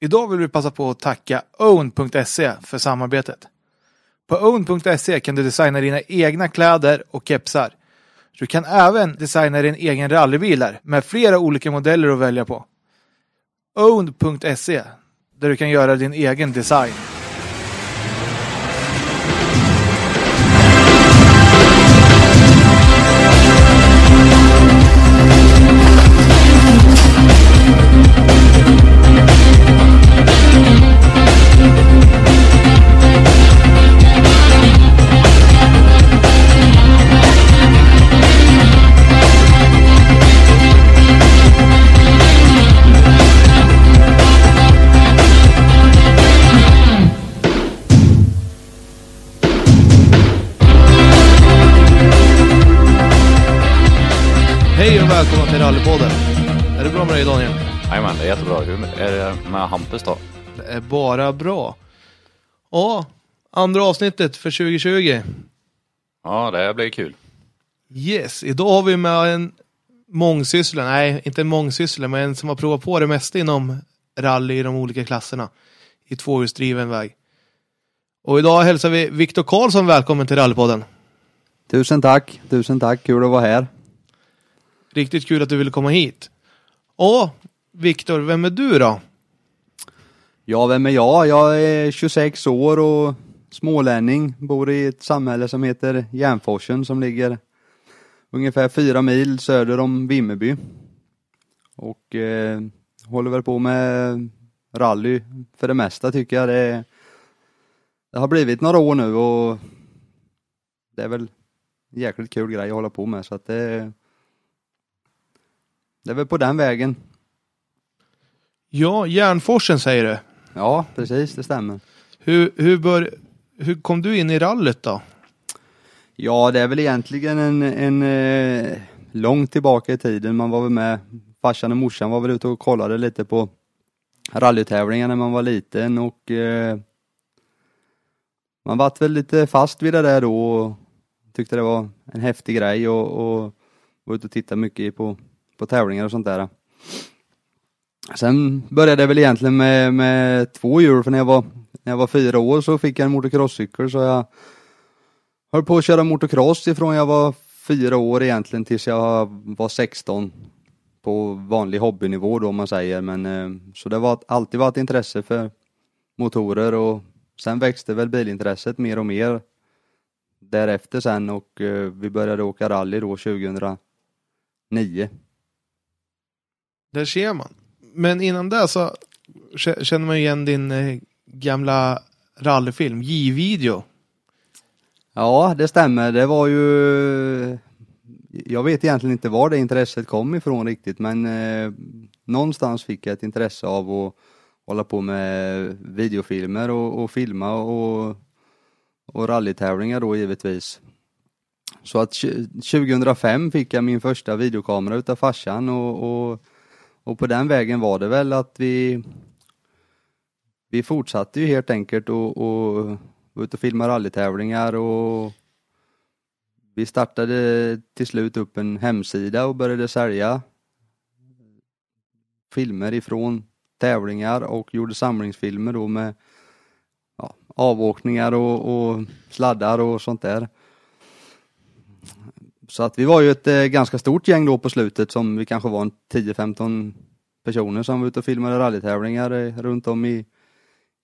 Idag vill vi passa på att tacka own.se för samarbetet. På own.se kan du designa dina egna kläder och kepsar. Du kan även designa din egen rallybil med flera olika modeller att välja på. own.se där du kan göra din egen design. Rallypodden. Är det bra med dig Daniel? Jajamän, det är jättebra. Hur är det med Hampus då? Det är bara bra. Ja, andra avsnittet för 2020. Ja, det blir kul. Yes, idag har vi med en mångsysslare, nej inte en mångsysslare, men en som har provat på det mesta inom rally i de olika klasserna i tvåhjulsdriven väg. Och idag hälsar vi Viktor Karlsson välkommen till Rallypodden. Tusen tack, tusen tack, kul att vara här. Riktigt kul att du ville komma hit. Och Viktor, vem är du då? Ja, vem är jag? Jag är 26 år och smålänning, bor i ett samhälle som heter Järnforsen som ligger ungefär fyra mil söder om Vimmerby. Och eh, håller väl på med rally för det mesta tycker jag. Det, det har blivit några år nu och det är väl en jäkligt kul grej att hålla på med så att det det är väl på den vägen. Ja, Järnforsen säger du. Ja, precis, det stämmer. Hur, hur, bör, hur kom du in i rallyt då? Ja, det är väl egentligen en, en eh, långt tillbaka i tiden. Man var väl med, farsan och morsan var väl ute och kollade lite på rallytävlingar när man var liten och eh, man vart väl lite fast vid det där då och tyckte det var en häftig grej och, och var ute och tittade mycket på, på tävlingar och sånt där. Sen började jag väl egentligen med, med två hjul för när jag var, när jag var fyra år så fick jag en motocrosscykel så jag höll på att köra motocross ifrån jag var fyra år egentligen tills jag var 16 på vanlig hobbynivå då om man säger men eh, så det var alltid varit intresse för motorer och sen växte väl bilintresset mer och mer därefter sen och eh, vi började åka rally då 2009. Där ser man. Men innan det så känner man igen din eh, gamla rallyfilm, J-video. Ja, det stämmer. Det var ju... Jag vet egentligen inte var det intresset kom ifrån riktigt, men eh, någonstans fick jag ett intresse av att hålla på med videofilmer och, och filma och, och rallytävlingar då givetvis. Så att 2005 fick jag min första videokamera utav farsan och, och, och på den vägen var det väl att vi vi fortsatte ju helt enkelt och, och var ute och filma rallytävlingar och vi startade till slut upp en hemsida och började sälja filmer ifrån tävlingar och gjorde samlingsfilmer då med ja, avåkningar och, och sladdar och sånt där. Så att vi var ju ett eh, ganska stort gäng då på slutet som vi kanske var en 10-15 personer som var ute och filmade rallytävlingar eh, runt om i,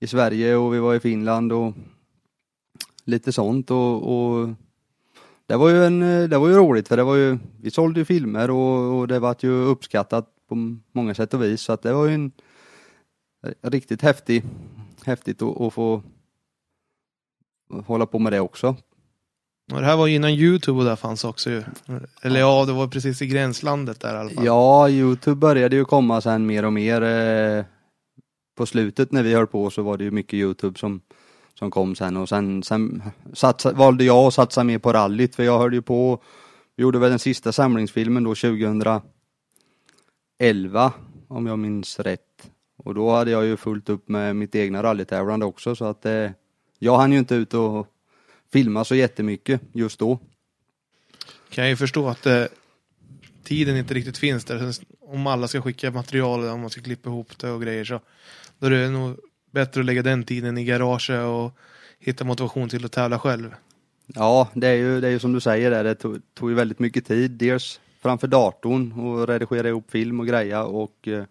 i Sverige och vi var i Finland och lite sånt och, och det var ju en, eh, det var ju roligt för det var ju, vi sålde ju filmer och, och det var ju uppskattat på många sätt och vis så att det var ju en riktigt häftig, häftigt att, att få hålla på med det också. Och det här var ju innan Youtube och där fanns också ju. Eller ja, det var precis i gränslandet där i alla fall. Ja, Youtube började ju komma sen mer och mer. Eh, på slutet när vi höll på så var det ju mycket Youtube som, som kom sen och sen, sen satsa, valde jag att satsa mer på rallyt för jag höll ju på, gjorde väl den sista samlingsfilmen då 2011 om jag minns rätt. Och då hade jag ju fullt upp med mitt egna rallytävlande också så att eh, jag hann ju inte ut och filma så jättemycket just då. Kan jag ju förstå att det, tiden inte riktigt finns där. Sen Om alla ska skicka material, om man ska klippa ihop det och grejer så då är det nog bättre att lägga den tiden i garaget och hitta motivation till att tävla själv. Ja, det är ju, det är ju som du säger där, det tog, tog ju väldigt mycket tid. Dels framför datorn och redigera ihop film och greja och eh,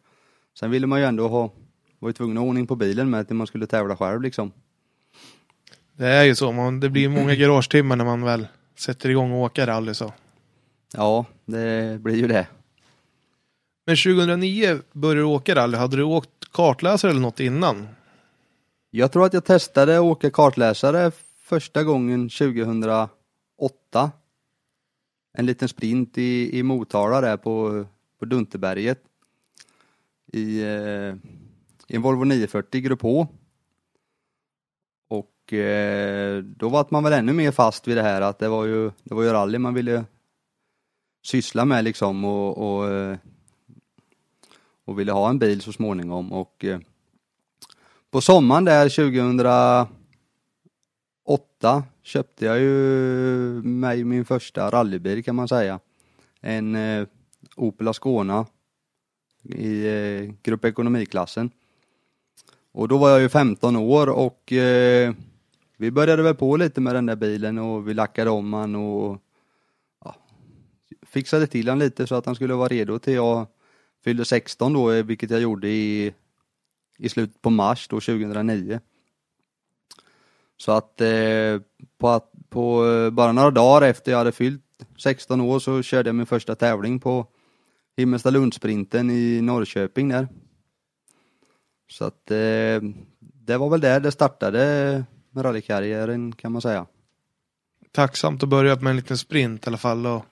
sen ville man ju ändå ha, var ju tvungen att ha ordning på bilen med till man skulle tävla själv liksom. Det är ju så, man, det blir många garagetimmar när man väl sätter igång och åker rally så. Ja, det blir ju det. Men 2009 började du åka rally, hade du åkt kartläsare eller något innan? Jag tror att jag testade att åka kartläsare första gången 2008. En liten sprint i, i Motala där på, på Dunterberget. I, eh, I en Volvo 940 Grupp H. Och eh, då var man väl ännu mer fast vid det här att det var ju, det var ju rally man ville syssla med liksom och, och, eh, och ville ha en bil så småningom och eh, på sommaren där 2008 köpte jag ju mig min första rallybil kan man säga. En eh, Opel Ascona i eh, grupp ekonomiklassen. Och då var jag ju 15 år och eh, vi började väl på lite med den där bilen och vi lackade om han och ja, fixade till han lite så att han skulle vara redo till jag fyllde 16 då, eh, vilket jag gjorde i i slutet på mars då 2009. Så att eh, på, att, på eh, bara några dagar efter jag hade fyllt 16 år så körde jag min första tävling på Himmelstalundsprinten i Norrköping där. Så att eh, det var väl där det startade med rallykarriären kan man säga. Tacksamt att börja med en liten sprint i alla fall och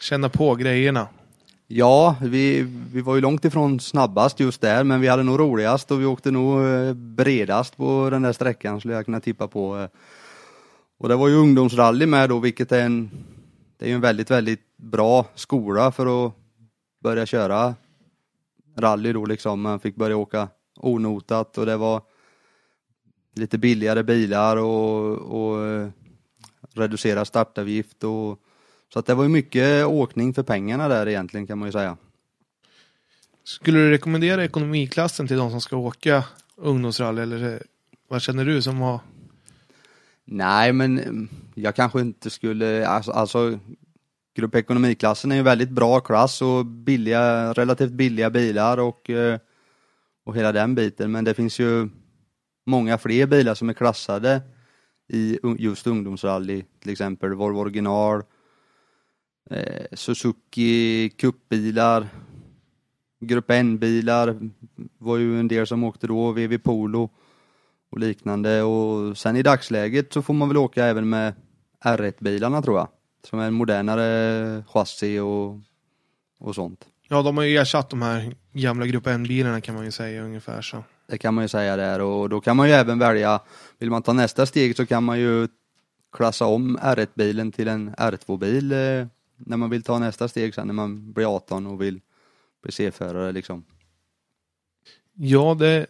känna på grejerna. Ja, vi, vi var ju långt ifrån snabbast just där, men vi hade nog roligast och vi åkte nog eh, bredast på den där sträckan skulle jag kunna tippa på. Eh. Och det var ju ungdomsrally med då, vilket är en, det är en väldigt, väldigt bra skola för att börja köra rally då liksom. Man fick börja åka onotat och det var lite billigare bilar och, och eh, reducerad startavgift och så att det var ju mycket åkning för pengarna där egentligen kan man ju säga. Skulle du rekommendera ekonomiklassen till de som ska åka ungdomsrally eller vad känner du som har? Nej, men mm, jag kanske inte skulle, alltså, alltså Grupp ekonomiklassen är en väldigt bra klass och billiga, relativt billiga bilar och, eh, och hela den biten. Men det finns ju många fler bilar som är klassade i just ungdomsrally, till exempel Volvo original, eh, Suzuki cupbilar, Grupp N-bilar var ju en del som åkte då, VW Polo och liknande och sen i dagsläget så får man väl åka även med R1-bilarna tror jag. Som är en modernare chassi och, och sånt. Ja, de har ju ersatt de här gamla Grupp N-bilarna kan man ju säga ungefär så. Det kan man ju säga där och då kan man ju även välja, vill man ta nästa steg så kan man ju klassa om R1-bilen till en R2-bil eh, när man vill ta nästa steg sen när man blir 18 och vill bli C-förare liksom. Ja, det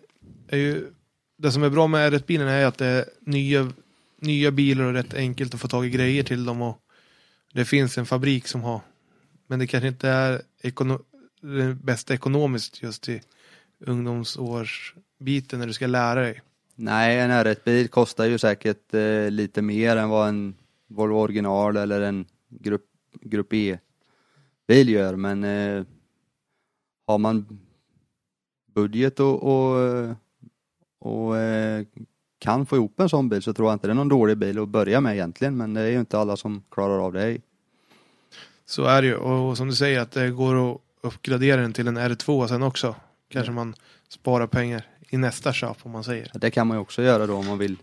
är ju det som är bra med R1-bilen är att det är nya, nya bilar och rätt enkelt att få tag i grejer till dem och det finns en fabrik som har men det kanske inte är ekono det bästa ekonomiskt just i ungdomsårs ungdomsårsbiten när du ska lära dig. Nej, en R1-bil kostar ju säkert eh, lite mer än vad en Volvo original eller en grupp Grupp E-bil gör men eh, har man budget och, och, och eh, kan få ihop en sån bil så tror jag inte det är någon dålig bil att börja med egentligen men det är ju inte alla som klarar av det. Så är det ju och som du säger att det går att uppgradera den till en R2 sen också. Kanske man sparar pengar i nästa köp om man säger. Det kan man ju också göra då om man vill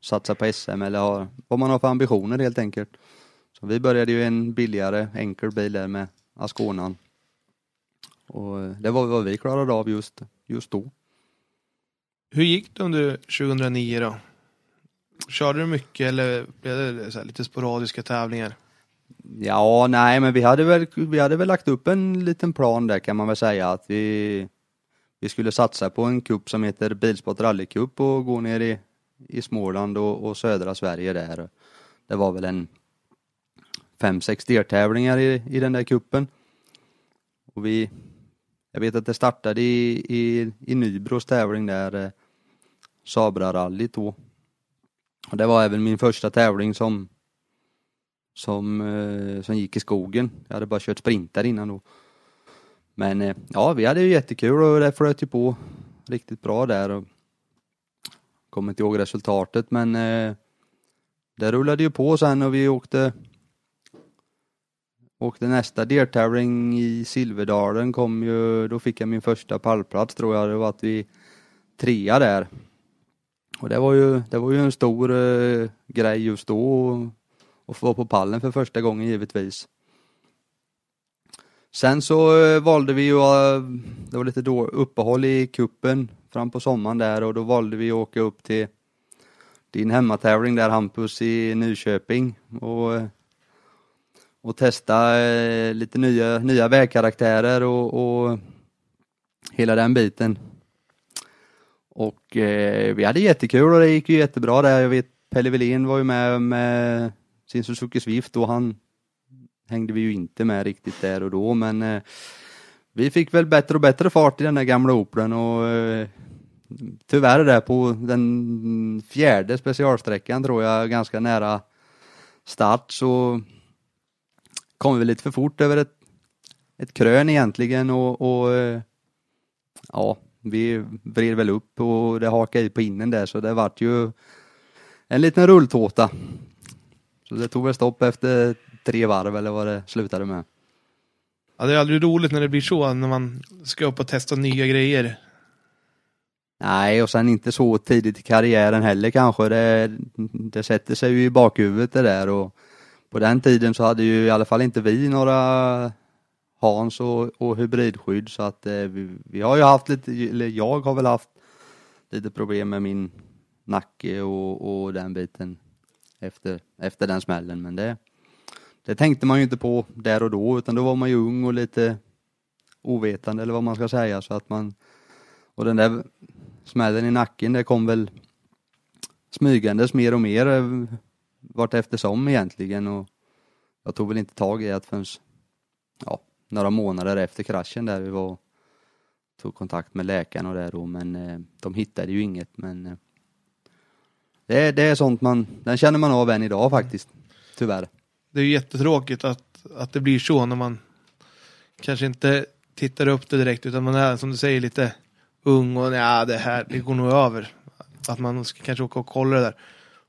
satsa på SM eller ha, vad man har för ambitioner helt enkelt. Så vi började ju en billigare enkel bil där med Asconan. Och eh, det var vad vi klarade av just, just då. Hur gick det under 2009 då? Körde du mycket eller blev det lite sporadiska tävlingar? Ja, nej, men vi hade, väl, vi hade väl lagt upp en liten plan där kan man väl säga att vi, vi skulle satsa på en kupp som heter Bilsport Rally Cup och gå ner i, i Småland och, och södra Sverige där. Det var väl en fem, sex deltävlingar i, i den där kuppen. Och vi, jag vet att det startade i, i, i Nybros tävling där, eh, Sabra-rallyt då. Och det var även min första tävling som, som, eh, som gick i skogen. Jag hade bara kört sprintar innan då. Men eh, ja, vi hade ju jättekul och det flöt ju på riktigt bra där. Och kommer inte ihåg resultatet men eh, det rullade ju på sen och vi åkte åkte nästa deltävling i Silverdalen kom ju, då fick jag min första pallplats tror jag, det var att vi trea där. Och det var ju, det var ju en stor eh, grej just då att få vara på pallen för första gången givetvis. Sen så eh, valde vi ju, det var lite då uppehåll i kuppen fram på sommaren där och då valde vi att åka upp till din hemmatävling där Hampus i Nyköping och, eh, och testa eh, lite nya, nya vägkaraktärer och, och hela den biten. Och eh, vi hade jättekul och det gick ju jättebra där. Jag vet Pelle Wilén var ju med med sin Suzuki Swift och han hängde vi ju inte med riktigt där och då men eh, vi fick väl bättre och bättre fart i den där gamla Opeln och eh, tyvärr där på den fjärde specialsträckan tror jag ganska nära start så kom vi lite för fort över ett, ett krön egentligen och, och eh, ja, vi vred väl upp och det hakade i på innen där så det vart ju en liten rulltåta. Så det tog väl stopp efter tre varv eller vad det slutade med. Ja, det är aldrig roligt när det blir så, när man ska upp och testa nya grejer. Nej, och sen inte så tidigt i karriären heller kanske. Det, det sätter sig ju i bakhuvudet det där och på den tiden så hade ju i alla fall inte vi några Hans och, och hybridskydd så att eh, vi, vi, har ju haft lite, eller jag har väl haft lite problem med min nacke och, och den biten efter, efter den smällen men det, det tänkte man ju inte på där och då utan då var man ju ung och lite ovetande eller vad man ska säga så att man och den där smällen i nacken det kom väl smygandes mer och mer eh, vart eftersom egentligen och jag tog väl inte tag i det förrän ja, några månader efter kraschen där vi var tog kontakt med läkaren och det då men eh, de hittade ju inget men eh, det, är, det är sånt man, den känner man av än idag faktiskt, tyvärr. Det är ju jättetråkigt att, att det blir så när man kanske inte tittar upp det direkt utan man är som du säger lite ung och ja det här det går nog över. Att man ska kanske åka och kolla det där.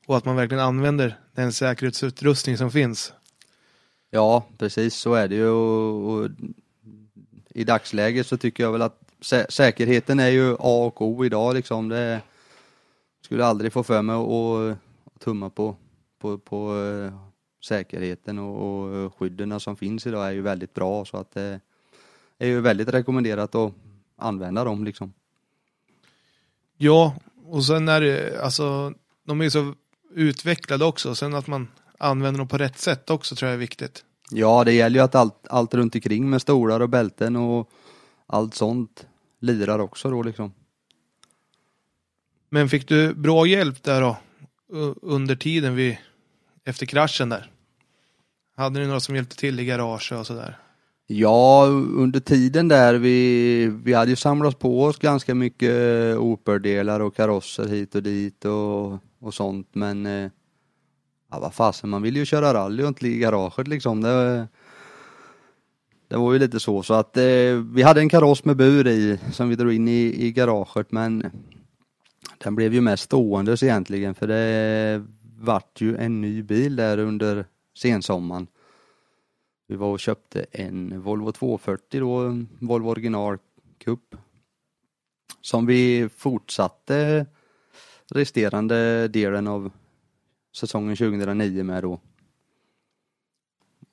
Och att man verkligen använder den säkerhetsutrustning som finns. Ja, precis så är det ju och, och i dagsläget så tycker jag väl att sä säkerheten är ju A och O idag liksom. Det skulle aldrig få för mig att tumma på, på, på eh, säkerheten och, och skydden som finns idag är ju väldigt bra så att det är ju väldigt rekommenderat att använda dem liksom. Ja, och sen är det, alltså, de är ju så utvecklade också. Sen att man använder dem på rätt sätt också tror jag är viktigt. Ja, det gäller ju att allt, allt runt omkring med stolar och bälten och allt sånt lirar också då liksom. Men fick du bra hjälp där då? Under tiden vi, efter kraschen där? Hade ni några som hjälpte till i garaget och sådär? Ja, under tiden där vi, vi hade ju samlat på oss ganska mycket operdelar och karosser hit och dit och, och sånt men eh, ja vad fasen man ville ju köra rally och inte ligga i garaget liksom. Det, det var ju lite så så att eh, vi hade en kaross med bur i som vi drog in i, i garaget men den blev ju mest ståendes egentligen för det vart ju en ny bil där under sensommaren. Vi var och köpte en Volvo 240 då, Volvo original Cup. Som vi fortsatte resterande delen av säsongen 2009 med då.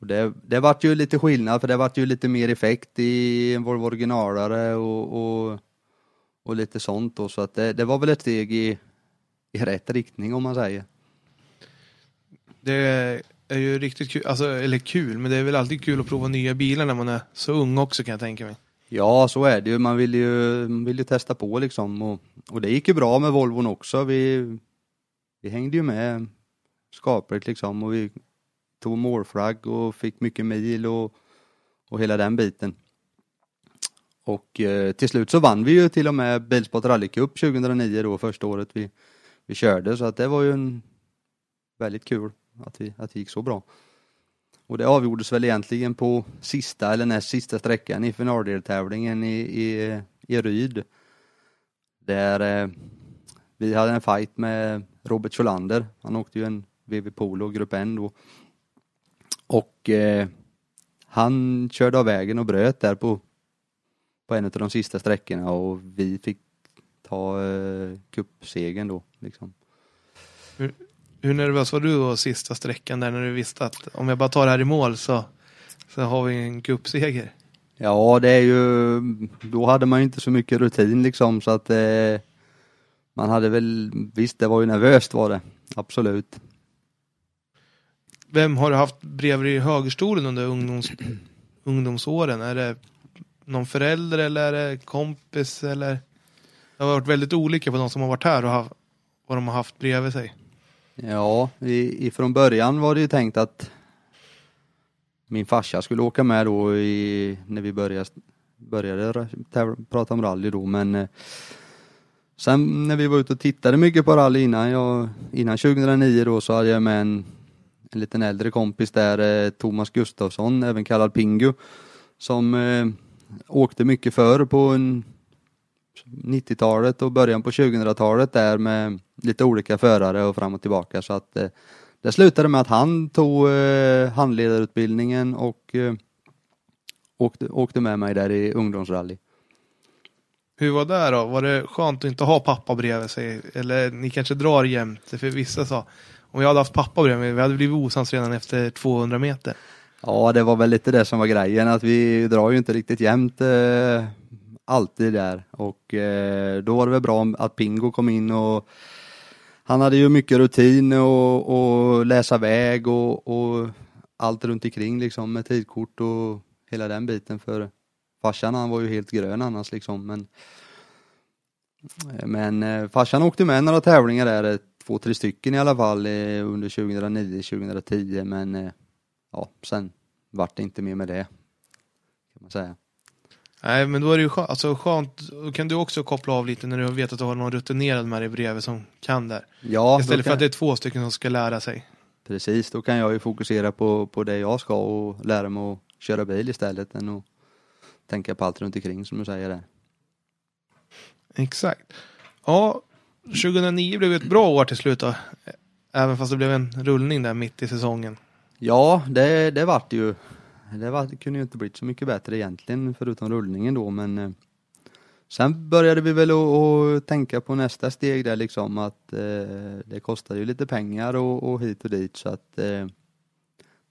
Och det, det vart ju lite skillnad för det vart ju lite mer effekt i en Volvo originalare och, och, och lite sånt då så att det, det var väl ett steg i, i rätt riktning om man säger. Det är ju riktigt kul, alltså, eller kul, men det är väl alltid kul att prova nya bilar när man är så ung också kan jag tänka mig. Ja, så är det ju. Man vill ju, vill ju testa på liksom och, och det gick ju bra med Volvon också. Vi, vi hängde ju med skapligt liksom och vi tog målflagg och fick mycket mil och, och hela den biten. Och eh, till slut så vann vi ju till och med Bilsport Rally Cup 2009 då, första året vi, vi körde, så att det var ju en väldigt kul att vi, att det gick så bra. Och det avgjordes väl egentligen på sista eller näst sista sträckan i finaldeltävlingen i, i, i Ryd. Där eh, vi hade en fight med Robert Scholander. Han åkte ju en VV Polo Grupp N då. Och eh, han körde av vägen och bröt där på, på en av de sista sträckorna och vi fick ta eh, cupsegern då. Liksom. Hur nervös var du då sista sträckan där när du visste att om jag bara tar det här i mål så, så har vi en cupseger? Ja, det är ju, då hade man ju inte så mycket rutin liksom så att eh, man hade väl, visst det var ju nervöst var det, absolut. Vem har du haft bredvid i högerstolen under ungdoms, ungdomsåren? Är det någon förälder eller är det kompis eller? Det har varit väldigt olika på de som har varit här och haft, vad de har haft bredvid sig. Ja, ifrån början var det ju tänkt att min farsa skulle åka med då i, när vi började, började prata om rally då men eh, sen när vi var ute och tittade mycket på rally innan, jag, innan 2009 då så hade jag med en, en liten äldre kompis där, eh, Thomas Gustafsson, även kallad Pingu, som eh, åkte mycket förr på en 90-talet och början på 2000-talet där med lite olika förare och fram och tillbaka så att eh, det slutade med att han tog eh, handledarutbildningen och eh, åkte, åkte med mig där i ungdomsrally. Hur var det då? Var det skönt att inte ha pappa bredvid sig? Eller ni kanske drar jämt? För vissa sa, om jag hade haft pappa bredvid mig, vi hade blivit osams redan efter 200 meter. Ja, det var väl lite det som var grejen, att vi drar ju inte riktigt jämnt eh, alltid där och eh, då var det väl bra att Pingo kom in och han hade ju mycket rutin och, och läsa väg och, och, allt runt omkring liksom med tidkort och hela den biten för farsan han var ju helt grön annars liksom men men eh, farsan åkte med några tävlingar där, eh, två, tre stycken i alla fall eh, under 2009, 2010 men eh, ja, sen vart det inte mer med det. Kan man säga. Nej, men då är det ju skönt, alltså skönt, då kan du också koppla av lite när du vet att du har någon rutinerad med dig bredvid som kan där. Ja, Istället för att det är två stycken som ska lära sig. Precis, då kan jag ju fokusera på, på det jag ska och lära mig att köra bil istället än att tänka på allt runt omkring som du säger där. Exakt. Ja, 2009 blev ett bra år till slut då. Även fast det blev en rullning där mitt i säsongen. Ja, det, det vart ju. Det, var, det kunde ju inte blivit så mycket bättre egentligen förutom rullningen då men eh, Sen började vi väl att tänka på nästa steg där liksom att eh, det kostade ju lite pengar och, och, hit och dit så att eh,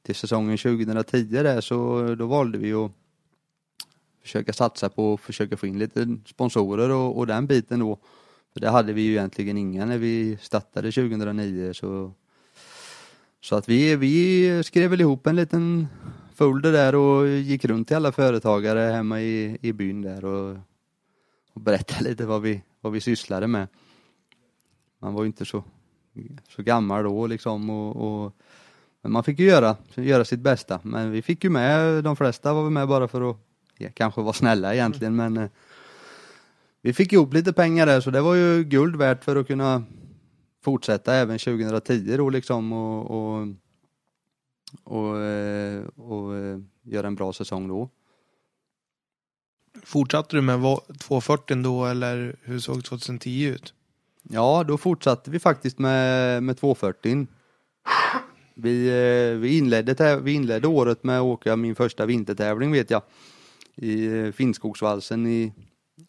till säsongen 2010 där så då valde vi att försöka satsa på att försöka få in lite sponsorer och, och den biten då. För det hade vi ju egentligen inga när vi startade 2009 så så att vi, vi skrev väl ihop en liten folder där och gick runt till alla företagare hemma i, i byn där och, och berättade lite vad vi, vad vi sysslade med. Man var ju inte så, så gammal då liksom och, och men man fick ju göra, göra sitt bästa. Men vi fick ju med, de flesta var med bara för att ja, kanske vara snälla egentligen men eh, vi fick ihop lite pengar där så det var ju guld värt för att kunna fortsätta även 2010 då liksom och, och, och, eh, och, eh, göra en bra säsong då. Fortsatte du med 240 då eller hur såg 2010 ut? Ja, då fortsatte vi faktiskt med, med 240. Vi, eh, vi, inledde, vi inledde året med att åka min första vintertävling vet jag. I Finnskogsvalsen i,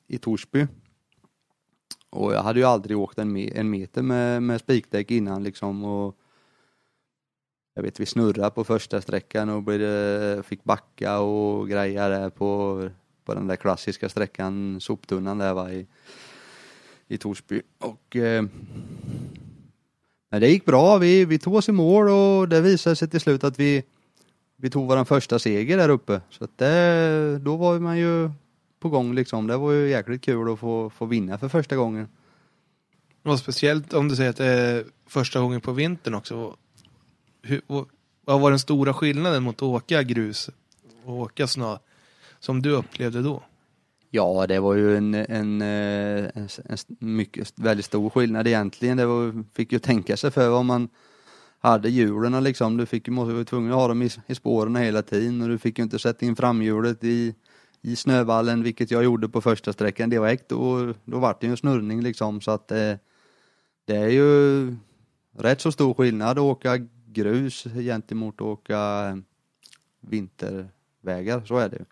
i Torsby. Och jag hade ju aldrig åkt en, en meter med, med spikdäck innan liksom och jag vet vi snurrade på första sträckan och blev, fick backa och greja där på, på den där klassiska sträckan, soptunnan där var i, i Torsby. Och eh, men det gick bra, vi, vi tog oss i mål och det visade sig till slut att vi, vi tog vår första seger där uppe. Så att det, då var man ju på gång liksom. Det var ju jäkligt kul att få, få vinna för första gången. Och speciellt om du säger att det är första gången på vintern också. Hur, vad var den stora skillnaden mot att åka grus och åka snö som du upplevde då? Ja, det var ju en, en, eh, en, en mycket, väldigt stor skillnad egentligen. Det var, fick ju tänka sig för vad man hade hjulen liksom. Du fick, måste vara tvungen att ha dem i, i spåren hela tiden och du fick ju inte sätta in framhjulet i, i snövallen, vilket jag gjorde på första sträckan direkt. Och då vart det ju en snurrning liksom så att eh, det är ju rätt så stor skillnad att åka grus gentemot att åka vintervägar, så är det ju.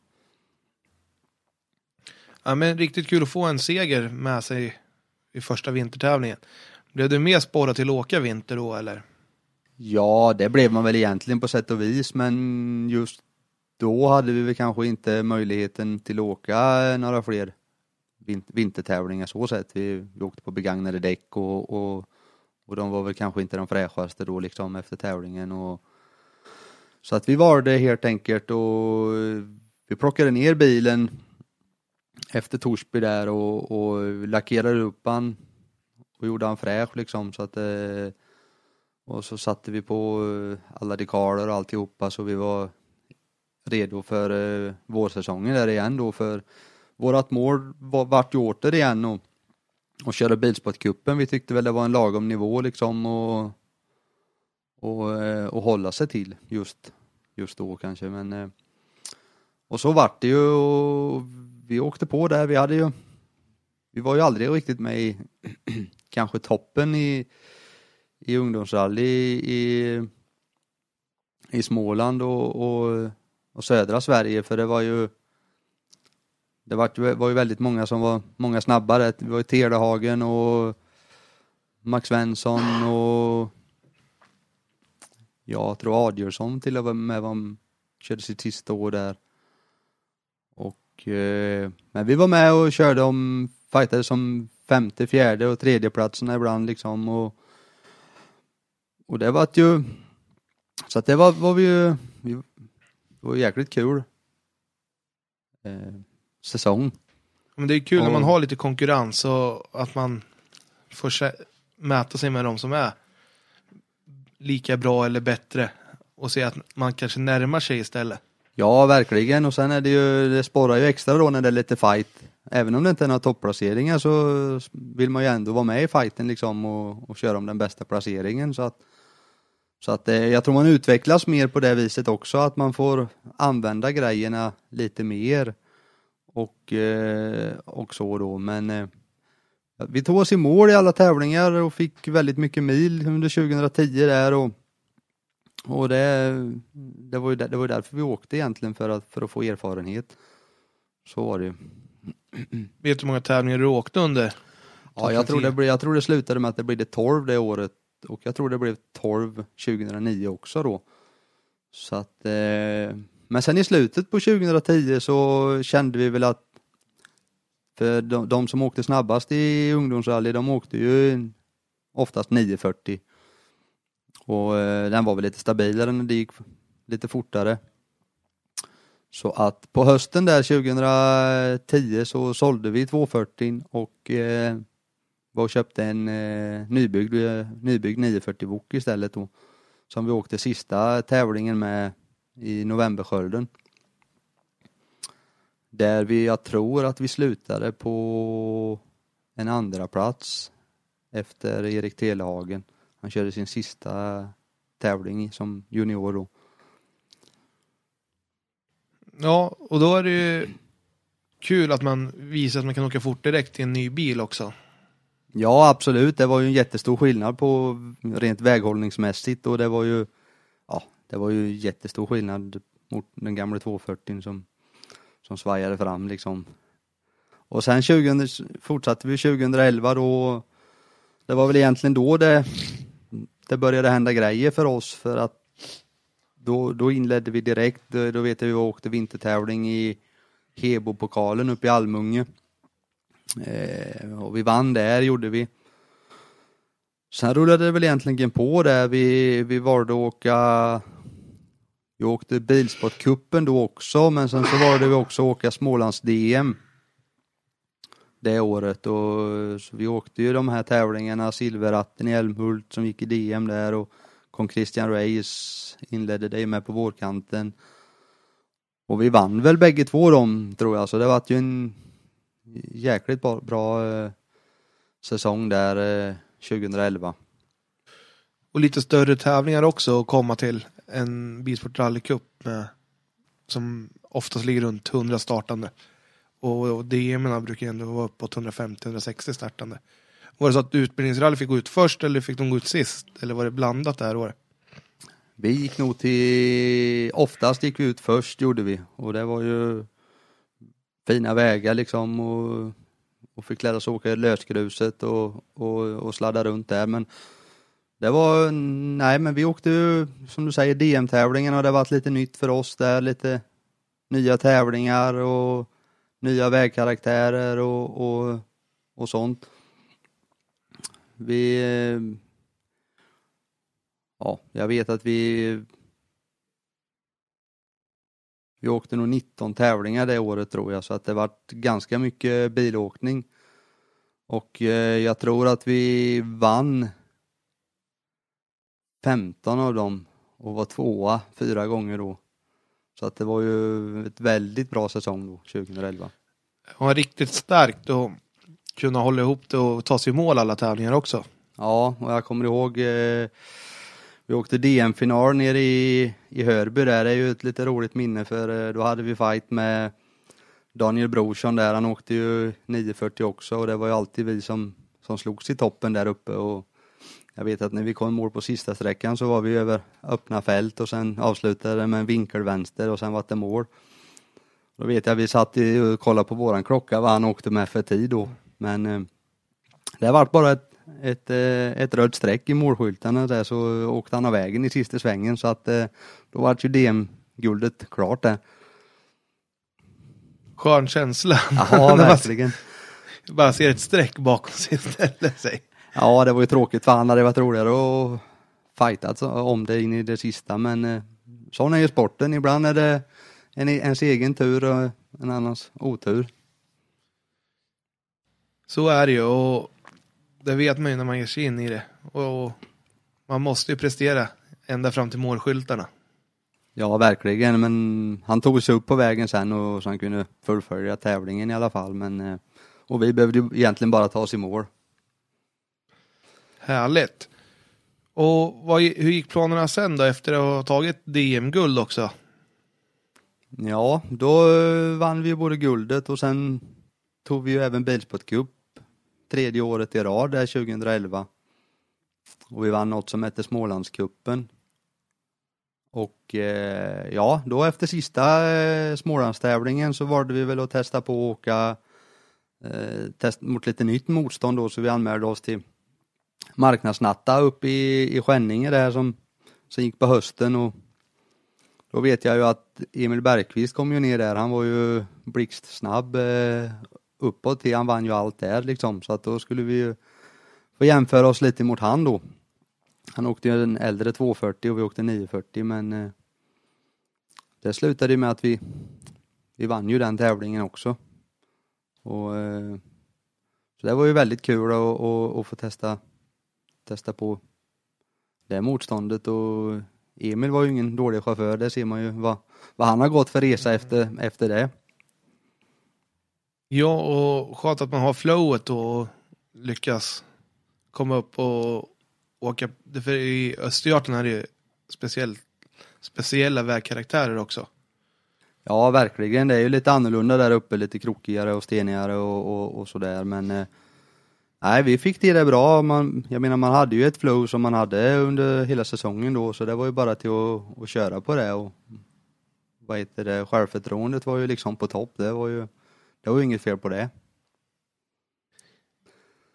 Ja, men riktigt kul att få en seger med sig i första vintertävlingen. Blev du mer sporrad till att åka vinter då eller? Ja, det blev man väl egentligen på sätt och vis, men just då hade vi väl kanske inte möjligheten till att åka några fler vintertävlingar så sett. Vi, vi åkte på begagnade däck och, och, och de var väl kanske inte de fräschaste då liksom efter tävlingen. Och, så att vi var det helt enkelt och vi plockade ner bilen efter Torsby där och, och lackerade upp han och gjorde han fräsch liksom så att eh, och så satte vi på eh, alla dekaler och alltihopa så vi var redo för eh, vårsäsongen där igen då för vårat mål var, vart ju återigen och, och köra Bilsportcupen. Vi tyckte väl det var en lagom nivå liksom och, och, eh, och hålla sig till just, just då kanske men eh, och så vart det ju och vi åkte på där. Vi hade ju vi var ju aldrig riktigt med i kanske toppen i, i ungdomsrally i, i Småland och, och, och södra Sverige för det var ju det var, var ju väldigt många som var många snabbare. Det var ju Telehagen och Max Svensson och jag tror Adielsson till och med var, körde sitt sista år där. Och, eh, men vi var med och körde om, fightade som femte, fjärde och tredje platserna ibland liksom och och det var ju så att det var, var vi ju, det var jäkligt kul eh, säsong. Men det är kul och, när man har lite konkurrens och att man får mäta sig med de som är lika bra eller bättre och se att man kanske närmar sig istället. Ja, verkligen. Och sen är det ju, det sporrar ju extra då när det är lite fight. Även om det inte är några topplaceringar så vill man ju ändå vara med i fighten liksom och, och köra om den bästa placeringen. Så att, så att eh, jag tror man utvecklas mer på det viset också, att man får använda grejerna lite mer. Och, eh, och så då, men eh, vi tog oss i mål i alla tävlingar och fick väldigt mycket mil under 2010 där och och det, det, var ju, det var därför vi åkte egentligen, för att, för att få erfarenhet. Så var det ju. Vet du hur många tävlingar du åkte under? Ja, jag tror, det, jag tror det slutade med att det blev 12 det året och jag tror det blev 12 2009 också då. Så att, eh, men sen i slutet på 2010 så kände vi väl att för de, de som åkte snabbast i ungdomsrally, de åkte ju oftast 940 och eh, den var väl lite stabilare när det gick lite fortare. Så att på hösten där 2010 så sålde vi 240 och eh, var och köpte en eh, nybyggd, eh, nybyggd 940 Wok istället då. Som vi åkte sista tävlingen med i novemberskölden. Där vi, jag tror att vi slutade på en andra plats efter Erik Telehagen. Han körde sin sista tävling som junior då. Ja, och då är det ju kul att man visar att man kan åka fort direkt i en ny bil också. Ja, absolut. Det var ju en jättestor skillnad på rent väghållningsmässigt och det var ju, det var ju jättestor skillnad mot den gamla 240 som, som svajade fram liksom. Och sen 20, fortsatte vi 2011 då, det var väl egentligen då det det började hända grejer för oss för att då, då inledde vi direkt, då vet jag vi åkte vintertävling i Hebo-pokalen uppe i Almunge. Eh, och vi vann där gjorde vi. Sen rullade det väl egentligen på där, vi, vi valde att åka vi åkte Bilsportcupen då också, men sen så var det vi också åka Smålands-DM det året och vi åkte ju de här tävlingarna, Silverratten i Älmhult som gick i DM där och kom Christian Reis inledde det med på vårkanten. Och vi vann väl bägge två dem tror jag, så det var ju en jäkligt bra, bra eh, säsong där eh, 2011. Och lite större tävlingar också att komma till. En Bilsport rallycup med, som oftast ligger runt 100 startande. Och, och DM brukar ändå vara uppåt 150-160 startande. Var det så att utbildningsrally fick gå ut först eller fick de gå ut sist? Eller var det blandat det här året? Vi gick nog till, oftast gick vi ut först gjorde vi och det var ju fina vägar liksom och, och fick lära oss åka i lösgruset och, och, och sladda runt där men det var, nej men vi åkte ju som du säger DM-tävlingen och det var varit lite nytt för oss där, lite nya tävlingar och nya vägkaraktärer och, och, och sånt. Vi ja, jag vet att vi vi åkte nog 19 tävlingar det året tror jag så att det vart ganska mycket bilåkning. Och eh, jag tror att vi vann 15 av dem och var tvåa fyra gånger då. Så att det var ju ett väldigt bra säsong då, 2011. Det var riktigt starkt att kunna hålla ihop det och ta sig i mål alla tävlingar också. Ja, och jag kommer ihåg eh, vi åkte DM-final nere i, i Hörby där, det är ju ett lite roligt minne för eh, då hade vi fight med Daniel Brorsson där, han åkte ju 940 också och det var ju alltid vi som, som slogs i toppen där uppe och jag vet att när vi kom mål på sista sträckan så var vi över öppna fält och sen avslutade det med en vinkelvänster och sen var det mål. Då vet jag vi satt och kollade på våran klocka vad han åkte med för tid då. Men eh, det var bara ett ett, eh, ett rött streck i målskyltarna där så åkte han av vägen i sista svängen så att eh, då var ju DM-guldet klart där. Skön känsla. Ja, verkligen. bara ser ett streck bakom sig ställa sig. Ja, det var ju tråkigt för han hade varit roligare att fightat om det in i det sista men eh, sån är ju sporten. Ibland är det en, ens egen tur och en annans otur. Så är det ju och det vet man ju när man ger sig in i det. Och man måste ju prestera ända fram till målskyltarna. Ja, verkligen, men han tog sig upp på vägen sen och så han kunde fullfölja tävlingen i alla fall. Men, eh, och vi behövde ju egentligen bara ta oss i mål. Härligt. Och vad, hur gick planerna sen då efter att ha tagit DM-guld också? Ja, då eh, vann vi både guldet och sen tog vi ju även Bilsport Cup tredje året i rad där 2011. Och vi vann något som hette Smålandskuppen. Och eh, ja, då efter sista eh, Smålandstävlingen så valde vi väl att testa på att åka eh, test mot lite nytt motstånd då så vi anmälde oss till marknadsnatta uppe i, i Skänninge där som, som gick på hösten och då vet jag ju att Emil Bergqvist kom ju ner där, han var ju blixtsnabb eh, uppåt till. Han vann ju allt där liksom så att då skulle vi ju få jämföra oss lite mot han då. Han åkte ju en äldre 240 och vi åkte 940 men eh, det slutade ju med att vi vi vann ju den tävlingen också. Och, eh, så det var ju väldigt kul att, att få testa, testa på det motståndet och Emil var ju ingen dålig chaufför, det ser man ju vad, vad han har gått för resa efter, efter det. Ja, och skönt att man har flowet och lyckas komma upp och åka. För i Östergötland är det speciellt, speciella vägkaraktärer också. Ja, verkligen. Det är ju lite annorlunda där uppe, lite krokigare och stenigare och, och, och sådär. Men eh, nej, vi fick till det bra. Man, jag menar, man hade ju ett flow som man hade under hela säsongen då, så det var ju bara till att, att köra på det. Och, vad heter det, självförtroendet var ju liksom på topp. Det var ju det var ju inget fel på det.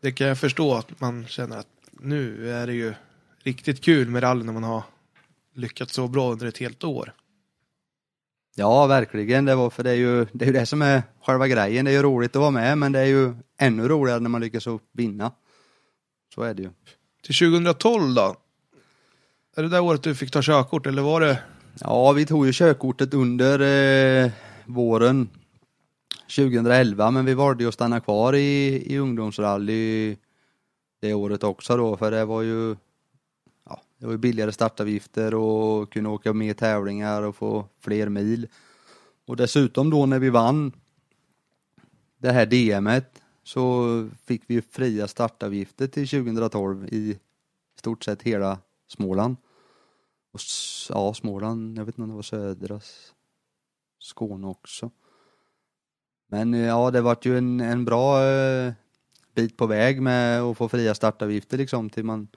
Det kan jag förstå att man känner att nu är det ju riktigt kul med rally när man har lyckats så bra under ett helt år. Ja, verkligen. Det var för det är ju det, är ju det som är själva grejen. Det är ju roligt att vara med, men det är ju ännu roligare när man lyckas vinna. Så är det ju. Till 2012 då? Är det det året du fick ta körkort eller var det? Ja, vi tog ju körkortet under eh, våren 2011 men vi valde ju att stanna kvar i, i ungdomsrally det året också då för det var ju det var ju billigare startavgifter och kunde åka mer tävlingar och få fler mil. Och dessutom då när vi vann det här DMet så fick vi ju fria startavgifter till 2012 i stort sett hela Småland. Och, ja, Småland, jag vet inte om det var södra Skåne också. Men eh, ja, det vart ju en, en bra eh, bit på väg med att få fria startavgifter liksom till man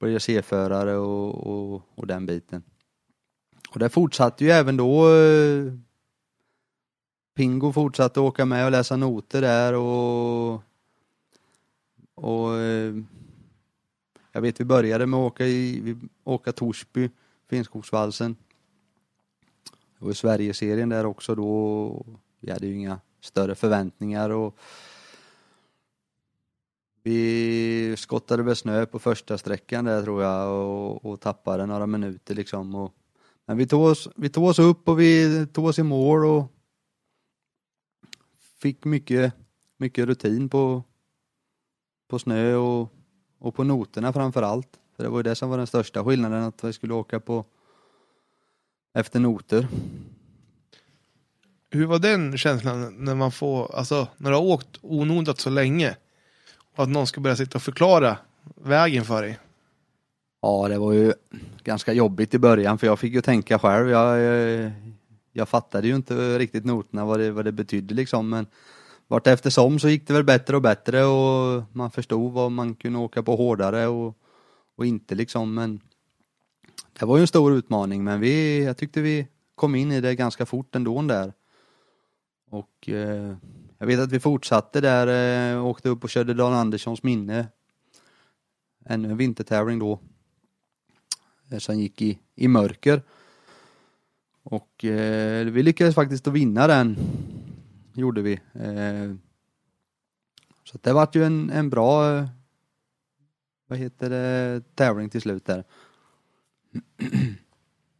blir C-förare och, och, och den biten. Och det fortsatte ju även då eh, Pingo fortsatte åka med och läsa noter där och och eh, jag vet vi började med att åka i vi, åka Torsby, Finnskogsvalsen. Det var ju Sverigeserien där också då. Vi hade ju inga större förväntningar och vi skottade väl snö på första sträckan där tror jag och, och tappade några minuter liksom. Och, men vi tog, oss, vi tog oss upp och vi tog oss i mål och fick mycket, mycket rutin på, på snö och, och på noterna framför allt. För det var ju det som var den största skillnaden, att vi skulle åka på efter noter. Hur var den känslan när man får, alltså när du har åkt onodat så länge att någon ska börja sitta och förklara vägen för dig? Ja, det var ju ganska jobbigt i början för jag fick ju tänka själv. Jag, jag, jag fattade ju inte riktigt noterna vad det, vad det betydde liksom men vart eftersom så gick det väl bättre och bättre och man förstod vad man kunde åka på hårdare och, och inte liksom men det var ju en stor utmaning men vi, jag tyckte vi kom in i det ganska fort ändå där. Och eh, jag vet att vi fortsatte där, eh, åkte upp och körde Dan Anderssons minne. Ännu en vintertävling då. Eh, Som gick i, i mörker. Och eh, vi lyckades faktiskt att vinna den. Gjorde vi. Eh, så det vart ju en, en bra eh, vad heter det, tävling till slut där.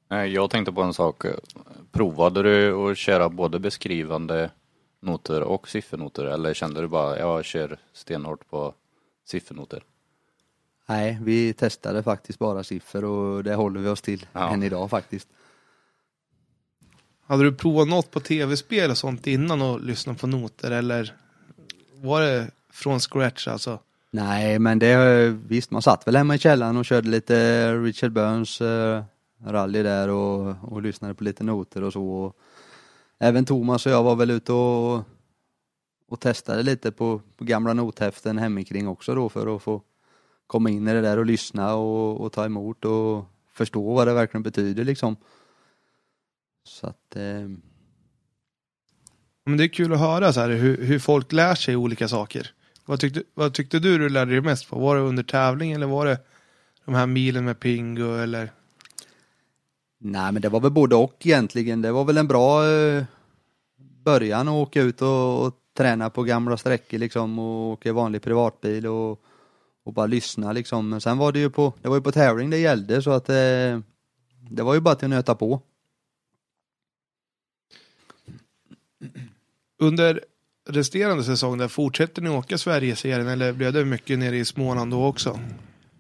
Jag tänkte på en sak. Provade du att köra både beskrivande noter och siffernoter eller kände du bara jag kör stenhårt på siffernoter? Nej, vi testade faktiskt bara siffror och det håller vi oss till Ja. än idag faktiskt. Hade du provat något på tv-spel och sånt innan och lyssnat på noter eller var det från scratch alltså? Nej, men det visst, man satt väl hemma i källaren och körde lite Richard Burns eh, rally där och, och lyssnade på lite noter och så. Och även Thomas och jag var väl ute och, och testade lite på, på gamla nothäften hemikring också då för att få komma in i det där och lyssna och, och ta emot och förstå vad det verkligen betyder liksom. Så att eh, Men det är kul att höra så här, hur, hur folk lär sig olika saker. Vad tyckte, vad tyckte du du lärde dig mest på? Var det under tävling eller var det de här milen med Pingo eller? Nej men det var väl både och egentligen. Det var väl en bra eh, början att åka ut och, och träna på gamla sträckor liksom och åka i vanlig privatbil och, och bara lyssna liksom. Men sen var det ju på, det var ju på tävling det gällde så att eh, det var ju bara till att nöta på. Under resterande säsong där fortsätter ni åka Sverigeserien eller blev det mycket nere i Småland då också?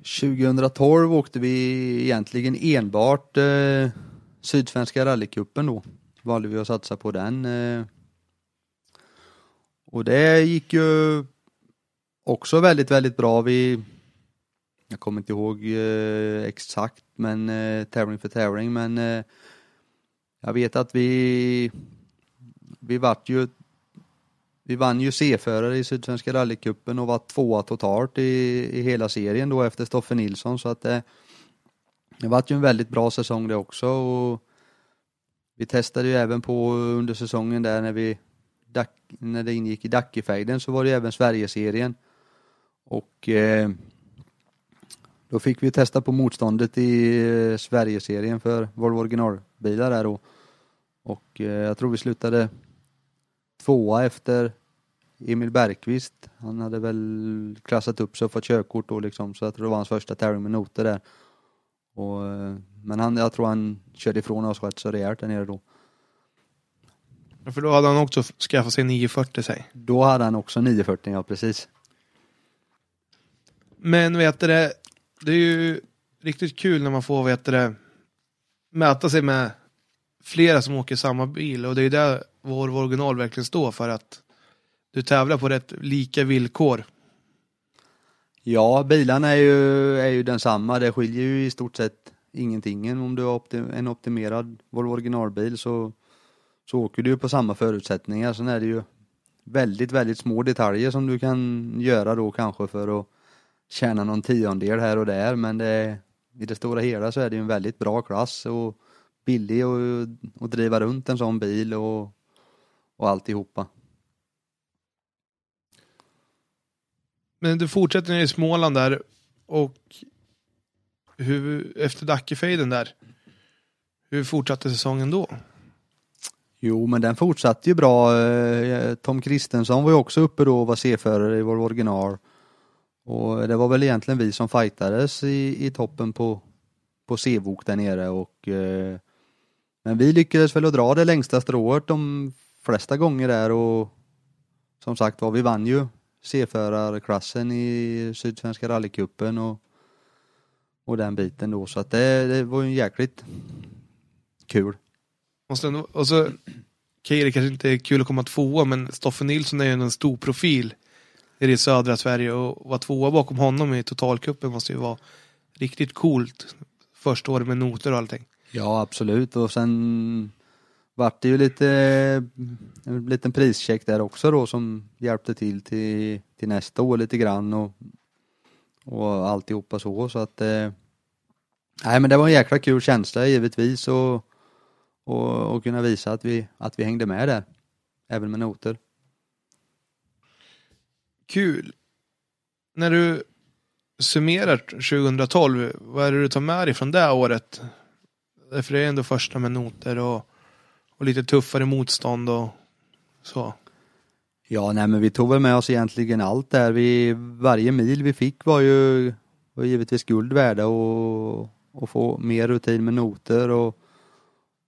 2012 åkte vi egentligen enbart eh, Sydsvenska rallycupen då. Valde vi att satsa på den. Eh. Och det gick ju också väldigt, väldigt bra. Vi, jag kommer inte ihåg eh, exakt, men eh, tävling för tävling, men eh, jag vet att vi, vi vart ju vi vann ju C-förare i Sydsvenska rallycupen och var tvåa totalt i, i hela serien då efter Stoffe Nilsson så att eh, det, det var ju en väldigt bra säsong det också. Och vi testade ju även på under säsongen där när vi när det ingick i Dackefejden så var det ju även Sverigeserien. Och eh, då fick vi testa på motståndet i eh, Sverigeserien för Volvo originalbilar där då. Och eh, jag tror vi slutade tvåa efter Emil Bergqvist. Han hade väl klassat upp sig och fått körkort då liksom, så jag tror det var hans första tävling med noter där. Och, eh, men han, jag tror han körde ifrån oss rätt så rejält där nere då. För då hade han också skaffat sig 940 sig. Då hade han också 940, ja precis. Men vet du det, det är ju riktigt kul när man får vet du det, mäta sig med flera som åker samma bil och det är ju där vår original verkligen står för att du tävlar på rätt lika villkor. Ja, bilarna är ju, är ju densamma. Det skiljer ju i stort sett ingenting. Om du har en optimerad Volvo originalbil så, så åker du ju på samma förutsättningar. Sen är det ju väldigt, väldigt små detaljer som du kan göra då kanske för att tjäna någon tiondel här och där. Men det, i det stora hela så är det ju en väldigt bra klass och billig att driva runt en sån bil och, och alltihopa. Men du fortsätter ner i Småland där och hur, efter Dackefejden där, hur fortsatte säsongen då? Jo, men den fortsatte ju bra. Eh, Tom Kristensson var ju också uppe då och var C-förare i vår original. Och det var väl egentligen vi som fightades i, i toppen på, på C-vok där nere och eh, men vi lyckades väl att dra det längsta strået de flesta gånger där och som sagt var, vi vann ju C-förarklassen i Sydsvenska rallycupen och, och den biten då så att det, det var ju jäkligt kul. Måste ändå, och så, okej det kanske inte är kul att komma tvåa, men Stoffe Nilsson är ju en stor profil i södra Sverige och vara tvåa bakom honom i totalcupen måste ju vara riktigt coolt. Första året med noter och allting. Ja absolut och sen vart det ju lite en liten prischeck där också då som hjälpte till till, till nästa år lite grann och, och alltihopa så så att eh, Nej men det var en jäkla kul känsla givetvis och, och, och kunna visa att vi, att vi hängde med där. Även med noter. Kul. När du summerar 2012, vad är det du tar med dig från det året? För det är ändå första med noter och, och lite tuffare motstånd och så. Ja, nej men vi tog väl med oss egentligen allt där. Vi, varje mil vi fick var ju var givetvis guld värda och, och få mer rutin med noter och,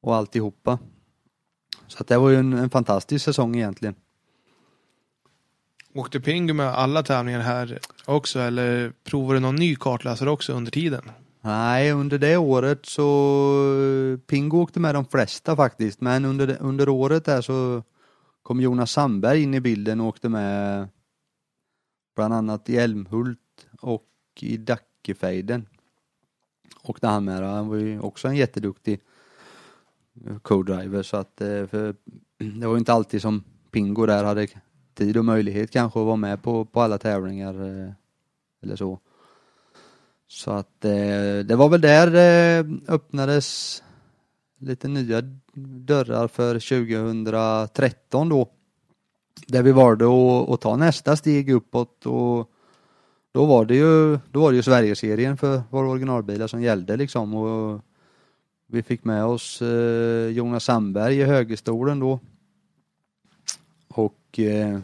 och alltihopa. Så att det var ju en, en fantastisk säsong egentligen. Åkte Pingu med alla tävlingar här också eller provade du någon ny kartläsare också under tiden? Nej, under det året så eh, Pingo åkte med de flesta faktiskt, men under, det- under året där så kom Jonas Sandberg in i bilden och åkte med bland annat i Älmhult och i Dackefejden. Åkte han med, han var ju också en jätteduktig eh, co-driver så att eh, för det var ju inte alltid som Pingo där hade tid och möjlighet kanske att vara med på, på alla tävlingar eh, eller så. Så att eh, det var väl där det öppnades lite nya dörrar för 2013 då. Där vi valde att, att ta nästa steg uppåt och då var det ju, då var det ju Sverigeserien för våra originalbilar som gällde liksom och vi fick med oss eh, Jonas Sandberg i högerstolen då. Och eh,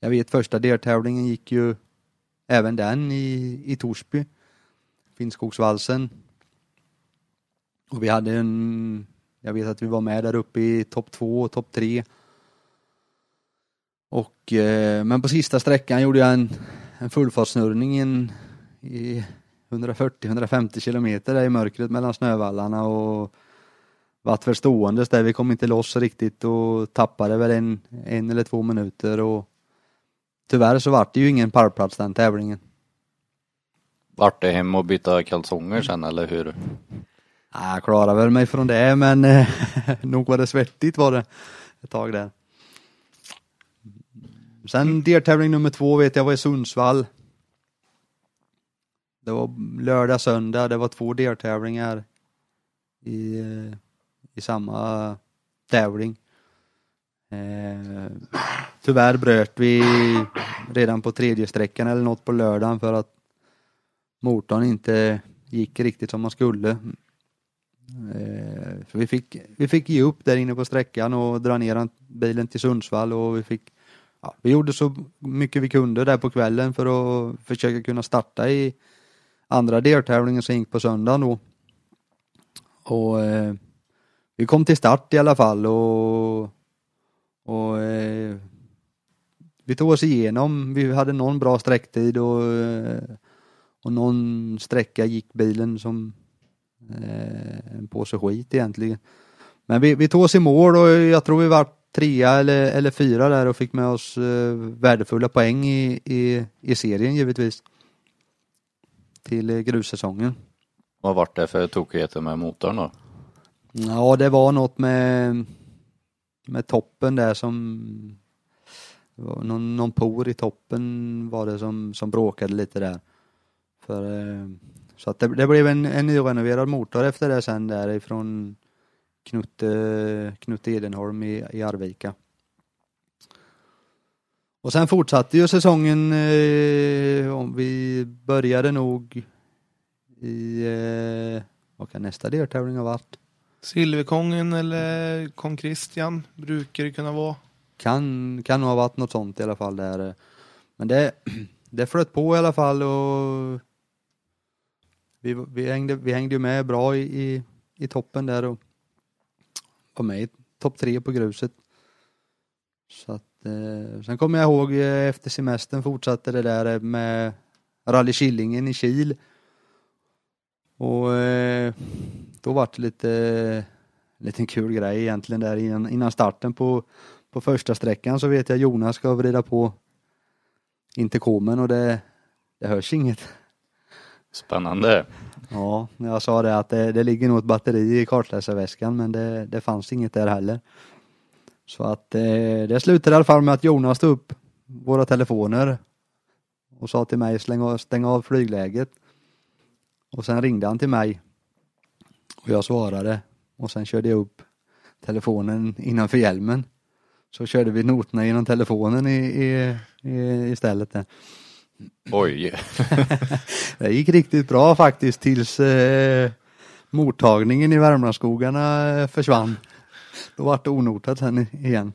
jag vet första deltävlingen gick ju även den i, i Torsby. Finnskogsvalsen. Och vi hade en, jag vet att vi var med där uppe i topp två och topp tre. Och, eh, men på sista sträckan gjorde jag en, en fullfartssnurrning i, i 140-150 kilometer där i mörkret mellan snövallarna och vart väl ståendes där. Vi kom inte loss riktigt och tappade väl en, en eller två minuter och tyvärr så vart det ju ingen pallplats den tävlingen. Vart det hem och byta kalsonger sen eller hur? Jag klarar väl mig från det men eh, nog var det svettigt var det ett tag där. Sen deltävling nummer två vet jag var i Sundsvall. Det var lördag, söndag, det var två deltävlingar i, eh, i samma tävling. Eh, tyvärr bröt vi redan på tredje sträckan eller något på lördagen för att motorn inte gick riktigt som man skulle. Eh, för vi fick, vi fick ge upp där inne på sträckan och dra ner bilen till Sundsvall och vi fick ja, vi gjorde så mycket vi kunde där på kvällen för att försöka kunna starta i andra deltävlingen som gick på söndagen då. Och eh, vi kom till start i alla fall och, och eh, vi tog oss igenom. Vi hade någon bra sträcktid och, eh, och någon sträcka gick bilen som eh, en påse skit egentligen. Men vi, vi tog oss i mål och jag tror vi var trea eller, eller fyra där och fick med oss eh, värdefulla poäng i, i, i serien givetvis. Till eh, grussäsongen. Vad vart det för tokigheter med motorn då? Ja, det var något med, med toppen där som var någon, någon por i toppen var det som, som bråkade lite där. För, eh, så att det, det blev en, en nyrenoverad motor efter det sen därifrån Knutte, Knutte Edenholm i, i Arvika. Och sen fortsatte ju säsongen, eh, om vi började nog i, eh, vad kan nästa deltävling ha varit? Silverkongen eller kong Christian brukar det kunna vara. Kan, kan nog ha varit något sånt i alla fall där. Men det, det flöt på i alla fall och vi, vi, hängde, vi hängde ju med bra i, i, i toppen där och var med i topp tre på gruset. Så att, eh, sen kommer jag ihåg eh, efter semestern fortsatte det där med Rally Killingen i Kil. Och eh, då var det lite, lite en kul grej egentligen där innan, innan starten på, på första sträckan så vet jag Jonas ska vrida på intercomen och det, det hörs inget. Spännande. Ja, jag sa det att det, det ligger nog ett batteri i kartläsarväskan men det, det fanns inget där heller. Så att eh, det slutade i alla fall med att Jonas tog upp våra telefoner och sa till mig släng av, stäng av flygläget. Och sen ringde han till mig och jag svarade och sen körde jag upp telefonen innanför hjälmen. Så körde vi noterna genom telefonen i, i, i, istället. Där. Oj. det gick riktigt bra faktiskt tills eh, mottagningen i Värmlandsskogarna eh, försvann. Då var det onotat sen igen.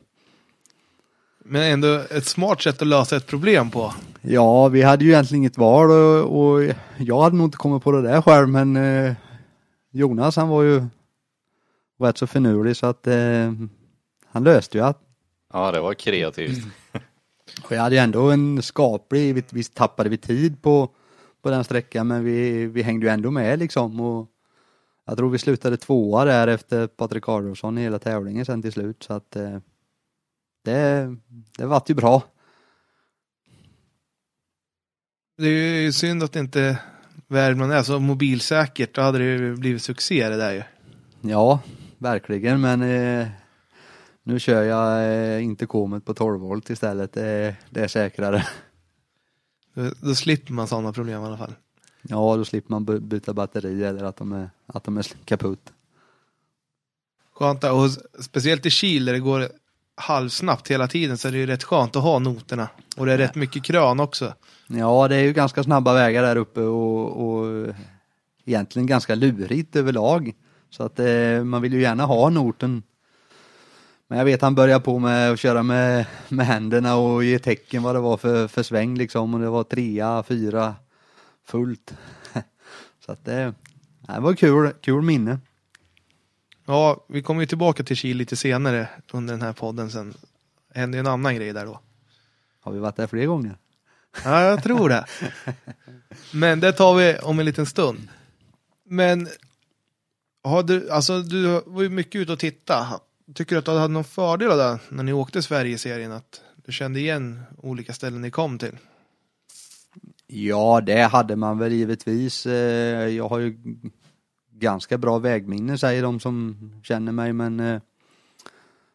Men ändå ett smart sätt att lösa ett problem på. Ja, vi hade ju egentligen inget val och, och jag hade nog inte kommit på det där själv men eh, Jonas han var ju rätt så finurlig så att eh, han löste ju att Ja, det var kreativt. Och jag hade ju ändå en skaplig, visst tappade vi tid på, på den sträckan men vi, vi hängde ju ändå med liksom och jag tror vi slutade tvåa där efter Patrik Adolfsson i hela tävlingen sen till slut så att eh, det, det vart ju bra. Det är ju synd att inte Värmland är så mobilsäkert. Då hade det ju blivit succé det där ju. Ja, verkligen men eh, nu kör jag eh, inte komet på 12 volt istället. Det, det är säkrare. Då, då slipper man sådana problem i alla fall. Ja, då slipper man by- byta batteri eller att de är, att de är kaputt. Skönt och speciellt i Kil där det går halvsnabbt hela tiden så är det ju rätt skönt att ha noterna. Och det är rätt mycket krön också. Ja, det är ju ganska snabba vägar där uppe och, och egentligen ganska lurigt överlag. Så att eh, man vill ju gärna ha noten. Men jag vet han börjar på med att köra med, med händerna och ge tecken vad det var för, för sväng liksom och det var trea, fyra, fullt. Så att det, det var kul, kul minne. Ja, vi kommer ju tillbaka till Kil lite senare under den här podden sen. Hände ju en annan grej där då. Har vi varit där fler gånger? Ja, jag tror det. Men det tar vi om en liten stund. Men har du, alltså du var ju mycket ute och titta. Tycker du att du hade någon fördel av det när ni åkte Sverige-serien? Att du kände igen olika ställen ni kom till? Ja, det hade man väl givetvis. Eh, jag har ju ganska bra vägminne säger de som känner mig men eh,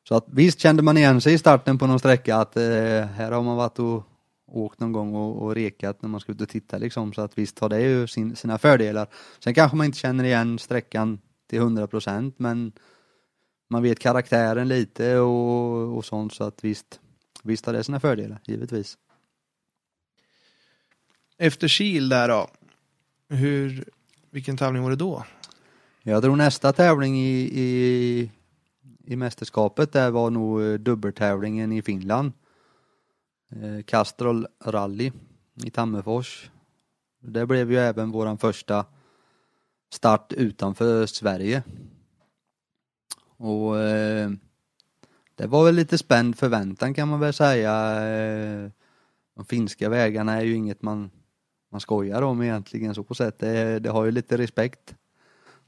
så att visst kände man igen sig i starten på någon sträcka att eh, här har man varit och åkt någon gång och, och rekat när man ska ut och titta liksom så att visst har det ju sin, sina fördelar. Sen kanske man inte känner igen sträckan till 100 procent men man vet karaktären lite och, och sånt så att visst, visst har det sina fördelar givetvis. Efter Kil där då. Hur, vilken tävling var det då? Jag tror nästa tävling i, i, i mästerskapet där var nog eh, dubbeltävlingen i Finland. Eh, Castrol Rally i Tammerfors. Det blev ju även våran första start utanför Sverige. Och eh, det var väl lite spänd förväntan kan man väl säga. Eh, de finska vägarna är ju inget man, man skojar om egentligen så på sätt. Det, det har ju lite respekt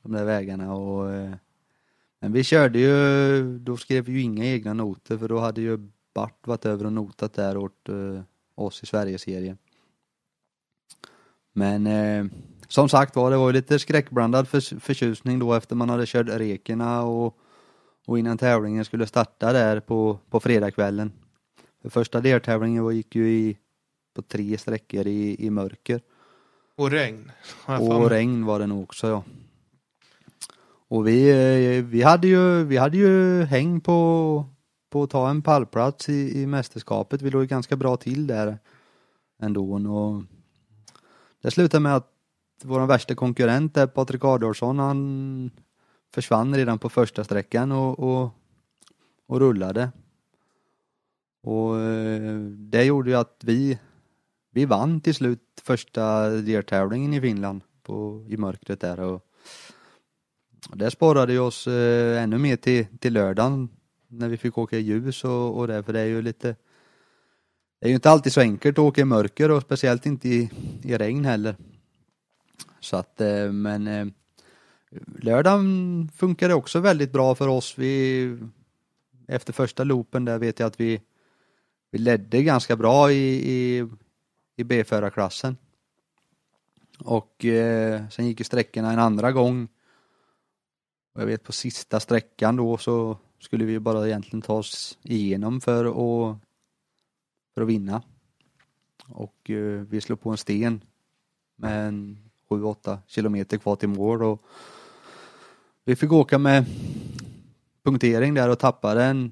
de där vägarna och eh, Men vi körde ju, då skrev vi ju inga egna noter för då hade ju Bart varit över och notat där åt eh, oss i Sverigeserien. Men eh, som sagt var, det var ju lite skräckblandad för, förtjusning då efter man hade kört rekerna och, och innan tävlingen skulle starta där på, på fredagskvällen. För första deltävlingen gick ju i, på tre sträckor i, i mörker. Och regn. Och regn var det nog också ja. Och vi, eh, vi, hade ju, vi hade ju häng på, på att ta en pallplats i, i mästerskapet. Vi låg ganska bra till där ändå. Och det slutade med att vår värsta konkurrent där, Patrik Adolfsson, han försvann redan på första sträckan och, och, och rullade. Och eh, det gjorde ju att vi, vi vann till slut första deltävlingen i Finland på, i mörkret där och och det sparade ju oss eh, ännu mer till, till lördagen när vi fick åka i ljus och, och det, för det är ju lite Det är ju inte alltid så enkelt att åka i mörker och speciellt inte i, i regn heller. Så att, eh, men lördagen funkade också väldigt bra för oss. Vi, efter första loopen där vet jag att vi, vi ledde ganska bra i, i, i B-förarklassen. Och eh, sen gick ju sträckorna en andra gång. Och jag vet på sista sträckan då så skulle vi bara egentligen ta oss igenom för att, för att vinna. Och eh, vi slog på en sten med en 7-8 kilometer kvar till mål och vi fick åka med punktering där och tappade en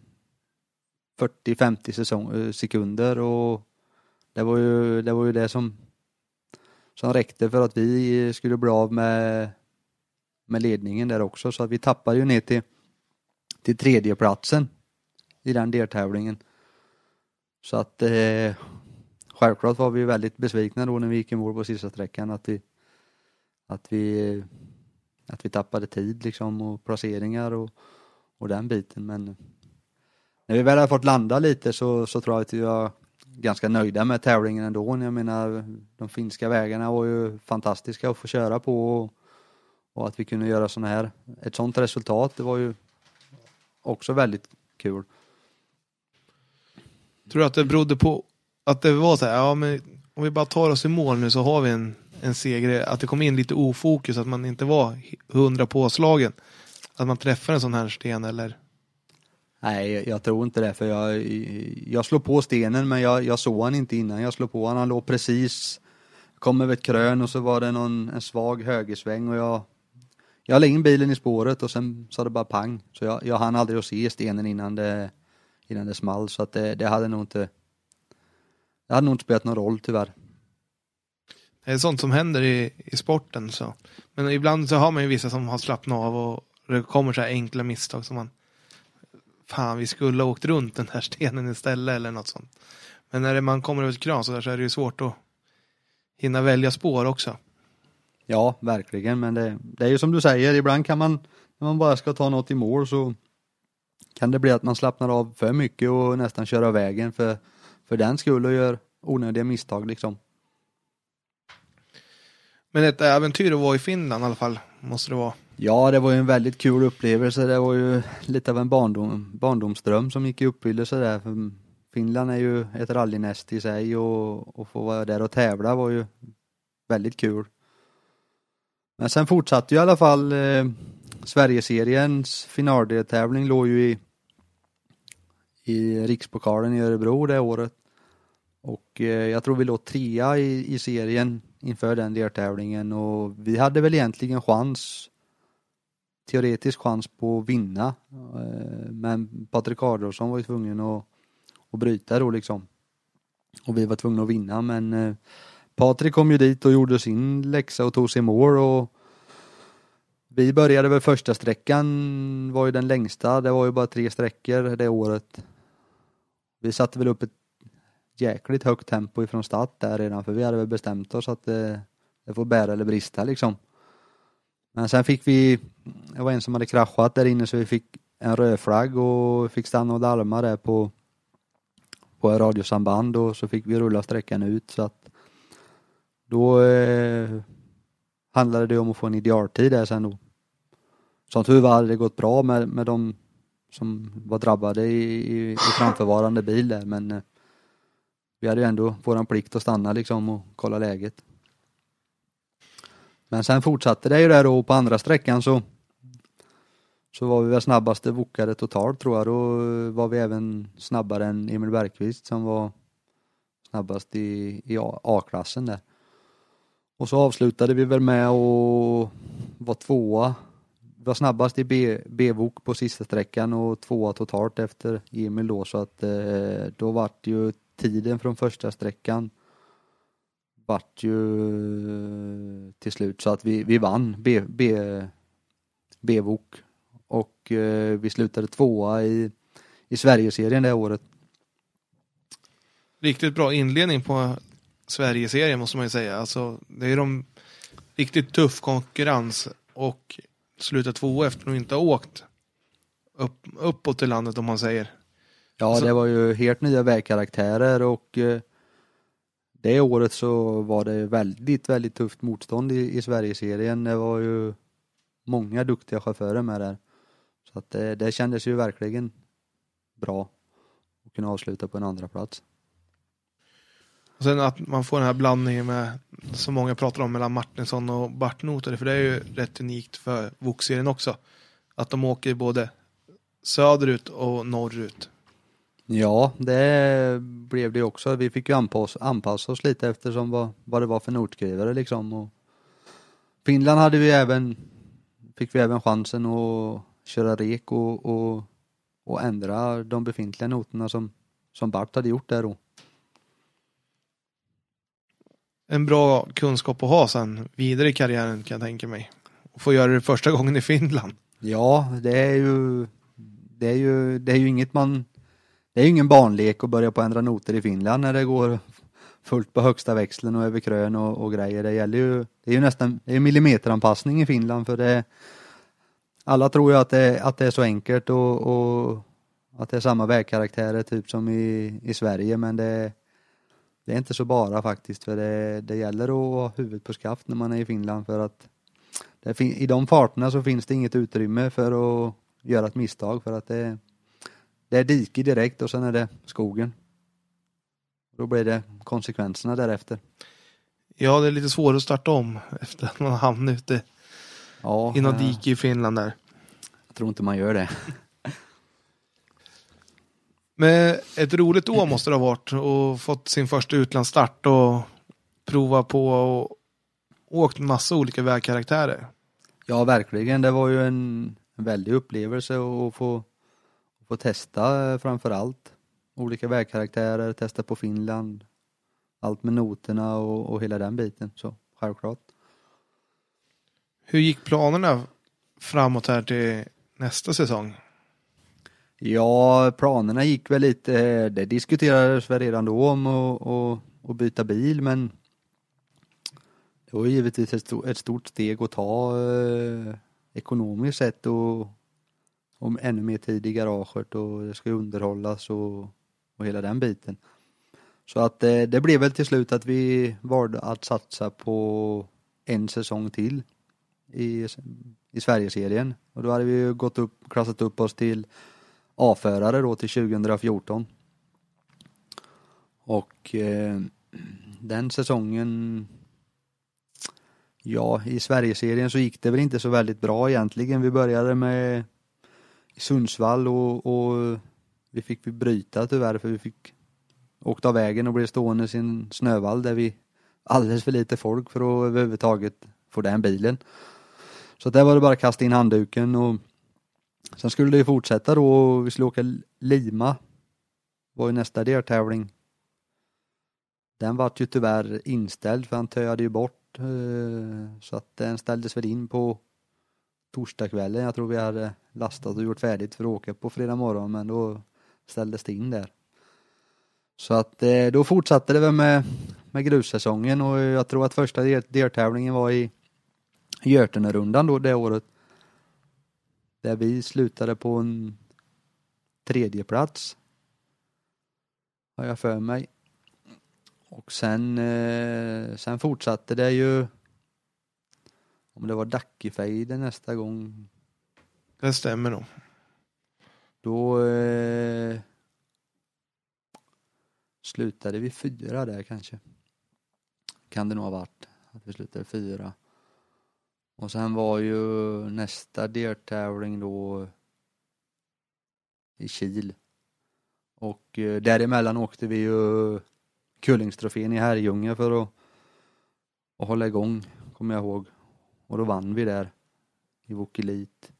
40-50 eh, sekunder och det var ju det, var ju det som, som räckte för att vi skulle bli av med, med ledningen där också så att vi tappade ju ner till, till tredjeplatsen i den deltävlingen. Så att eh, självklart var vi väldigt besvikna då när vi gick i mål på sista sträckan att vi att vi att vi tappade tid liksom och placeringar och, och den biten men när vi väl har fått landa lite så, så tror jag att vi var ganska nöjda med tävlingen ändå. Jag menar de finska vägarna var ju fantastiska att få köra på och, och att vi kunde göra sådana här, ett sådant resultat det var ju också väldigt kul. Tror du att det berodde på att det var så här, ja men om vi bara tar oss i mål nu så har vi en, en seger. Att det kom in lite ofokus, att man inte var hundra påslagen. Att man träffar en sån här sten eller? Nej, jag, jag tror inte det för jag, jag slog på stenen men jag, jag såg han inte innan jag slog på han. Han låg precis, kom över ett krön och så var det någon, en svag högersväng och jag jag la in bilen i spåret och sen sa det bara pang. Så jag, jag hann aldrig att se stenen innan det, innan det small så att det, det hade nog inte det hade nog inte spelat någon roll tyvärr. Det är sånt som händer i, i sporten. Så. Men ibland så har man ju vissa som har slappnat av och det kommer så här enkla misstag som man Fan, vi skulle ha åkt runt den här stenen istället eller något sånt. Men när man kommer över ett kran så, där så är det ju svårt att hinna välja spår också. Ja, verkligen, men det, det är ju som du säger, ibland kan man, när man bara ska ta något i mål så kan det bli att man slappnar av för mycket och nästan kör av vägen för, för den skull och gör onödiga misstag liksom. Men ett äventyr att vara i Finland i alla fall, måste det vara. Ja, det var ju en väldigt kul upplevelse. Det var ju lite av en barndom, barndomsdröm som gick i uppfyllelse där. Finland är ju ett rallynäst i sig och, och få vara där och tävla var ju väldigt kul. Men sen fortsatte ju i alla fall eh, Sverigeseriens finaldeltävling låg ju i, i Rikspokalen i Örebro det året. Och eh, jag tror vi låg trea i, i serien inför den deltävlingen och vi hade väl egentligen chans teoretisk chans på att vinna. Eh, men Patrik Adolfsson var ju tvungen att, att bryta då liksom. Och vi var tvungna att vinna men eh, Patrik kom ju dit och gjorde sin läxa och tog sig mål och vi började väl första sträckan var ju den längsta, det var ju bara tre sträckor det året. Vi satte väl upp ett jäkligt högt tempo ifrån start där redan för vi hade väl bestämt oss att det, det får bära eller brista liksom. Men sen fick vi, det var en som hade kraschat där inne så vi fick en rödflagg och fick stanna och larma där på, på radiosamband och så fick vi rulla sträckan ut så att då eh, handlade det om att få en idealtid där sen då. som tur var hade det gått bra med, med de som var drabbade i, i, i framförvarande bil där men eh, vi hade ju ändå våran plikt att stanna liksom och kolla läget. Men sen fortsatte det ju där och på andra sträckan så så var vi väl snabbaste bokade totalt tror jag. Då var vi även snabbare än Emil Bergqvist som var snabbast i, i A-klassen där. Och så avslutade vi väl med att vara tvåa. Vi var snabbast i B-bok på sista sträckan och tvåa totalt efter Emil då så att eh, då vart ju tiden från första sträckan vart ju eh, till slut så att vi, vi vann B, B, B-vok och eh, vi slutade tvåa i, i Sverigeserien det året. Riktigt bra inledning på Sverigeserien måste man ju säga. Alltså, det är de riktigt tuff konkurrens och sluta tvåa efter att de inte har åkt upp, uppåt i landet om man säger. Ja, alltså, det var ju helt nya vägkaraktärer och eh, det året så var det väldigt, väldigt tufft motstånd i, i Sverigeserien. Det var ju många duktiga chaufförer med där. Så att det, det kändes ju verkligen bra att kunna avsluta på en andra plats. Och sen att man får den här blandningen med, som många pratar om, mellan Martinsson och Bartnoter, för det är ju rätt unikt för Vokserien också. Att de åker både söderut och norrut. Ja, det blev det också. Vi fick ju anpassa, anpassa oss lite eftersom vad, vad det var för notskrivare liksom. Och Finland hade vi även, fick vi även chansen att köra rek och, och, och ändra de befintliga noterna som, som Bart hade gjort där då. En bra kunskap att ha sen vidare i karriären kan jag tänka mig. Och få göra det första gången i Finland. Ja, det är ju det är ju, det är ju inget man det är ju ingen barnlek att börja på att ändra noter i Finland när det går fullt på högsta växeln och över krön och, och grejer. Det gäller ju, det är ju nästan, det är millimeteranpassning i Finland för det alla tror ju att det, att det är så enkelt och, och att det är samma vägkaraktärer typ som i, i Sverige men det, det är inte så bara faktiskt för det, det gäller att ha huvudet på skaft när man är i Finland för att det, i de farterna så finns det inget utrymme för att göra ett misstag för att det, det är dike direkt och sen är det skogen. Då blir det konsekvenserna därefter. Ja, det är lite svårt att starta om efter att man hamnat ute ja, i något dike i Finland där. Jag tror inte man gör det. Men ett roligt år måste det ha varit och fått sin första utlandsstart och prova på och åkt massa olika vägkaraktärer. Ja, verkligen. Det var ju en väldig upplevelse att få, få testa eh, framför allt olika vägkaraktärer, testa på Finland, allt med noterna och, och hela den biten. Så självklart. Hur gick planerna framåt här till nästa säsong? Ja, planerna gick väl lite, det diskuterades väl redan då om att byta bil men det var givetvis ett stort steg att ta eh, ekonomiskt sett och om ännu mer tid i garaget och det ska underhållas och, och hela den biten. Så att eh, det blev väl till slut att vi valde att satsa på en säsong till i, i Sverigeserien. Och då hade vi gått upp, klassat upp oss till A-förare då till 2014. Och eh, den säsongen Ja, i Sverigeserien så gick det väl inte så väldigt bra egentligen. Vi började med Sundsvall och, och vi fick bryta tyvärr för vi fick åkt av vägen och blev stående i en snövall där vi alldeles för lite folk för att överhuvudtaget få den bilen. Så där var det bara att kasta in handduken och sen skulle det fortsätta då och vi skulle åka Lima. var ju nästa deltävling. Den vart ju tyvärr inställd för han töade ju bort eh, så att den ställdes väl in på torsdagskvällen. Jag tror vi hade lastat och gjort färdigt för att åka på fredag morgon men då ställdes det in där. Så att eh, då fortsatte det väl med, med grussäsongen och jag tror att första deltävlingen var i Götenerundan då det året. Där vi slutade på en tredje plats Har jag för mig. Och sen, eh, sen fortsatte det ju om det var Dackefejden nästa gång. Det stämmer nog. Då eh, slutade vi fyra där kanske. Kan det nog ha varit att vi slutade fyra. Och sen var ju nästa deltävling då i Kil. Och eh, däremellan åkte vi ju Kullingstrofén i Herrljunga för att, att hålla igång, kommer jag ihåg. Och då vann vi där i Vokelit.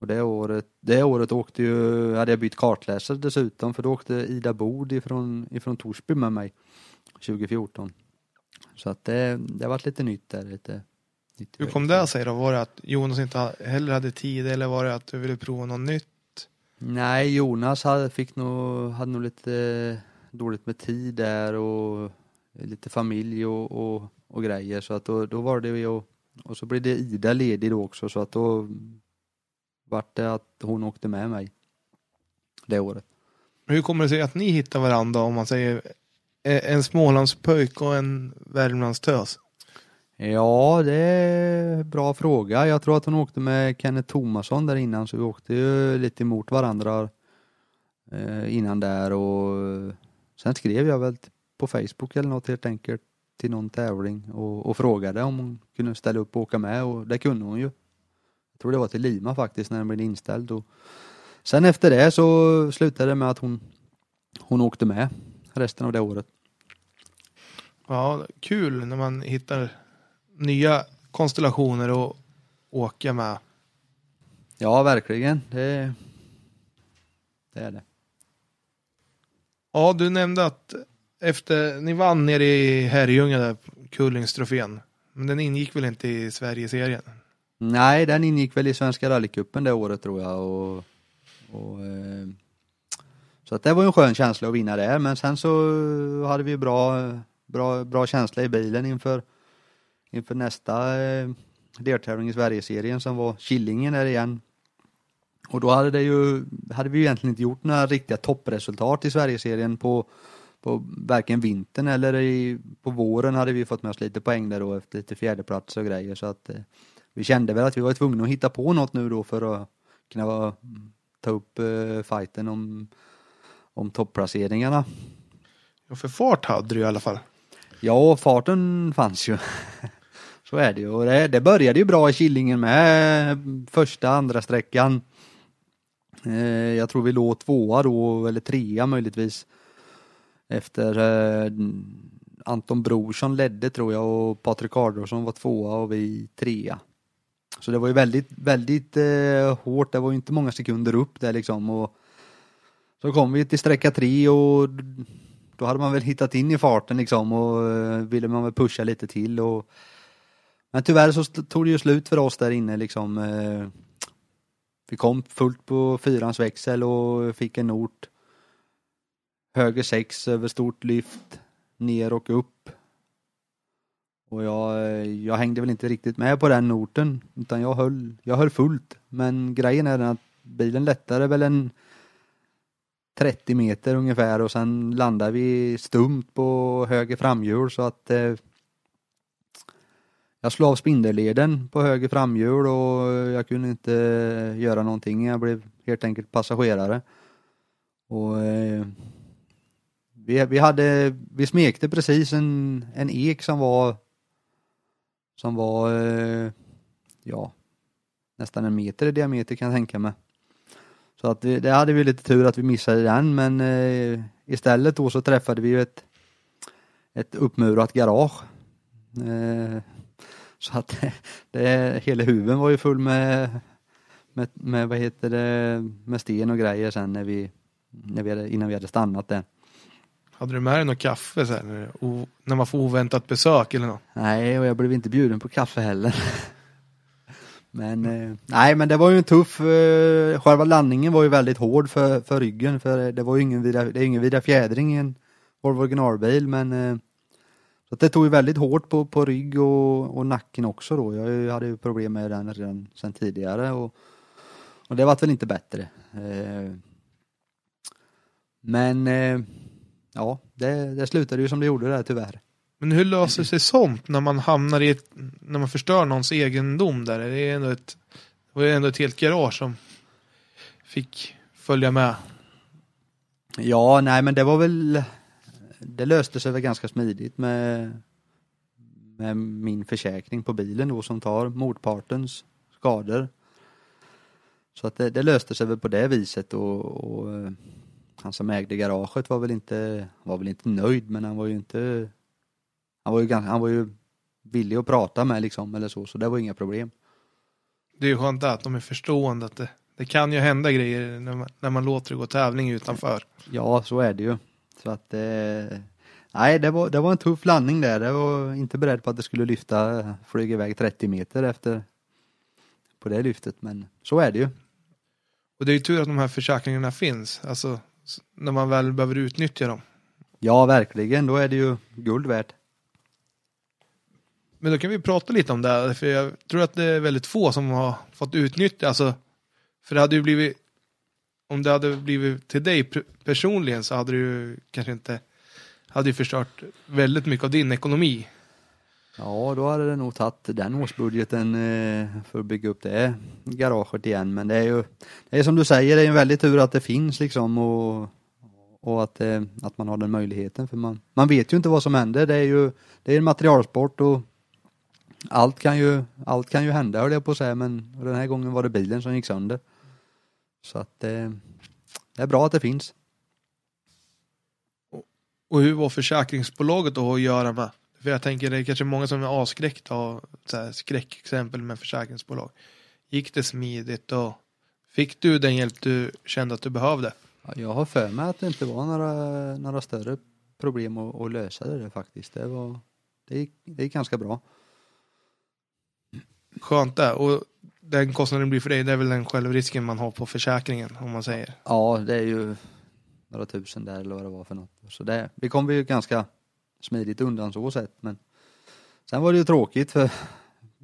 Och det året, det året åkte ju, hade jag bytt kartläsare dessutom för då åkte Ida Bod ifrån, ifrån Torsby med mig 2014. Så att det, det har varit lite nytt där. Lite, nytt Hur kom det sig då? Var det att Jonas inte heller hade tid eller var det att du ville prova något nytt? Nej, Jonas hade, fick nog, hade nog lite dåligt med tid där och lite familj och, och, och grejer så att då, då var det vi och, och så blev det Ida ledig då också så att då vart det att hon åkte med mig det året. Hur kommer det sig att ni hittar varandra om man säger eh, en Smålandspöjk och en Värmlandstös? Ja, det är en bra fråga. Jag tror att hon åkte med Kenneth Tomasson där innan så vi åkte ju lite emot varandra eh, innan där och sen skrev jag väl på Facebook eller något helt enkelt till någon tävling och, och frågade om hon kunde ställa upp och åka med och det kunde hon ju. Jag tror det var till Lima faktiskt när den blev inställd och sen efter det så slutade det med att hon, hon åkte med resten av det året. Ja, kul när man hittar nya konstellationer att åka med. Ja, verkligen. Det, det är det. Ja, du nämnde att efter ni vann nere i Herrljunga där, Kullingstrofén. Men den ingick väl inte i Sverigeserien? Nej, den ingick väl i Svenska rallycupen det året tror jag och, och eh, så att det var ju en skön känsla att vinna där men sen så eh, hade vi bra, bra, bra känsla i bilen inför, inför nästa eh, deltävling i Sverigeserien som var Killingen där igen. Och då hade det ju, hade vi ju egentligen inte gjort några riktiga toppresultat i Sverigeserien på, på varken vintern eller i, på våren hade vi fått med oss lite poäng där då efter lite fjärdeplats och grejer så att eh, vi kände väl att vi var tvungna att hitta på något nu då för att kunna vara, ta upp eh, fighten om, om topplaceringarna. Ja, för fart hade du i alla fall. Ja, farten fanns ju. Så är det ju. Och det, det började ju bra i Killingen med första, andra sträckan. Eh, jag tror vi låg tvåa då, eller trea möjligtvis. Efter eh, Anton Brorsson ledde tror jag och Patrik Adolfsson var tvåa och vi trea. Så det var ju väldigt, väldigt eh, hårt. Det var ju inte många sekunder upp där liksom. Och så kom vi till sträcka tre och då hade man väl hittat in i farten liksom och eh, ville man väl pusha lite till och men tyvärr så tog det ju slut för oss där inne liksom. eh, Vi kom fullt på fyrans växel och fick en nort. Höger sex över stort lyft, ner och upp. Och jag, jag hängde väl inte riktigt med på den noten utan jag höll, jag höll fullt. Men grejen är den att bilen lättade väl en 30 meter ungefär och sen landade vi stumt på höger framhjul så att eh, jag slog av spindelleden på höger framhjul och jag kunde inte göra någonting. Jag blev helt enkelt passagerare. Och eh, vi, vi hade, vi smekte precis en, en ek som var som var eh, ja nästan en meter i diameter kan jag tänka mig. Så att det, det hade vi lite tur att vi missade den men eh, istället då så träffade vi ju ett ett uppmurat garage. Eh, så att det, det, hela huven var ju full med, med, med, vad heter det, med sten och grejer sen när vi, när vi hade, innan vi hade stannat där. Hade du med dig något kaffe så här, när, när man får oväntat besök eller något? Nej, och jag blev inte bjuden på kaffe heller. Men eh, nej, men det var ju en tuff, eh, själva landningen var ju väldigt hård för, för ryggen för det var ju ingen vidare, det är ingen vidare fjädring i en Volvo originalbil men eh, så att det tog ju väldigt hårt på, på rygg och, och nacken också då. Jag hade ju problem med den redan sedan tidigare och, och det var väl inte bättre. Eh, men eh, ja, det, det slutade ju som det gjorde där tyvärr. Men hur löser sig sånt när man hamnar i ett, när man förstör någons egendom där? Det är ändå ett, det var ju ändå ett helt garage som fick följa med. Ja, nej men det var väl, det löste sig väl ganska smidigt med, med min försäkring på bilen då som tar motpartens skador. Så att det, det löste sig väl på det viset och, och eh, han som ägde garaget var väl inte, var väl inte nöjd men han var ju inte, han var ju, ganska, han var ju villig att prata med liksom eller så, så det var inga problem. Det är ju skönt att de är förstående att det, det kan ju hända grejer när man, när man låter det gå tävling utanför. Ja, så är det ju. Så att eh, nej, det var, det var en tuff landning där. Jag var inte beredd på att det skulle lyfta, flyga iväg 30 meter efter på det lyftet, men så är det ju. Och det är ju tur att de här försäkringarna finns, alltså när man väl behöver utnyttja dem. Ja, verkligen, då är det ju guld värt. Men då kan vi prata lite om det, här, för jag tror att det är väldigt få som har fått utnyttja, alltså, för det hade ju blivit, om det hade blivit till dig personligen så hade ju kanske inte, hade ju förstört väldigt mycket av din ekonomi. Ja, då hade det nog tagit den årsbudgeten eh, för att bygga upp det garaget igen. Men det är ju, det är som du säger, det är en väldig tur att det finns liksom och, och att, eh, att man har den möjligheten. För man, man vet ju inte vad som händer. Det är ju det är en materialsport och allt kan ju, allt kan ju hända höll jag på att säga. Men den här gången var det bilen som gick sönder. Så att eh, det är bra att det finns. Och hur var försäkringsbolaget då att göra med? För jag tänker det är kanske många som är avskräckta av så här skräckexempel med försäkringsbolag. Gick det smidigt och fick du den hjälp du kände att du behövde? Ja, Jag har för mig att det inte var några, några större problem att, att lösa det där faktiskt. Det, var, det, gick, det gick ganska bra. Skönt det. Och den kostnaden blir för dig, det är väl den självrisken man har på försäkringen om man säger. Ja, det är ju några tusen där eller vad det var för något. Så det, vi kom ju ganska smidigt undan så sett. Men sen var det ju tråkigt för,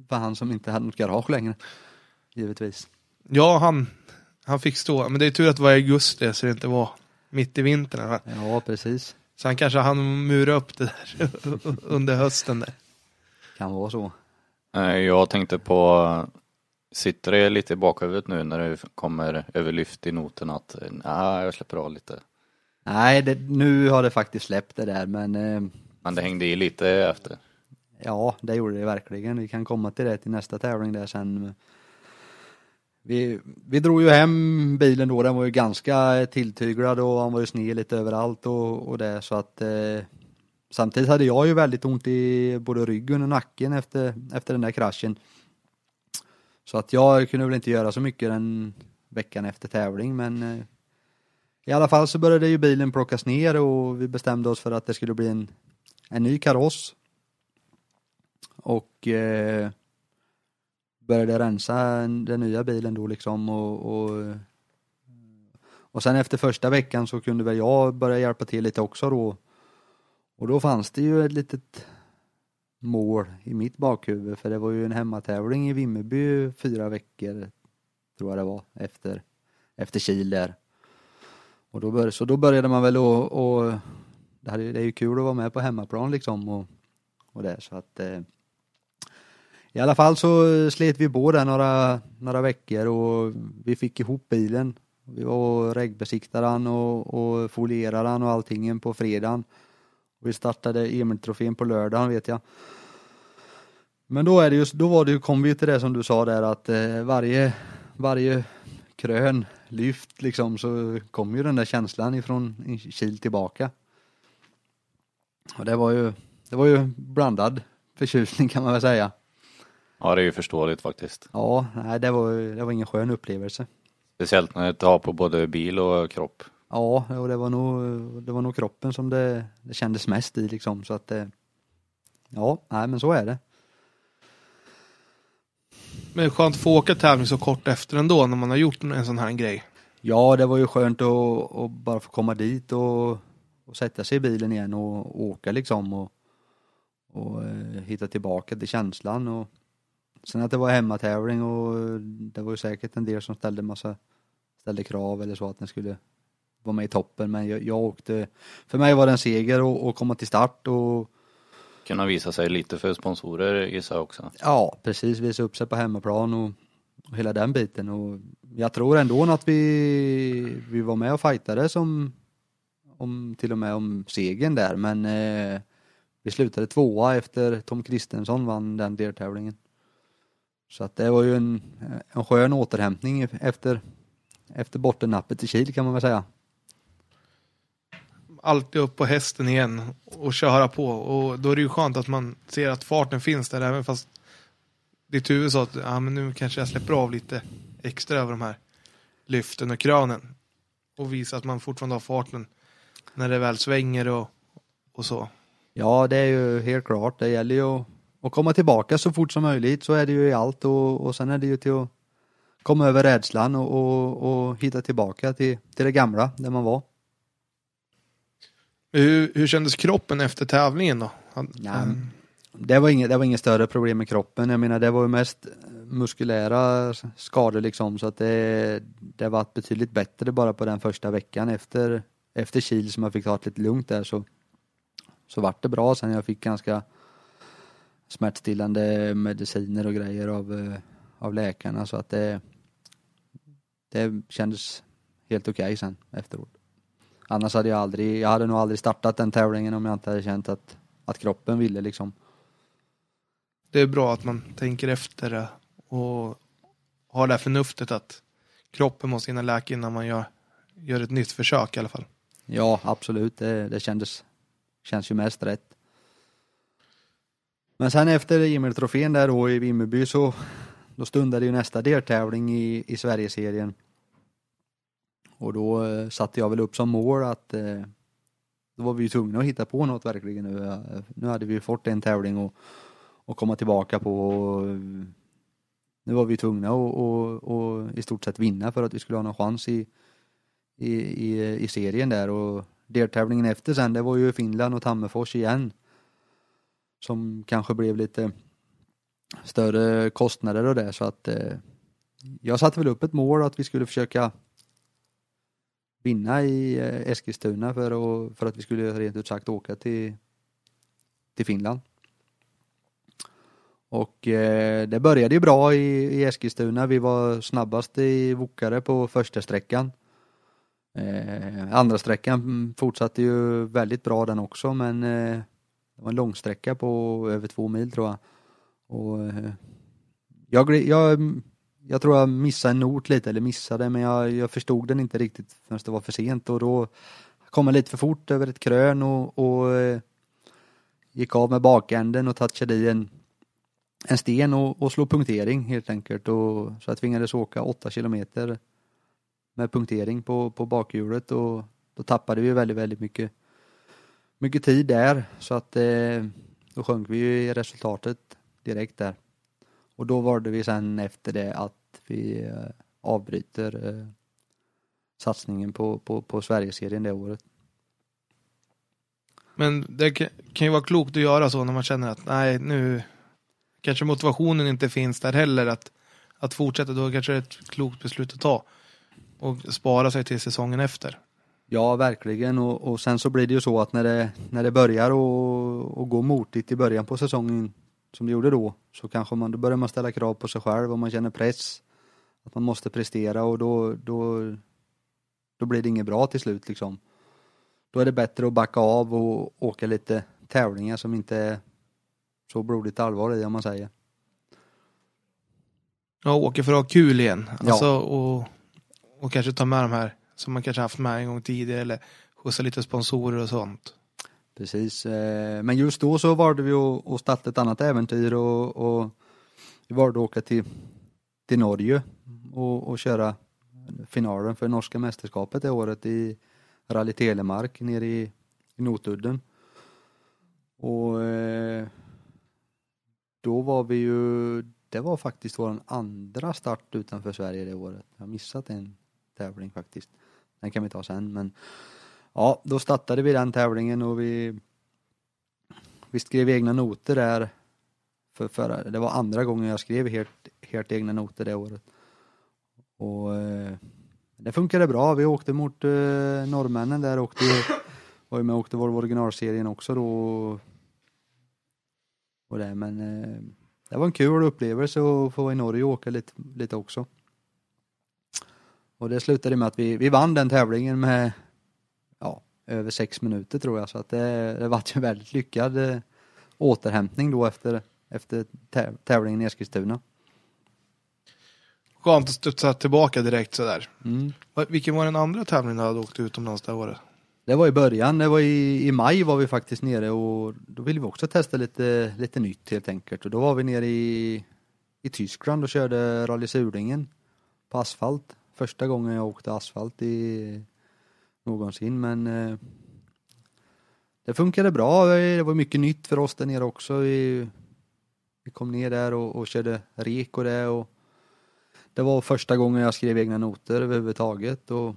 för han som inte hade något garage längre. Givetvis. Ja, han, han fick stå. Men det är tur att det var i augusti så det inte var mitt i vintern. eller? Ja, precis. Så han kanske hann mura upp det där under hösten där. Kan vara så. Jag tänkte på, sitter det lite i bakhuvudet nu när det kommer överlyft i noten att nej, jag släpper av lite. Nej, det, nu har det faktiskt släppt det där men eh, men det hängde i lite efter. Ja, det gjorde det verkligen. Vi kan komma till det till nästa tävling där sen. Vi, vi drog ju hem bilen då, den var ju ganska tilltyglad och han var ju sned lite överallt och, och det så att eh, Samtidigt hade jag ju väldigt ont i både ryggen och nacken efter, efter den där kraschen. Så att jag kunde väl inte göra så mycket den veckan efter tävling men eh, i alla fall så började ju bilen plockas ner och vi bestämde oss för att det skulle bli en, en ny kaross. Och eh, började rensa den nya bilen då liksom och, och och sen efter första veckan så kunde väl jag börja hjälpa till lite också då. Och då fanns det ju ett litet mål i mitt bakhuvud för det var ju en hemmatävling i Vimmerby fyra veckor tror jag det var efter efter Kil där. Och då började, så då började man väl att det, hade, det är ju kul att vara med på hemmaplan liksom och, och det så att eh, i alla fall så slet vi på där några, några veckor och vi fick ihop bilen. Vi var och regbesiktade den och, och folierade den och allting på fredagen. Vi startade Emil-trofén på lördagen vet jag. Men då är det just, då var det kom vi till det som du sa där att eh, varje, varje krön, lyft liksom så kom ju den där känslan ifrån Kil tillbaka. Och det var ju, det var ju blandad förtjusning kan man väl säga. Ja, det är ju förståeligt faktiskt. Ja, nej, det var, det var ingen skön upplevelse. Speciellt när det tar på både bil och kropp. Ja, och det var nog, det var nog kroppen som det, det kändes mest i liksom så att det, Ja, nej men så är det. Men skönt att få åka tävling så kort efter ändå när man har gjort en sån här grej. Ja, det var ju skönt att, att bara få komma dit och, och sätta sig i bilen igen och, och åka liksom och, och eh, hitta tillbaka till känslan. Och sen att det var hemmatävling och det var ju säkert en del som ställde massa ställde krav eller så att den skulle vara med i toppen. Men jag, jag åkte för mig var det en seger att att komma till start och Kunna visa sig lite för sponsorer gissar jag också. ja precis. Visa upp sig på hemmaplan och och hela den biten. Och jag tror ändå att vi, vi var med och fightade som om, till och med om segern där men eh, vi slutade tvåa efter Tom Kristensson vann den deltävlingen. Så att det var ju en, en skön återhämtning efter, efter bottennappet i Kil kan man väl säga. Alltid upp på hästen igen och köra på. Och då är det ju skönt att man ser att farten finns där även fast ditt huvud sa att ja, men nu kanske jag släpper av lite extra över de här lyften och krönen Och visa att man fortfarande har farten när det väl svänger och, och så. Ja, det är ju helt klart. Det gäller ju att, att komma tillbaka så fort som möjligt. Så är det ju i allt och, och sen är det ju till att komma över rädslan och, och, och hitta tillbaka till, till det gamla, där man var. Hur, hur kändes kroppen efter tävlingen då? Han- Det var, inget, det var inget större problem med kroppen. Jag menar det var ju mest muskulära skador liksom så att det, det var betydligt bättre bara på den första veckan efter, efter Kil som jag fick ta det lite lugnt där så, så vart det bra sen jag fick ganska smärtstillande mediciner och grejer av, eh, av läkarna så att det, det kändes helt okej sen efteråt. Annars hade jag aldrig, jag hade nog aldrig startat den tävlingen om jag inte hade känt att, att kroppen ville liksom. det är bra att man tänker efter det och har det här förnuftet att kroppen måste hinna läka innan man gör, gör ett nytt försök i alla fall. Ja, absolut. Det, det kändes, känns ju mest rätt. Men sen efter Emil-trofén där då i Vimmerby så då stundade ju nästa deltävling i, i Sverigeserien. Och då eh, satte jag väl upp som mål att eh, då var vi ju tvungna att hitta på något verkligen nu. Eh, nu hade vi ju fått en tävling och, och komma tillbaka på. Och, nu var vi tvungna att och, och i stort sett vinna för att vi skulle ha någon chans i, i, i, i serien där och deltävlingen efter sen det var ju Finland och Tammerfors igen. Som kanske blev lite större kostnader och det så att eh, jag satte väl upp ett mål att vi skulle försöka vinna i eh, Eskilstuna för, att, för att vi skulle rent ut sagt åka till, till Finland. Och eh, det började ju bra i, i Eskilstuna. Vi var snabbast i Vokare på första sträckan. Eh, andra sträckan fortsatte ju väldigt bra den också men eh, det var en långsträcka på över två mil tror jag. Och, eh, jag, jag, jag tror jag missade en not lite, eller missade, men jag, jag förstod den inte riktigt förrän det var för sent och då kom jag lite för fort över ett krön och, och eh, gick av med bakänden och touchade i en, en sten och, och slog punktering helt enkelt. Och, så jag tvingades åka åtta kilometer med punktering på, på bakhjulet och då tappade vi väldigt, väldigt mycket, mycket tid där så att eh, då sjönk vi ju i resultatet direkt där. Och då valde vi sen efter det att vi eh, avbryter eh, satsningen på, på, på Sverigeserien det året. Men det kan, kan ju vara klokt att göra så när man känner att nej, nu kanske motivationen inte finns där heller att, att fortsätta. Då kanske det är ett klokt beslut att ta och spara sig till säsongen efter. Ja, verkligen. Och, och sen så blir det ju så att när det, när det börjar och, och gå motigt i början på säsongen som det gjorde då, så kanske man, då börjar man ställa krav på sig själv och man känner press. Att man måste prestera och då, då, då blir det inget bra till slut liksom. Då är det bättre att backa av och åka lite tävlingar som inte är så blodigt allvar i om man säger. Ja, åka för att ha kul igen. Ja. Alltså, och, och kanske ta med de här som man kanske haft med en gång tidigare eller skjutsa lite sponsorer och sånt. Precis, eh, men just då så var det vi att starta ett annat äventyr och, och vi valde att åka till, till Norge och, och köra finalen för norska mästerskapet det året i Rally Telemark nere i, i Notudden. Och eh, då var vi ju, det var faktiskt vår andra start utanför Sverige det året. Jag har missat en tävling faktiskt. Den kan vi ta sen men Ja, då startade vi den tävlingen och vi, vi skrev egna noter där. För, för, det var andra gången jag skrev helt, helt egna noter det året. Och eh, det funkade bra. Vi åkte mot eh, norrmännen där och det var ju med och åkte Volvo originalserien också då. Och det, men eh, det var en kul upplevelse att få vara i Norge och åka lite, lite också. Och det slutade med att vi, vi vann den tävlingen med ja, över sex minuter tror jag, så att det, det var en väldigt lyckad eh, återhämtning då efter, efter täv- tävlingen i Eskilstuna. Skönt att studsa tillbaka direkt sådär. Mm. Vilken var den andra tävlingen du hade åkt utomlands det året? Det var i början, det var i, i maj var vi faktiskt nere och då ville vi också testa lite, lite nytt helt enkelt. Och då var vi nere i, i Tyskland och körde Rally Surdingen på asfalt. Första gången jag åkte asfalt i någonsin men eh, det funkade bra. Det var mycket nytt för oss där nere också. Vi, vi kom ner där och, och körde rek och det och det var första gången jag skrev egna noter överhuvudtaget och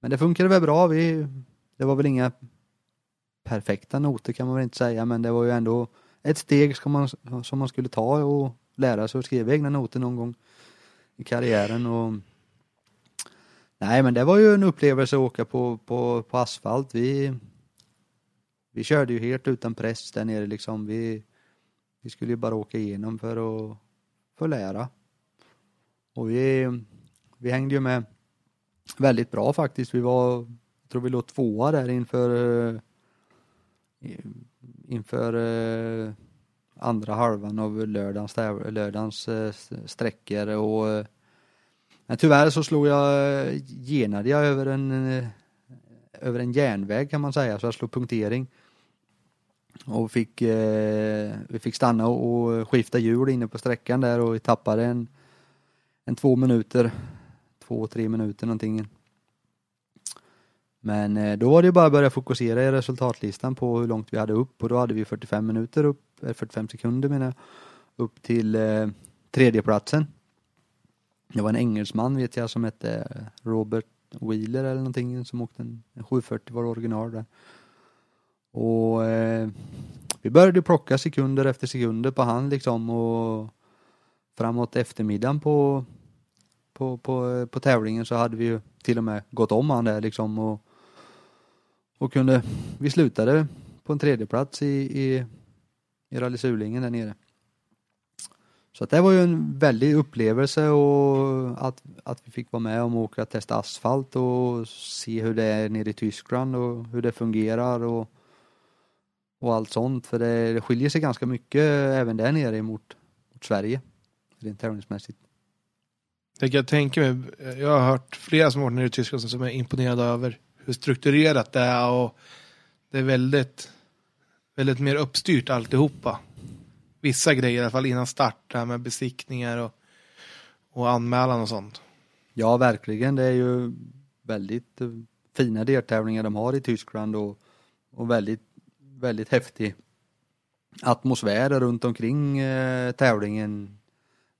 men det funkade väl bra. Vi, det var väl inga perfekta noter kan man väl inte säga, men det var ju ändå ett steg som man, som man skulle ta och lära sig att skriva egna noter någon gång i karriären. Och, nej, men det var ju en upplevelse att åka på, på, på asfalt. Vi, vi körde ju helt utan press där nere liksom. Vi, vi skulle ju bara åka igenom för att, för att lära. Och vi, vi hängde ju med väldigt bra faktiskt. Vi var, jag tror vi låg tvåa där inför eh, inför eh, andra halvan av lördagens, lördagens eh, sträckor och men tyvärr så slog jag, eh, genade jag över en eh, över en järnväg kan man säga så jag slog punktering och fick, eh, vi fick stanna och, och skifta hjul inne på sträckan där och vi tappade en, en två minuter två, tre minuter någonting. Men eh, då var det bara att börja fokusera i resultatlistan på hur långt vi hade upp och då hade vi 45 minuter upp, 45 sekunder menar jag, upp till eh, tredjeplatsen. Det var en engelsman vet jag som hette eh, Robert Wheeler eller någonting som åkte en, 740 var original där. Och eh, vi började plocka sekunder efter sekunder på han liksom och framåt eftermiddagen på på, på, eh, på tävlingen så hade vi ju till och med gått om han där liksom och, och kunde, vi slutade på en tredje plats i, i, i Rally Sulingen där nere. Så det var ju en väldig upplevelse och att, att vi fick vara med om att åka och testa asfalt och se hur det är nere i Tyskland och hur det fungerar och, och allt sånt. För det, det skiljer sig ganska mycket även där nere mot, mot Sverige, rent tävlingsmässigt. Det kan jag tänka mig. Jag har hört flera som har varit nere i Tyskland som är imponerade över hur strukturerat det är och det är väldigt, väldigt mer uppstyrt alltihopa. Vissa grejer i alla fall innan start, det här med besiktningar och, och anmälan och sånt. Ja, verkligen. Det är ju väldigt eh, fina deltävlingar de har i Tyskland och, och väldigt, väldigt häftig atmosfär runt omkring eh, tävlingen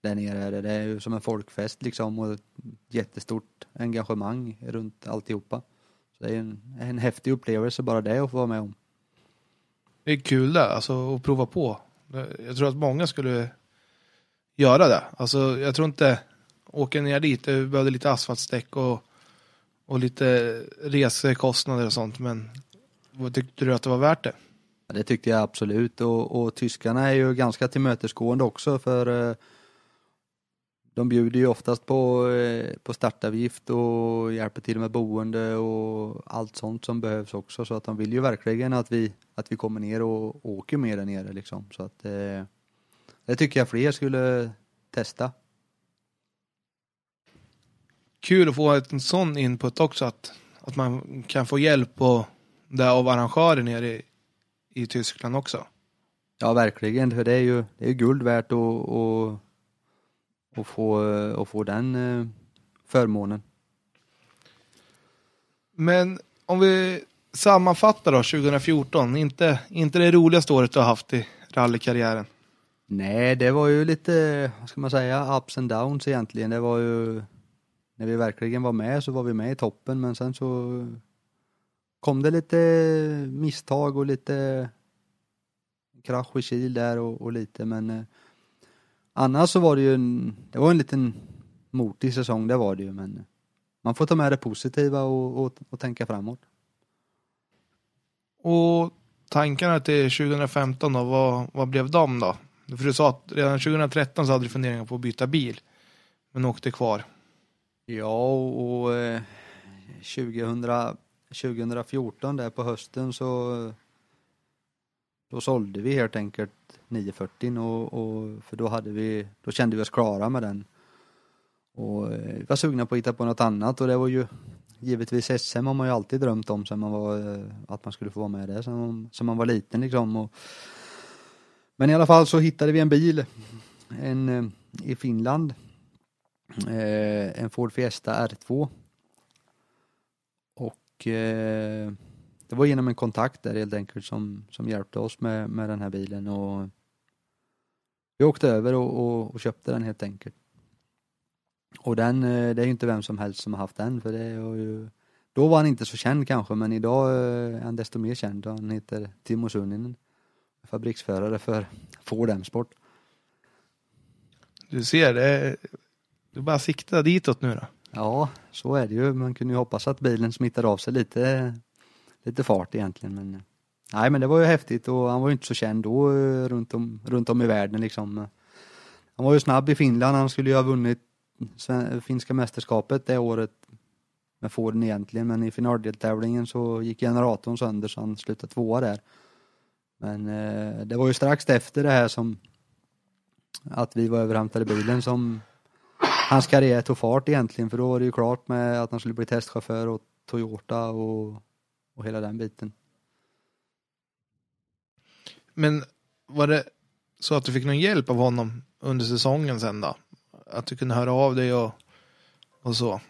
där nere. Det är ju som en folkfest liksom och ett jättestort engagemang runt alltihopa. Så det är en, en häftig upplevelse bara det att få vara med om. Det är kul det, alltså att prova på. Jag tror att många skulle göra det. Alltså, jag tror inte åka ner dit, det behövde lite asfaltstäck och, och lite resekostnader och sånt, men vad tyckte du att det var värt det? Ja, det tyckte jag absolut och, och tyskarna är ju ganska tillmötesgående också för eh, de bjuder ju oftast på, eh, på startavgift och hjälper till med boende och allt sånt som behövs också så att de vill ju verkligen att vi, att vi kommer ner och åker med där nere liksom så att eh, det tycker jag fler skulle testa. Kul att få en sån input också, att, att man kan få hjälp och det av arrangörer nere i, i Tyskland också. Ja verkligen för det är ju, det är ju guld värt att, att, att, få, att få den eh, förmånen. Men om vi Sammanfatta då 2014, inte, inte det roligaste året du har haft i rallykarriären. Nej, det var ju lite, vad ska man säga, ups and downs egentligen. Det var ju, när vi verkligen var med så var vi med i toppen men sen så kom det lite misstag och lite krasch i Kil där och, och lite men eh, annars så var det ju en, det var en liten motig säsong, det var det ju men man får ta med det positiva och, och, och tänka framåt. Och tankarna till 2015 då, vad, vad blev de då? För du sa att redan 2013 så hade du funderingar på att byta bil. Men åkte kvar. Ja, och eh, 2000, 2014 där på hösten så då sålde vi helt enkelt 940 och, och för då hade vi, då kände vi oss klara med den. Och eh, vi var sugna på att hitta på något annat och det var ju givetvis SM har man ju alltid drömt om sen man var, eh, att man skulle få vara med där sen man, sen man var liten liksom. Och, men i alla fall så hittade vi en bil en, eh, i Finland. Eh, en Ford Fiesta R2. Och eh, det var genom en kontakt där helt enkelt som, som hjälpte oss med, med den här bilen och vi åkte över och, och, och köpte den helt enkelt. Och den, eh, det är ju inte vem som helst som har haft den för det är ju Då var han inte så känd kanske men idag eh, är han desto mer känd. Han heter Timo Sunninen. Fabriksförare för Ford M-sport. Du ser, det, du bara sikta ditåt nu då. Ja, så är det ju. Man kunde ju hoppas att bilen smittar av sig lite, lite fart egentligen. Men, nej, men det var ju häftigt och han var ju inte så känd då eh, runt om, runt om i världen liksom. Han var ju snabb i Finland. Han skulle ju ha vunnit Eh, finska mästerskapet det året med Forden egentligen. Men i finaldeltävlingen så gick generatorn sönder så han slutade tvåa där. Men eh, det var ju strax efter det här som att vi var överhämtade bilen som hans karriär tog fart egentligen för då var det ju klart med att han skulle bli testchaufför åt Toyota och, och hela den biten. Men var det så att du fick någon hjälp av honom under säsongen sen då? Att du kunde höra av dig och, och så?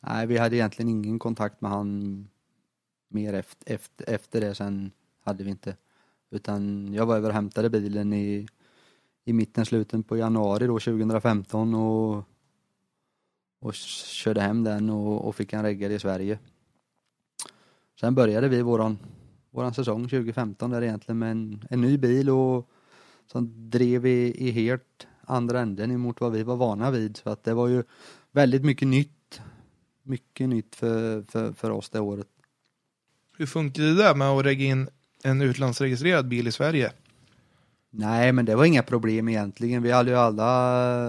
Nej, vi hade egentligen ingen kontakt med han mer efter, efter, efter det sen hade vi inte. Utan jag var över och hämtade bilen i, i mitten, slutet på januari då 2015 och, och körde hem den och, och fick en reggare i Sverige. Sen började vi våran, våran säsong 2015 där egentligen med en, en ny bil och som drev i, i helt andra änden emot vad vi var vana vid. Så att det var ju väldigt mycket nytt. Mycket nytt för, för, för oss det året. Hur funkade det där med att regga in en utlandsregistrerad bil i Sverige? Nej, men det var inga problem egentligen. Vi hade ju alla,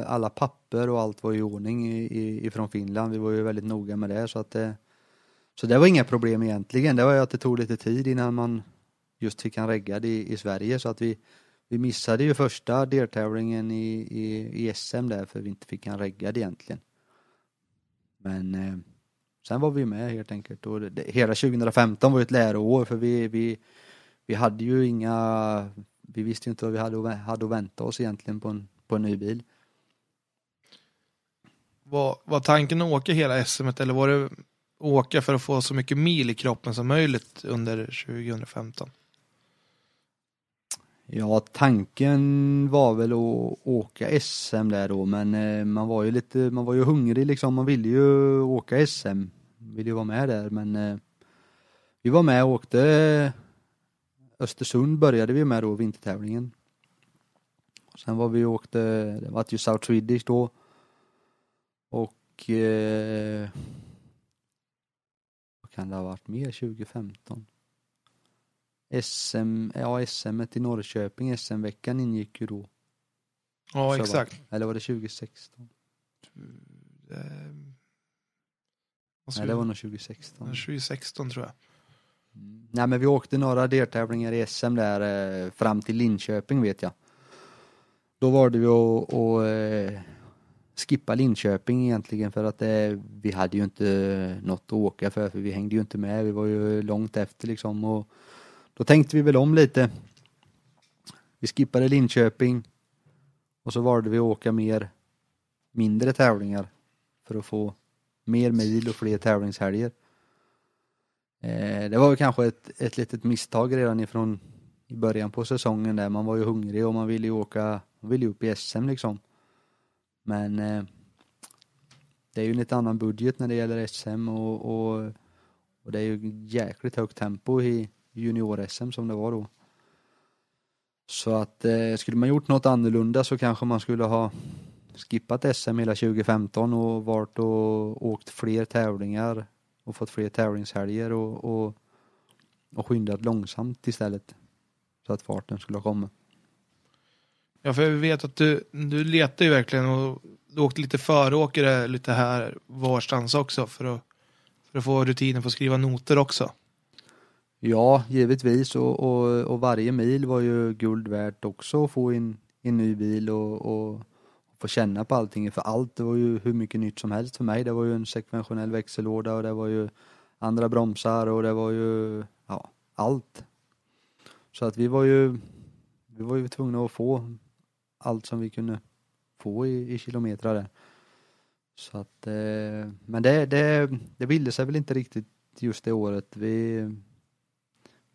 alla papper och allt var i ordning ifrån Finland. Vi var ju väldigt noga med det så att det, så det var inga problem egentligen. Det var ju att det tog lite tid innan man just fick en reggad i, i Sverige så att vi, vi missade ju första deltävlingen i, i, i SM där för vi inte fick en reggad egentligen. Men eh, sen var vi med helt enkelt och det, hela 2015 var ett läroår för vi, vi, vi hade ju inga, vi visste ju inte vad vi hade, hade att vänta oss egentligen på en, på en ny bil. Var, var tanken att åka hela SM eller var det åka för att få så mycket mil i kroppen som möjligt under 2015? Ja, tanken var väl att åka SM där då, men eh, man var ju lite, man var ju hungrig liksom, man ville ju åka SM, ville ju vara med där, men eh, vi var med och åkte Östersund började vi med då, vintertävlingen. Sen var vi och åkte, det var ju South Swedish då. Och eh, vad kan det ha varit mer 2015? SM, ja SM i Norrköping, SM-veckan ingick ju då. Ja, Så exakt. Var, eller var det 2016? Det, Nej, det var nog 2016. 2016 tror jag. Mm. Nej, men vi åkte några deltävlingar i SM där eh, fram till Linköping vet jag. Då var det ju att, att eh, skippa Linköping egentligen för att eh, vi hade ju inte något att åka för, för vi hängde ju inte med. Vi var ju långt efter liksom och då tänkte vi väl om lite. Vi skippade Linköping och så valde vi att åka mer mindre tävlingar för att få mer mil och fler tävlingshelger. Eh, det var väl kanske ett, ett litet misstag redan ifrån i början på säsongen där. Man var ju hungrig och man ville ju åka, man ville ju upp i SM liksom. Men eh, det är ju en lite annan budget när det gäller SM och, och, och det är ju jäkligt högt tempo i junior-SM som det var då. Så att eh, skulle man gjort något annorlunda så kanske man skulle ha skippat SM hela 2015 och varit och åkt fler tävlingar och fått fler tävlingshelger och, och, och skyndat långsamt istället. Så att farten skulle ha kommit. Ja, för vi vet att du, du letar ju verkligen och du åkte lite föråkare lite här varstans också för att, för att få rutinen på att skriva noter också. Ja, givetvis och, och, och varje mil var ju guld värt också att få in en ny bil och, och få känna på allting. För allt, det var ju hur mycket nytt som helst för mig. Det var ju en sekventionell växellåda och det var ju andra bromsar och det var ju, ja, allt. Så att vi var ju, vi var ju tvungna att få allt som vi kunde få i, i kilometrar där. Så att, eh, men det, det, det ville sig väl inte riktigt just det året. Vi, vi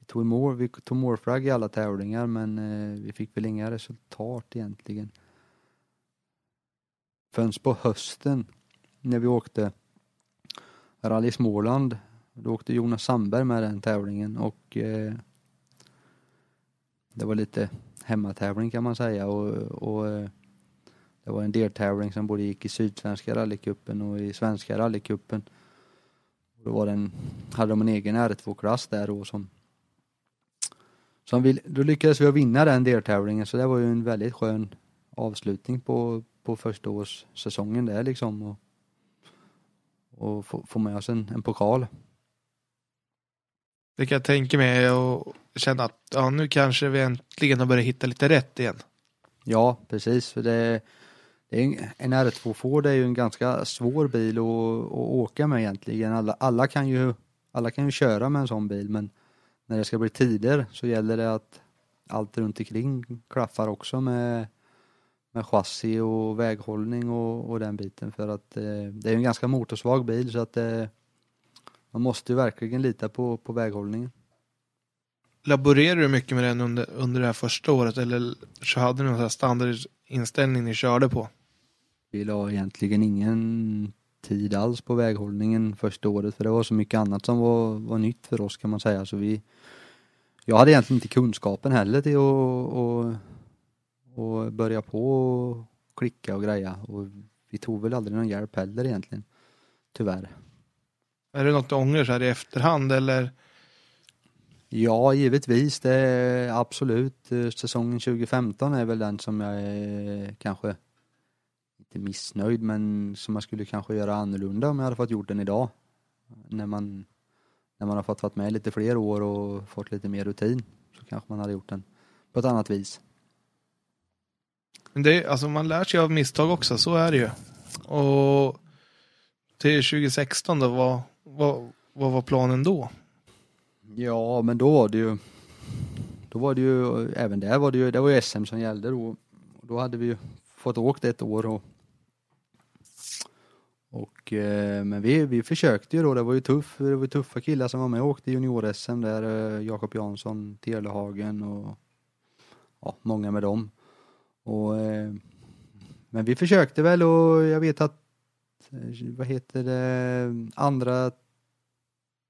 tog mål, vi tog målflagg i alla tävlingar men eh, vi fick väl inga resultat egentligen. Förrän på hösten när vi åkte Rally Småland. Då åkte Jonas Sandberg med den tävlingen och eh, det var lite hemmatävling kan man säga och, och eh, det var en deltävling som både gick i Sydsvenska rallycupen och i Svenska rallycupen. Då var den, hade de en egen R2-klass där då som, som vi, då lyckades vi vinna den deltävlingen så det var ju en väldigt skön avslutning på, på första årssäsongen där liksom och, och få, få med oss en, en pokal. Det kan jag tänka mig och känna att ja, nu kanske vi äntligen har börjat hitta lite rätt igen. Ja, precis. För det, det är en, en R2 Ford är ju en ganska svår bil att, att åka med egentligen. Alla, alla, kan ju, alla kan ju köra med en sån bil men när det ska bli tider så gäller det att allt runt omkring klaffar också med, med chassi och väghållning och, och den biten för att eh, det är en ganska motorsvag bil så att eh, man måste ju verkligen lita på, på väghållningen. Laborerar du mycket med den under, under det här första året eller så hade du någon standardinställning ni körde på? Vi la egentligen ingen tid alls på väghållningen första året för det var så mycket annat som var, var nytt för oss kan man säga. Så vi, jag hade egentligen inte kunskapen heller till att och, och börja på och klicka och greja och vi tog väl aldrig någon hjälp heller egentligen. Tyvärr. Är det något du ångrar så här i efterhand eller? Ja, givetvis. Det är absolut. Säsongen 2015 är väl den som jag är kanske inte missnöjd men som man skulle kanske göra annorlunda om jag hade fått gjort den idag. När man, när man har fått vara med lite fler år och fått lite mer rutin så kanske man hade gjort den på ett annat vis. Men det, alltså man lär sig av misstag också, så är det ju. Och till 2016 då, vad, vad, vad var planen då? Ja, men då var det ju då var det ju, även där var det ju, det var ju SM som gällde då. Då hade vi ju fått åkt ett år och och, eh, men vi, vi försökte ju då, det var ju tuff, det var tuffa killar som var med och åkte junior-SM där, eh, Jakob Jansson, Telehagen och ja, många med dem. Och, eh, men vi försökte väl och jag vet att, vad heter det, andra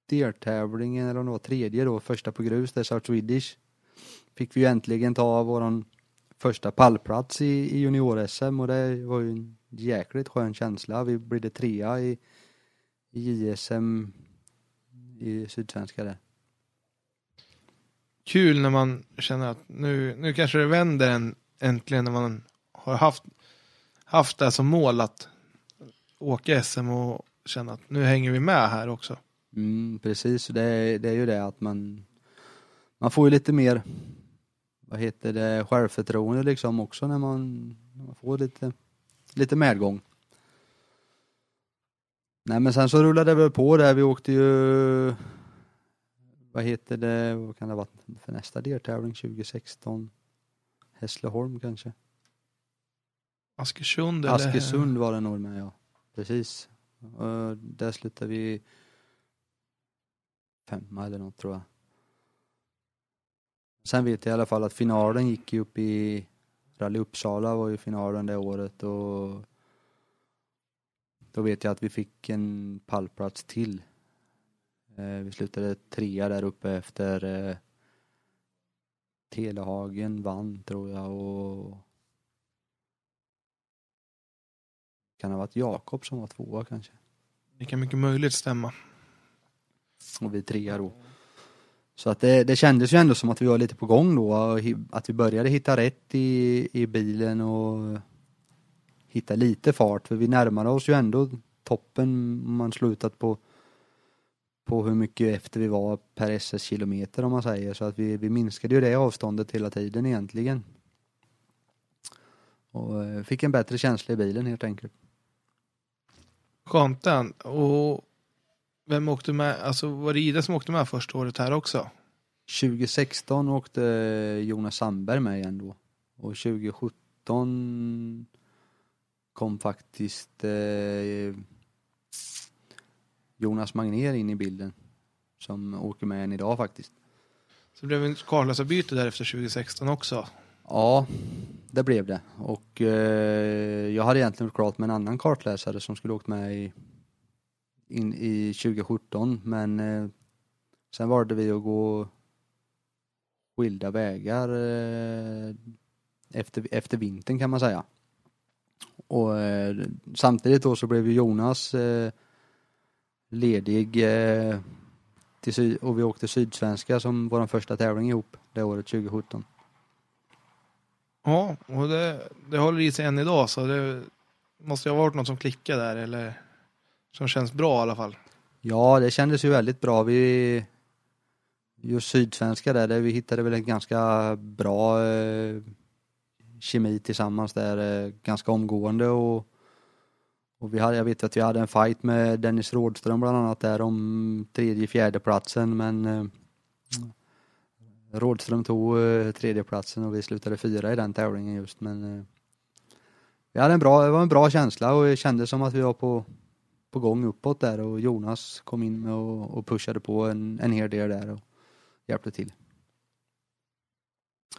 deltävlingen, eller om det var tredje då, första på grus, där South Swedish, fick vi ju äntligen ta våran första pallplats i, i junior-SM och det var ju en jäkligt skön känsla. Vi blev trea i, JSM i Sydsvenska där. Kul när man känner att nu, nu kanske det vänder en, äntligen när man har haft, haft det som mål att åka SM och känna att nu hänger vi med här också. Mm, precis, det är, det är ju det att man man får ju lite mer vad heter det, självförtroende liksom också när man, när man får lite, lite medgång. Nej men sen så rullade det väl på där, vi åkte ju, vad heter det, vad kan det vara för nästa deltävling 2016? Hässleholm kanske? Askersund eller? Askersund var det nog med ja, precis. Och där slutade vi femma eller något tror jag. Sen vet jag i alla fall att finalen gick ju upp i Rally Uppsala var ju finalen det året och då vet jag att vi fick en pallplats till. Eh, vi slutade trea där uppe efter eh, Telehagen vann tror jag och kan ha varit Jakob som var tvåa kanske. Det kan mycket möjligt stämma. Och vi trea då. Så att det, det kändes ju ändå som att vi var lite på gång då, att vi började hitta rätt i, i bilen och hitta lite fart, för vi närmade oss ju ändå toppen om man slutat på på hur mycket efter vi var per SS-kilometer om man säger, så att vi, vi minskade ju det avståndet hela tiden egentligen. Och eh, fick en bättre känsla i bilen helt enkelt. Skönt den. Och vem åkte med? Alltså var det Ida som åkte med första året här också? 2016 åkte Jonas Sandberg med igen då. Och 2017 kom faktiskt eh, Jonas Magnér in i bilden. Som åker med än idag faktiskt. Så det blev en kartläsarbyte där efter 2016 också. Ja, det blev det. Och eh, jag hade egentligen gjort klart med en annan kartläsare som skulle åkt med i, in, i 2017 men eh, sen valde vi att gå skilda vägar eh, efter, efter vintern kan man säga. Och eh, samtidigt då så blev ju Jonas eh, ledig eh, till syd, och vi åkte Sydsvenska som vår första tävling ihop det året 2017. Ja, och det, det håller i sig än idag så det måste ju ha varit något som klickade där eller som känns bra i alla fall. Ja, det kändes ju väldigt bra. Vi just Sydsvenska där, där vi hittade väl en ganska bra eh, kemi tillsammans där eh, ganska omgående och, och vi hade, jag vet att vi hade en fight med Dennis Rådström bland annat där om tredje, fjärde platsen men eh, Rådström tog eh, tredjeplatsen och vi slutade fyra i den tävlingen just men eh, vi hade en bra, det var en bra känsla och det kändes som att vi var på på gång uppåt där och Jonas kom in och, och pushade på en, en hel del där och hjälpte till.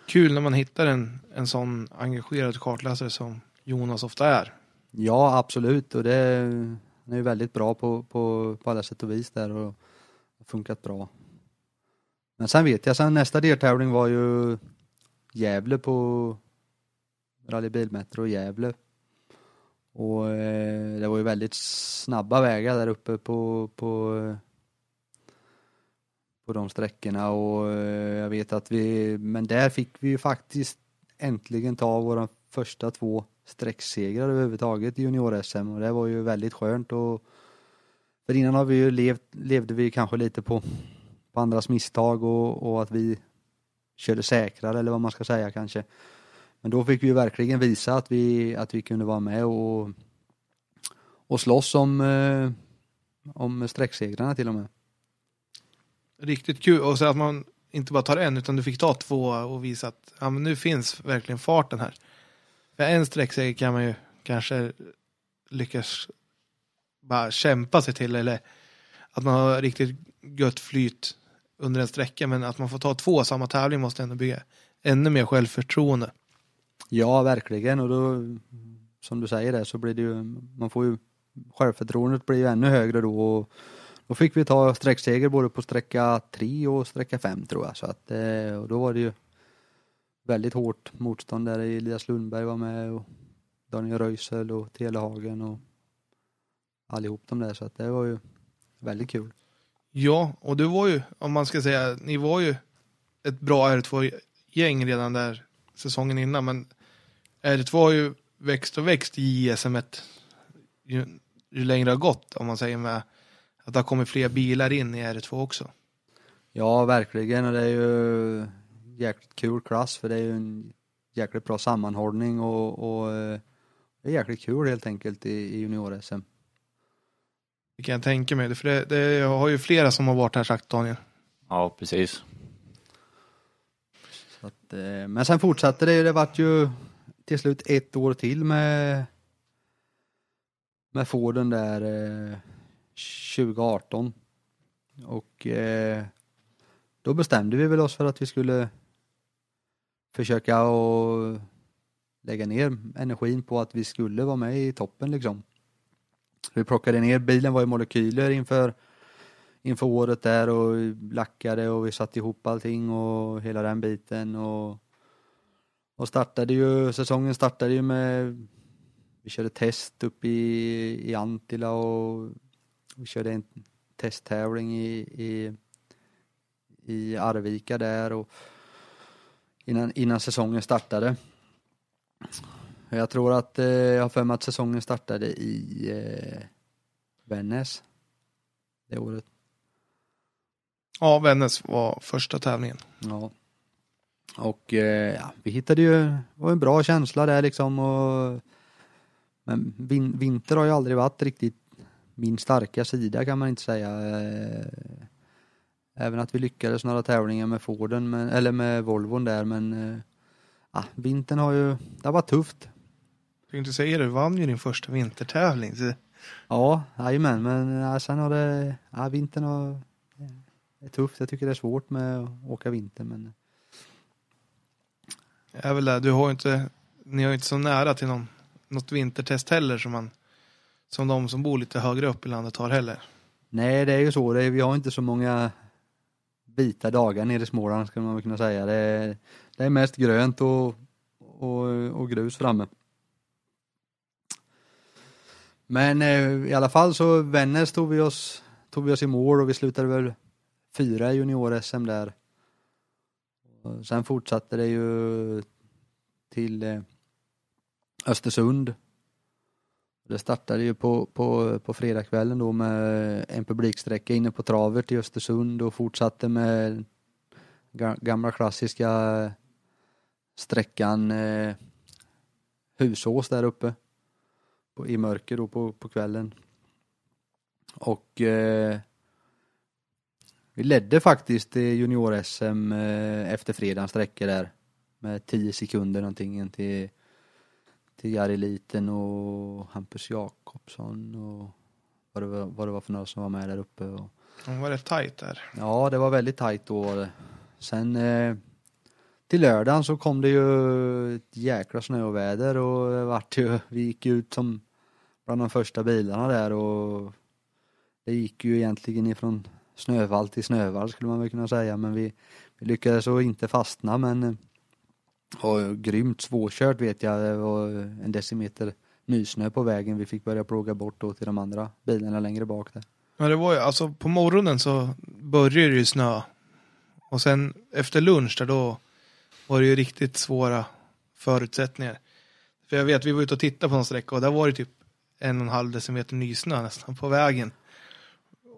Kul när man hittar en, en sån engagerad kartläsare som Jonas ofta är. Ja, absolut och det han är ju väldigt bra på, på, på alla sätt och vis där och har funkat bra. Men sen vet jag, sen nästa deltävling var ju Gävle på Rally Bilmetro Gävle. Och eh, det var ju väldigt snabba vägar där uppe på, på, på de sträckorna. Och eh, jag vet att vi, men där fick vi ju faktiskt äntligen ta våra första två sträcksegrar överhuvudtaget i junior-SM och det var ju väldigt skönt. Och för innan har vi ju levt, levde vi kanske lite på, på andras misstag och, och att vi körde säkrare eller vad man ska säga kanske. Men då fick vi ju verkligen visa att vi, att vi kunde vara med och, och slåss om, eh, om sträcksegrarna till och med. Riktigt kul och så att man inte bara tar en utan du fick ta två och visa att ja, men nu finns verkligen farten här. För en sträckseger kan man ju kanske lyckas bara kämpa sig till eller att man har riktigt gött flyt under en sträcka men att man får ta två samma tävling måste ändå bygga ännu mer självförtroende. Ja, verkligen. Och då som du säger där så blir det ju, man får ju självförtroendet blir ju ännu högre då. Och då fick vi ta sträckseger både på sträcka 3 och sträcka 5 tror jag. Så att eh, och då var det ju väldigt hårt motstånd där. Elias Lundberg var med och Daniel Röisel och Telehagen och allihop de där. Så att det var ju väldigt kul. Ja, och du var ju, om man ska säga, ni var ju ett bra R2-gäng redan där säsongen innan, men R2 har ju växt och växt i ISM ju, ju längre det har gått, om man säger med att det har kommit fler bilar in i R2 också. Ja, verkligen och det är ju jäkligt kul klass för det är ju en jäkligt bra sammanhållning och, och eh, det är jäkligt kul helt enkelt i, i junior-SM. Det kan jag tänka mig, för det, det jag har ju flera som har varit här sagt Daniel. Ja, precis. Så att, eh, men sen fortsatte det ju, det vart ju till slut ett år till med med Forden där eh, 2018 och eh, då bestämde vi väl oss för att vi skulle försöka och lägga ner energin på att vi skulle vara med i toppen liksom. Vi plockade ner, bilen var i molekyler inför inför året där och lackade och vi satte ihop allting och hela den biten och och startade ju, säsongen startade ju med vi körde test upp i, i Antilla och vi körde en testtävling i, i, i Arvika där och innan, innan säsongen startade. Jag tror att, eh, jag har för mig att säsongen startade i eh, Vännäs det året. Ja, Vännäs var första tävlingen. Ja. Och eh, ja, vi hittade ju, det var en bra känsla där liksom och men vin, vinter har ju aldrig varit riktigt min starka sida kan man inte säga. Eh, Även att vi lyckades några tävlingar med Forden, men, eller med Volvon där men eh, ja, vintern har ju, det har varit tufft. Jag tänkte säga det, du vann ju din första vintertävling. Så Ja, jajamän, men ja, sen har det, ja, vintern har, det är tufft. Jag tycker det är svårt med att åka vinter men är väl det, du har ju inte, ni har ju inte så nära till någon, något vintertest heller som man, som de som bor lite högre upp i landet har heller. nej det är ju så, det är, vi har inte så många vita dagar nere i Småland skulle man väl kunna säga. Det är, det är mest grönt och, och, och grus framme. Men eh, i alla fall så Vännäs tog vi oss, tog vi oss i mål och vi slutade väl fyra i junior-SM där. Sen fortsatte det ju till eh, Östersund. Det startade ju på, på, på fredagskvällen då med en publiksträcka inne på travet i Östersund och fortsatte med gamla klassiska sträckan eh, Husås där uppe på, i mörker då på, på kvällen. Och eh, vi ledde faktiskt junior-SM eh, efter fredagens sträcka där med 10 sekunder någonting in till, till Jari Liten och Hampus Jakobsson och vad det, var, vad det var för några som var med där uppe. Och, De var rätt tajt där. Ja, det var väldigt tajt då det. Sen eh, till lördagen så kom det ju ett jäkla snöoväder och det vart ju, vi gick ut som bland de första bilarna där och det gick ju egentligen ifrån snövall till snövall skulle man väl kunna säga men vi, vi lyckades så inte fastna men och grymt svårkört vet jag, det var en decimeter nysnö på vägen vi fick börja plåga bort då till de andra bilarna längre bak där. Men det var ju, alltså på morgonen så började det ju snö. Och sen efter lunch där då var det ju riktigt svåra förutsättningar. För jag vet, vi var ute och tittade på en sträcka och där var det typ en och en halv decimeter nysnö nästan på vägen.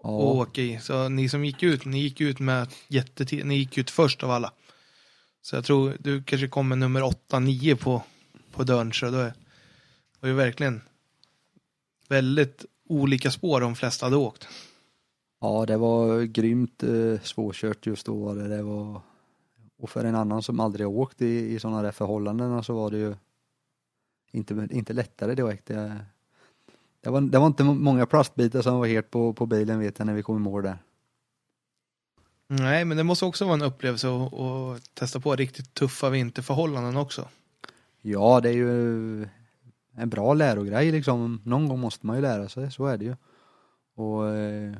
Ja. att åka i. Så ni som gick ut, ni gick ut med jättetid, ni gick ut först av alla. Så jag tror du kanske kom med nummer 8-9 på, på dörren. Så det var ju verkligen väldigt olika spår de flesta hade åkt. Ja, det var grymt eh, svårkört just då var det. det var, och för en annan som aldrig åkt i, i sådana där förhållanden så var det ju inte, inte lättare direkt. Det, det, var, det var inte många plastbitar som var helt på, på bilen vet jag när vi kom i mål där. Nej, men det måste också vara en upplevelse att, att testa på riktigt tuffa vinterförhållanden också. Ja, det är ju en bra lärogrej liksom. Någon gång måste man ju lära sig, så är det ju. Och eh,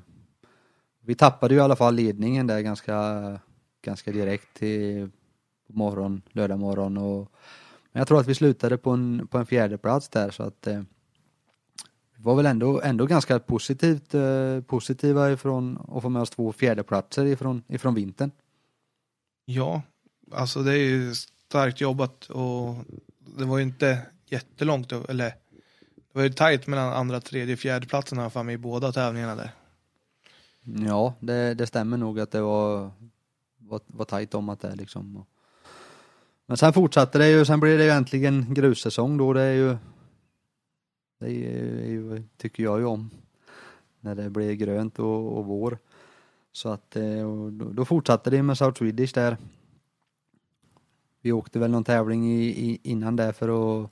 vi tappade ju i alla fall ledningen där ganska, ganska direkt till på morgon, lördag morgon och men jag tror att vi slutade på en, på en fjärde plats där så att eh, var väl ändå, ändå ganska positivt, eh, positiva ifrån att få med oss två fjärdeplatser ifrån, ifrån vintern. Ja, alltså det är ju starkt jobbat och det var ju inte jättelångt, eller det var ju tajt mellan andra, tredje, fjärde platsen här för mig i båda tävlingarna där. Ja, det, det stämmer nog att det var, var, var tajt om att det liksom. Men sen fortsatte det ju, sen blev det ju äntligen grussäsong då, det är ju det är ju, tycker jag ju om. När det blir grönt och, och vår. Så att eh, och då, då fortsatte det med South Swedish där. Vi åkte väl någon tävling i, i, innan där för att,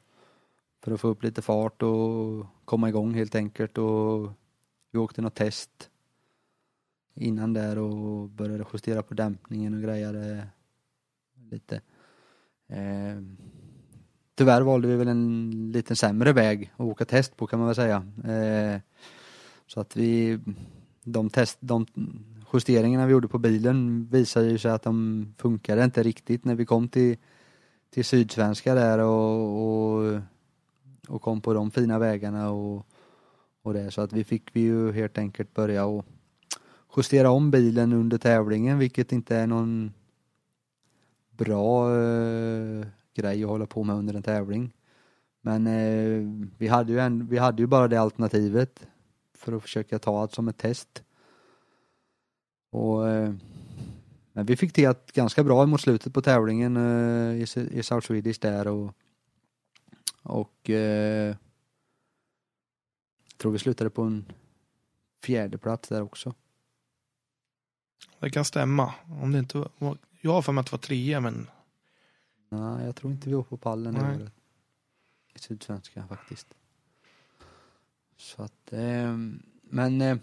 för att få upp lite fart och komma igång helt enkelt och vi åkte något test innan där och började justera på dämpningen och grejade lite. Eh, tyvärr valde vi väl en lite sämre väg att åka test på kan man väl säga. Eh, så att vi, de, test, de justeringarna vi gjorde på bilen visade ju sig att de funkade inte riktigt när vi kom till, till Sydsvenska där och, och, och kom på de fina vägarna och, och det. Så att vi fick vi ju helt enkelt börja och justera om bilen under tävlingen vilket inte är någon bra eh, grej att hålla på med under en tävling. Men eh, vi, hade ju en, vi hade ju bara det alternativet för att försöka ta det som ett test. Och, eh, men vi fick till det ganska bra mot slutet på tävlingen eh, i, i South Swedish där och, och eh, tror vi slutade på en fjärde plats där också. Det kan stämma. Om det inte var, jag har för mig att det var trea men Nej, jag tror inte vi var på pallen det året. I Sydsvenskan faktiskt. Så att, eh, men eh,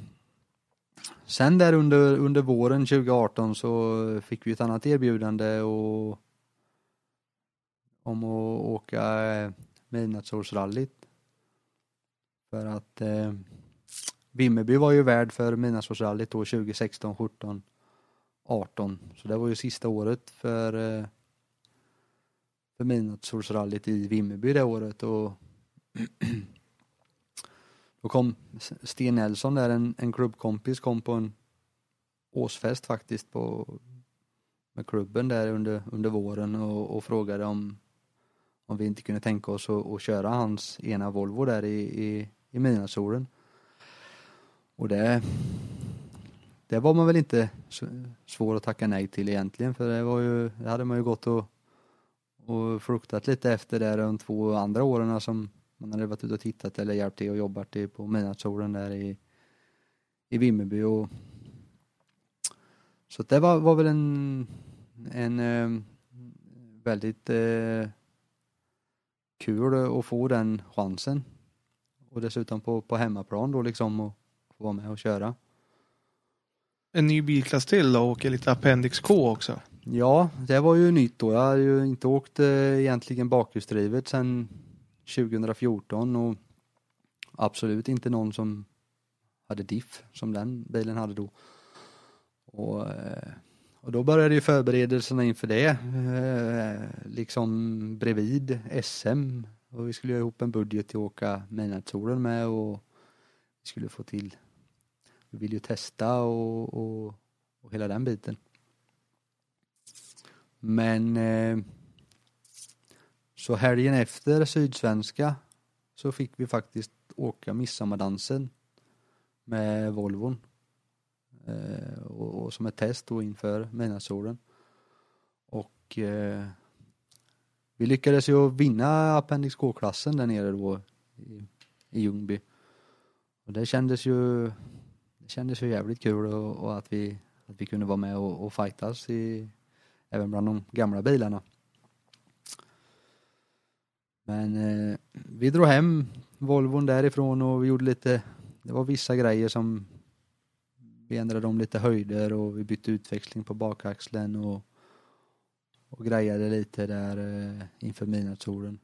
sen där under, under våren 2018 så fick vi ett annat erbjudande och, om att åka eh, midnattsårsrallyt. För att eh, Vimmerby var ju värd för midnattsårsrallyt då 2016, 17, 18. Så det var ju sista året för eh, för midnattssolsrallyt i Vimmerby det året och då kom Sten Nelson där, en, en klubbkompis, kom på en årsfest faktiskt på, med klubben där under, under våren och, och frågade om, om vi inte kunde tänka oss att, att köra hans ena Volvo där i, i, i midnattssolen. Och det, det var man väl inte svår att tacka nej till egentligen för det var ju, det hade man ju gått och och fruktat lite efter det de två andra åren som man hade varit ute och tittat eller hjälpt till och jobbat i på midnattssolen där i, i Vimmerby och så det var, var väl en, en eh, väldigt eh, kul att få den chansen och dessutom på, på hemmaplan då liksom och få vara med och köra. en ny bilklass till då och åker lite Appendix K också. Ja, det var ju nytt då. Jag hade ju inte åkt eh, egentligen bakhjulsdrivet sedan 2014 och absolut inte någon som hade diff som den bilen hade då. Och, eh, och då började ju förberedelserna inför det, eh, liksom bredvid SM. Och vi skulle göra ihop en budget till att åka midnattssolen med och vi skulle få till, vi ville ju testa och, och, och hela den biten. Men eh, så helgen efter Sydsvenska så fick vi faktiskt åka midsommardansen med Volvon. Eh, och, och som ett test då inför midnattssolen. Och eh, vi lyckades ju vinna Appendix K-klassen där nere då i, i Ljungby. Och det kändes ju det kändes ju jävligt kul och, och att vi att vi kunde vara med och, och fightas i, även bland de gamla bilarna. Men eh, vi drog hem Volvon därifrån och vi gjorde lite, det var vissa grejer som vi ändrade om lite höjder och vi bytte utväxling på bakaxeln och, och grejade lite där eh, inför midnattssolen.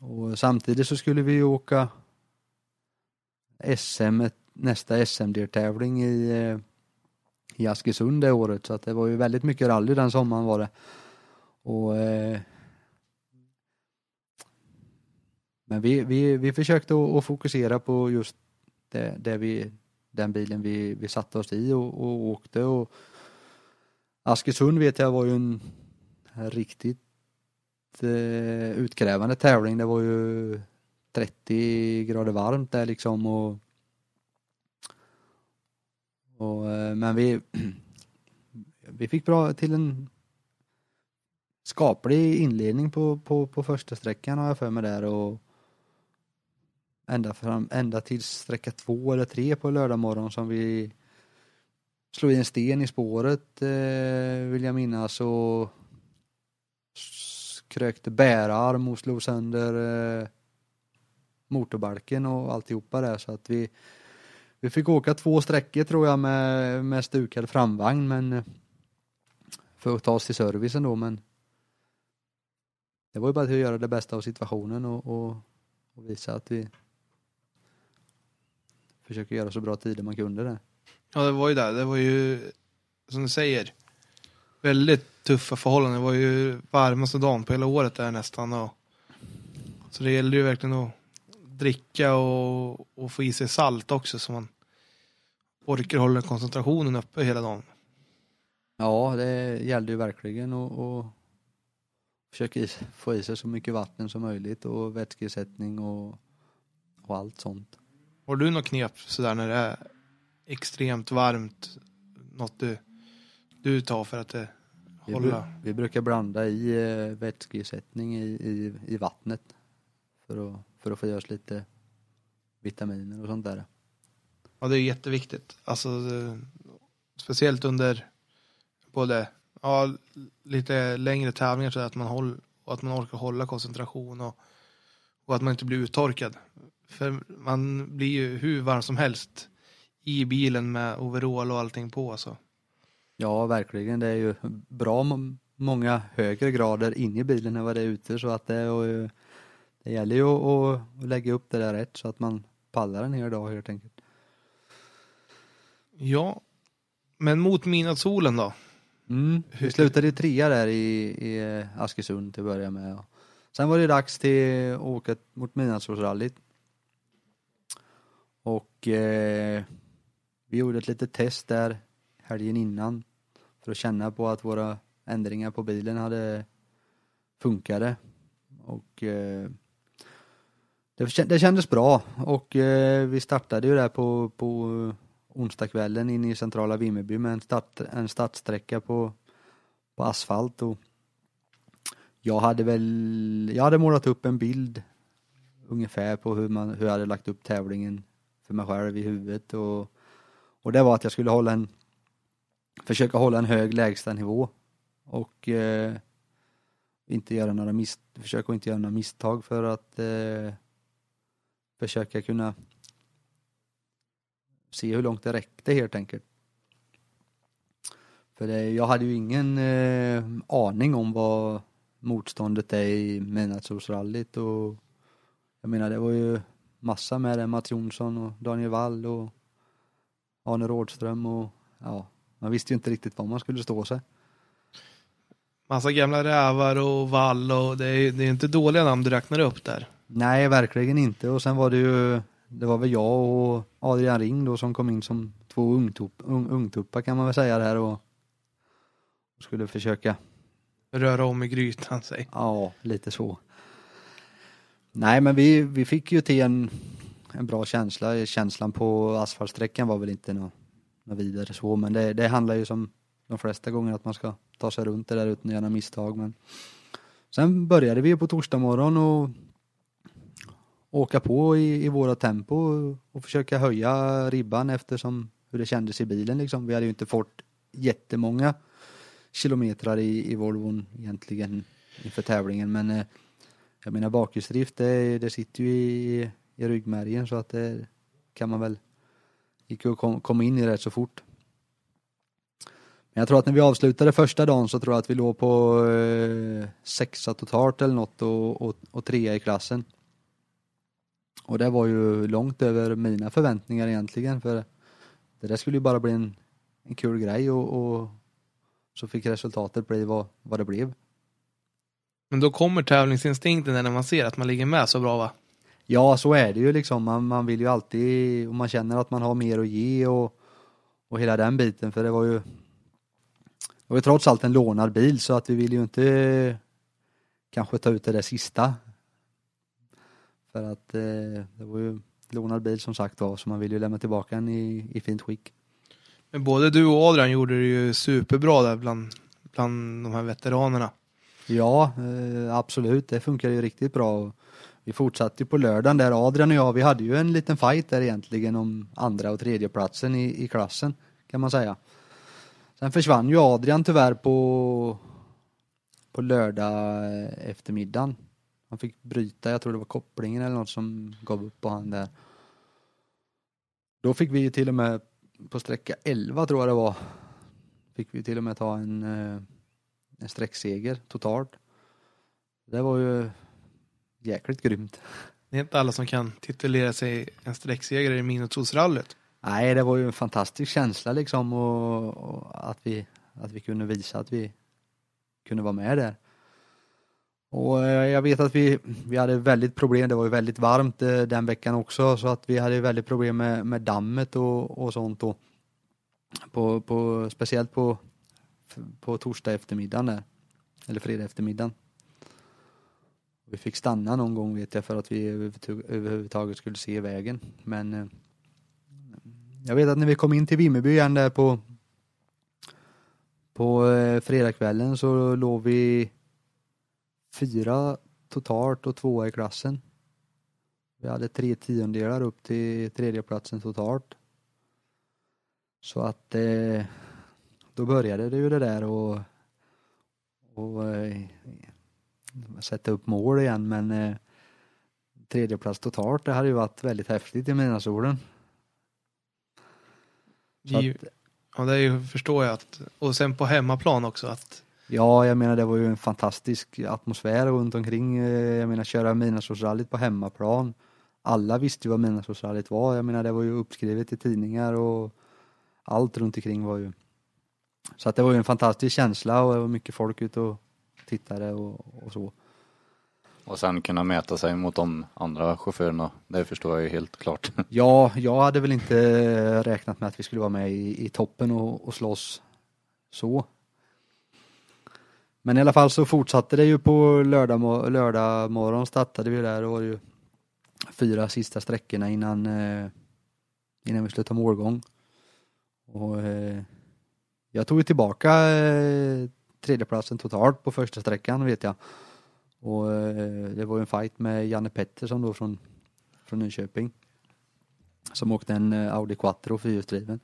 Och samtidigt så skulle vi åka SM, nästa SM-deltävling i eh, i Askersund det året så att det var ju väldigt mycket rally den sommaren var det. Och eh, Men vi, vi, vi försökte att, fokusera på just det, det vi, den bilen vi, vi satte oss i och, och åkte och Askersund vet jag var ju en riktigt eh, utkrävande tävling. Det var ju 30 grader varmt där liksom och och, eh, men vi, vi fick bra till en skaplig inledning på, på, på första sträckan har jag för mig där och ända, fram, ända till sträcka två eller tre på lördag morgon som vi slog i en sten i spåret eh, vill jag minnas och krökte bärarm och slog sönder eh, motorbalken och alltihopa där. Så att vi vi fick åka två sträckor tror jag med, med stukad framvagn men eh, för att ta oss till servicen då men det var ju bara till att göra det bästa av situationen och, och, och visa att vi försöker göra så bra tider man kunde där. Ja, det var ju det. Det var ju, som du säger, väldigt tuffa förhållanden. Det var ju varmaste dagen på hela året där nästan. Och, så det gällde ju verkligen att dricka och, och få i sig salt också så man orkar hålla koncentrationen uppe hela dagen. Ja, det gällde ju verkligen att att försöka is, få i sig så mycket vatten som möjligt och vätskeersättning och, och allt sånt. Har du något knep sådär när det är extremt varmt? Något du, du tar för att det Vi, hålla? vi brukar blanda i eh, vätskeersättning i, i, i vattnet för att, för att få oss lite vitaminer och sånt där. Ja, det är jätteviktigt. Alltså, speciellt under både ja, lite längre tävlingar så att man, håll, och att man orkar hålla koncentration och, och att man inte blir uttorkad. För man blir ju hur varm som helst i bilen med overall och allting på. Så. Ja, verkligen. Det är ju bra må- många högre grader inne i bilen än vad det är ute så att det, eh, det gäller ju att, att lägga upp det där rätt så att man pallar en hel dag helt enkelt. Ja, men mot midnattssolen då? Mm. Vi slutade i trea där i, i Askersund till att börja med. Sen var det dags till att åka mot Midnattssolsrallyt. Och eh, vi gjorde ett litet test där helgen innan för att känna på att våra ändringar på bilen hade funkade. Och eh, det, det kändes bra och eh, vi startade ju där på, på onsdagskvällen inne i centrala Vimmerby med en, start, en startsträcka på, på asfalt och jag hade väl, jag hade målat upp en bild ungefär på hur man, hur jag hade lagt upp tävlingen för mig själv i huvudet och, och det var att jag skulle hålla en, försöka hålla en hög lägstanivå och eh, inte göra några misstag, försöka inte göra några misstag för att eh, försöka kunna se hur långt det räckte helt enkelt. För det, jag hade ju ingen eh, aning om vad motståndet är i Midnattssolsrallyt och jag menar det var ju massa med det, Mats Jonsson och Daniel Wall och Arne Rådström och ja, man visste ju inte riktigt var man skulle stå sig. Massa gamla rävar och vall och det är, det är inte dåliga namn du räknar upp där. Nej, verkligen inte. Och sen var det ju, det var väl jag och Adrian Ring då som kom in som två ungtupp, ung, ungtuppar kan man väl säga där och, skulle försöka, Röra om i grytan, säg. ja, lite så. Nej, men vi, vi fick ju till en, en bra känsla. Känslan på asfaltsträckan var väl inte något, något vidare så, men det, det handlar ju som de flesta gånger att man ska ta sig runt det där utan att göra misstag. Men sen började vi på torsdag morgon och åka på i, i våra tempo och försöka höja ribban eftersom hur det kändes i bilen liksom. Vi hade ju inte fått jättemånga kilometrar i, i Volvon egentligen inför tävlingen men eh, jag menar bakhjulsdrift det, det sitter ju i, i ryggmärgen så att det kan man väl gick ju att kom, komma in i rätt så fort. Men jag tror att när vi avslutade första dagen så tror jag att vi låg på eh, sexa totalt eller något och, och, och trea i klassen. Och det var ju långt över mina förväntningar egentligen för det där skulle ju bara bli en, en kul grej och, och så fick resultatet bli vad, vad det blev. Men då kommer tävlingsinstinkten när man ser att man ligger med så bra va? Ja, så är det ju liksom. Man, man vill ju alltid, och man känner att man har mer att ge och, och hela den biten. För det var ju, det var ju trots allt en lånad bil så att vi vill ju inte kanske ta ut det där sista. För att eh, det var ju lånad bil som sagt var, så man vill ju lämna tillbaka den i, i fint skick. Men både du och Adrian gjorde det ju superbra där bland, bland de här veteranerna. Ja, eh, absolut. Det funkar ju riktigt bra. Vi fortsatte ju på lördagen där. Adrian och jag, vi hade ju en liten fight där egentligen om andra och tredje platsen i, i klassen kan man säga. Sen försvann ju Adrian tyvärr på, på lördag eh, eftermiddagen. Han fick bryta, jag tror det var kopplingen eller något som gav upp på han där. Då fick vi ju till och med på sträcka 11 tror jag det var. Fick vi till och med ta en eh, en sträckseger totalt. Det var ju jäkligt grymt. Det är inte alla som kan titulera sig en sträcksegrare i Midnattssolsrallyt. Nej, det var ju en fantastisk känsla liksom och, och att, vi, att vi kunde visa att vi kunde vara med där. Och eh, jag vet att vi, vi hade väldigt problem, det var ju väldigt varmt eh, den veckan också så att vi hade väldigt problem med, med dammet och, och sånt och På, på, speciellt på, på torsdag eftermiddagen där. Eller fredag eftermiddagen. Vi fick stanna någon gång vet jag för att vi överhuvudtaget skulle se vägen. Men eh, jag vet att när vi kom in till Vimmerby igen där på på fredagskvällen så låg vi fyra totalt och tvåa i klassen. Vi hade tre tiondelar upp till tredjeplatsen totalt. Så att eh, då började det ju det där och, och eh, sätta upp mål igen men eh, tredjeplats totalt det hade ju varit väldigt häftigt i midnattssolen. Ja det förstår jag att, och sen på hemmaplan också att Ja, jag menar det var ju en fantastisk atmosfär runt omkring. Eh, jag menar köra midnattssolsrallyt på hemmaplan. Alla visste ju vad midnattssolsrallyt var. Jag menar det var ju uppskrivet i tidningar och allt runt omkring var ju så att det var ju en fantastisk känsla och det var mycket folk ute och tittade och, och så. Och sen kunna mäta sig mot de andra chaufförerna, det förstår jag ju helt klart. Ja, jag hade väl inte räknat med att vi skulle vara med i, i toppen och, och slåss så. Men i alla fall så fortsatte det ju på lördag, lördag morgon startade vi där. och var ju fyra sista sträckorna innan, eh, innan vi skulle ta målgång. Och eh, jag tog ju tillbaka eh, tredjeplatsen totalt på första sträckan vet jag. Och eh, det var en fight med Janne Pettersson då från, från Nyköping. Som åkte en eh, Audi Quattro fyrhjulsdriven.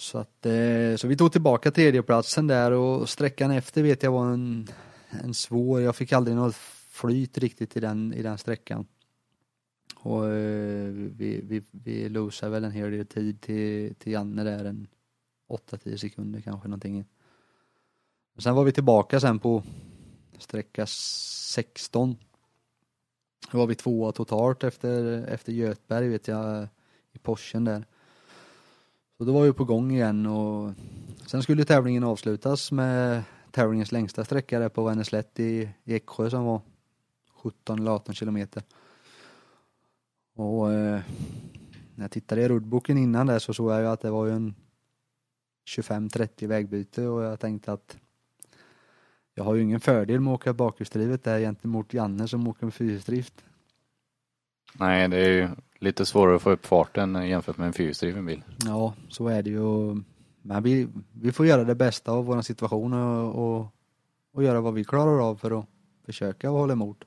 Så att, eh, så vi tog tillbaka tredjeplatsen där och sträckan efter vet jag var en, en svår, jag fick aldrig något flyt riktigt i den, i den sträckan. Och eh, vi, vi, vi losade väl en hel del tid till, till Janne där, en 8-10 sekunder kanske någonting. Sen var vi tillbaka sen på sträcka 16. Då var vi tvåa totalt efter, efter Götberg vet jag, i Porschen där. Så då var vi på gång igen och sen skulle tävlingen avslutas med tävlingens längsta sträcka där på Vänerslätt i, i Eksjö som var 17 eller 18 kilometer. Och eh, när jag tittade i rullboken innan där så såg jag ju att det var ju en 25-30 vägbyte och jag tänkte att jag har ju ingen fördel med att åka bakhjulsdrivet där gentemot Janne som åker med fyrhjulsdrift. Nej, det är ju lite svårare att få upp farten jämfört med en fyrhjulsdriven bil. Ja, så är det ju. Men vi, vi får göra det bästa av vår situation och, och, och göra vad vi klarar av för att försöka hålla emot.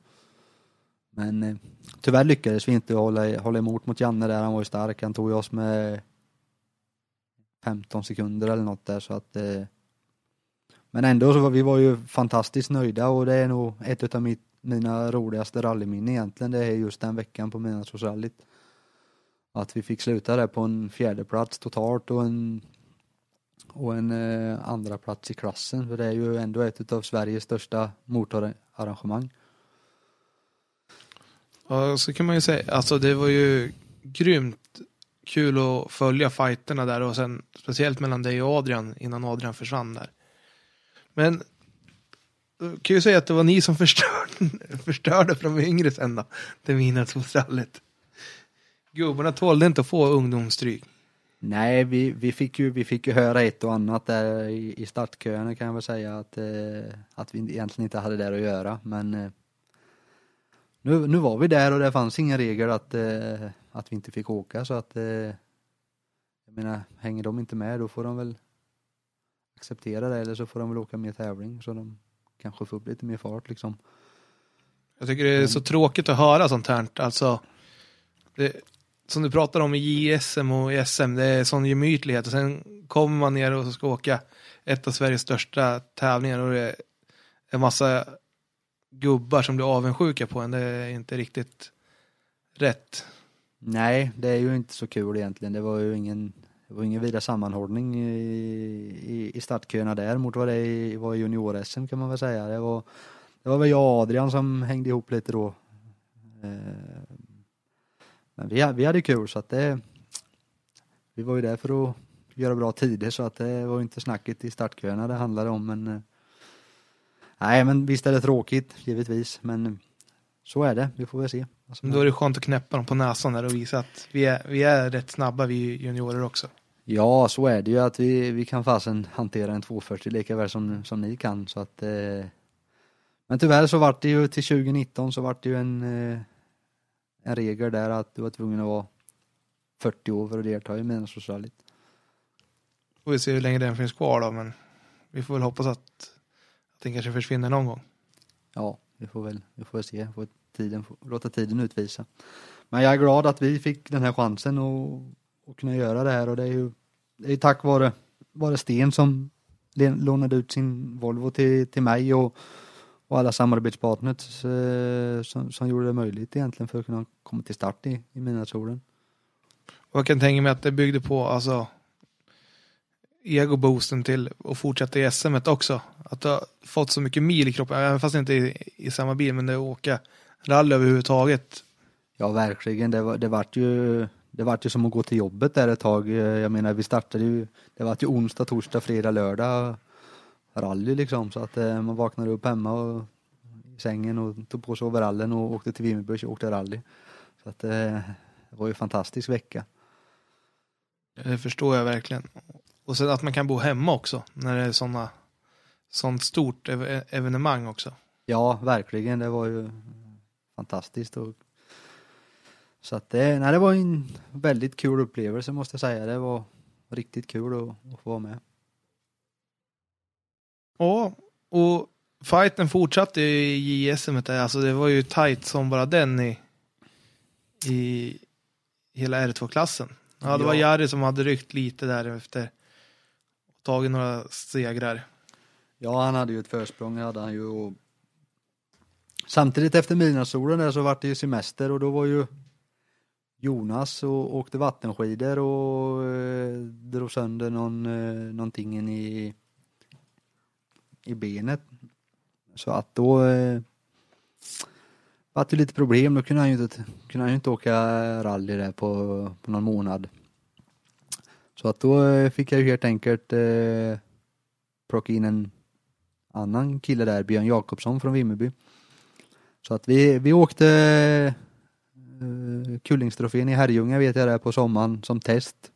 Men eh, tyvärr lyckades vi inte hålla, hålla emot mot Janne där. Han var ju stark. Han tog oss med 15 sekunder eller något där så att eh, men ändå så var vi var ju fantastiskt nöjda och det är nog ett av mitt, mina roligaste rallyminnen egentligen. Det är just den veckan på Midnattsårsrallyt. Att vi fick sluta där på en fjärde plats totalt och en och en eh, andra plats i klassen för det är ju ändå ett av Sveriges största motorarrangemang. Ja, så kan man ju säga. Alltså det var ju grymt kul att följa fighterna där och sen speciellt mellan dig och Adrian innan Adrian försvann där. Men eh, kan ju säga att det var ni som förstörde, förstörde för de yngre sen då, det midnattsrallyt. Gubbarna tålde inte att få ungdomsstryk. Nej, vi, vi, fick ju, vi fick ju höra ett och annat där i, i startköerna kan jag väl säga att, eh, att vi egentligen inte hade där att göra. Men eh, nu, nu var vi där och det fanns inga regler att, eh, att vi inte fick åka så att eh, jag menar, hänger de inte med då får de väl acceptera det eller så får de väl åka mer tävling så de kanske får upp lite mer fart liksom. Jag tycker det är så tråkigt att höra sånt här. Alltså, det, som du pratar om i JSM och i SM, det är sån gemytlighet och sen kommer man ner och ska åka ett av Sveriges största tävlingar och det är en massa gubbar som blir avundsjuka på en. Det är inte riktigt rätt. Nej, det är ju inte så kul egentligen. Det var ju ingen det var ingen vidare sammanhållning i, i, i startköerna där mot vad det var i junior-SM kan man väl säga. Det var, det var väl jag och Adrian som hängde ihop lite då. Eh, men vi, vi hade kul så att det, vi var ju där för att göra bra tider så att det var inte snacket i startköerna det handlade om men eh, Nej men visst är det tråkigt givetvis men så är det, vi får väl se. Alltså, Då är det skönt att knäppa dem på näsan där och visa att vi är, vi är rätt snabba vi juniorer också. Ja, så är det ju att vi, vi kan fasen hantera en 240 lika väl som, som ni kan så att eh, Men tyvärr så vart det ju till 2019 så vart det ju en eh, en regel där att du var tvungen att vara 40 år för att delta i Midnattsrallyt. Får vi se hur länge den finns kvar då, men vi får väl hoppas att, att den kanske försvinner någon gång. Ja, vi får väl, vi får väl se, får tiden, låta tiden utvisa. Men jag är glad att vi fick den här chansen och, och kunna göra det här och det är ju det är tack vare, vare Sten som lånade ut sin Volvo till, till mig och, och alla samarbetspartners eh, som, som gjorde det möjligt egentligen för att kunna komma till start i, i Midnattssolen. Och jag kan tänka mig att det byggde på alltså egoboosten till att fortsätta i SM också. Att du har fått så mycket mil i kroppen, även fast inte i, i samma bil, men det att åka rally överhuvudtaget. Ja, verkligen. Det, var, det vart ju det vart ju som att gå till jobbet där ett tag. Jag menar, vi startade ju, det var ju onsdag, torsdag, fredag, lördag rally liksom. Så att eh, man vaknade upp hemma och, i sängen och tog på sig overallen och åkte till Vimmerby och åkte rally. Så att eh, det var ju en fantastisk vecka. Det förstår jag verkligen. Och sen att man kan bo hemma också när det är sådana sånt stort ev evenemang också. Ja, verkligen. Det var ju fantastiskt. Och... Så att det, nej, det var en väldigt kul upplevelse måste jag säga. Det var riktigt kul att, att få vara med. Ja, och fighten fortsatte i JSM. Alltså det var ju tight som bara den i, i hela R2-klassen. Ja, det var Jari som hade ryckt lite där efter tagit några segrar. Ja, han hade ju ett försprång, hade han ju. Och... Samtidigt efter midnattssolen där så vart det ju semester och då var ju Jonas och åkte vattenskidor och eh, drog sönder någon, eh, någonting i, i benet. Så att då eh, var det lite problem. Då kunde han ju inte, kunde han ju inte åka rally där på, på någon månad. Så att då eh, fick jag ju helt enkelt eh, plocka in en annan kille där, Björn Jakobsson från Vimmerby. Så att vi, vi åkte eh, Kullingstrofén i Herrljunga vet jag det på sommaren som test.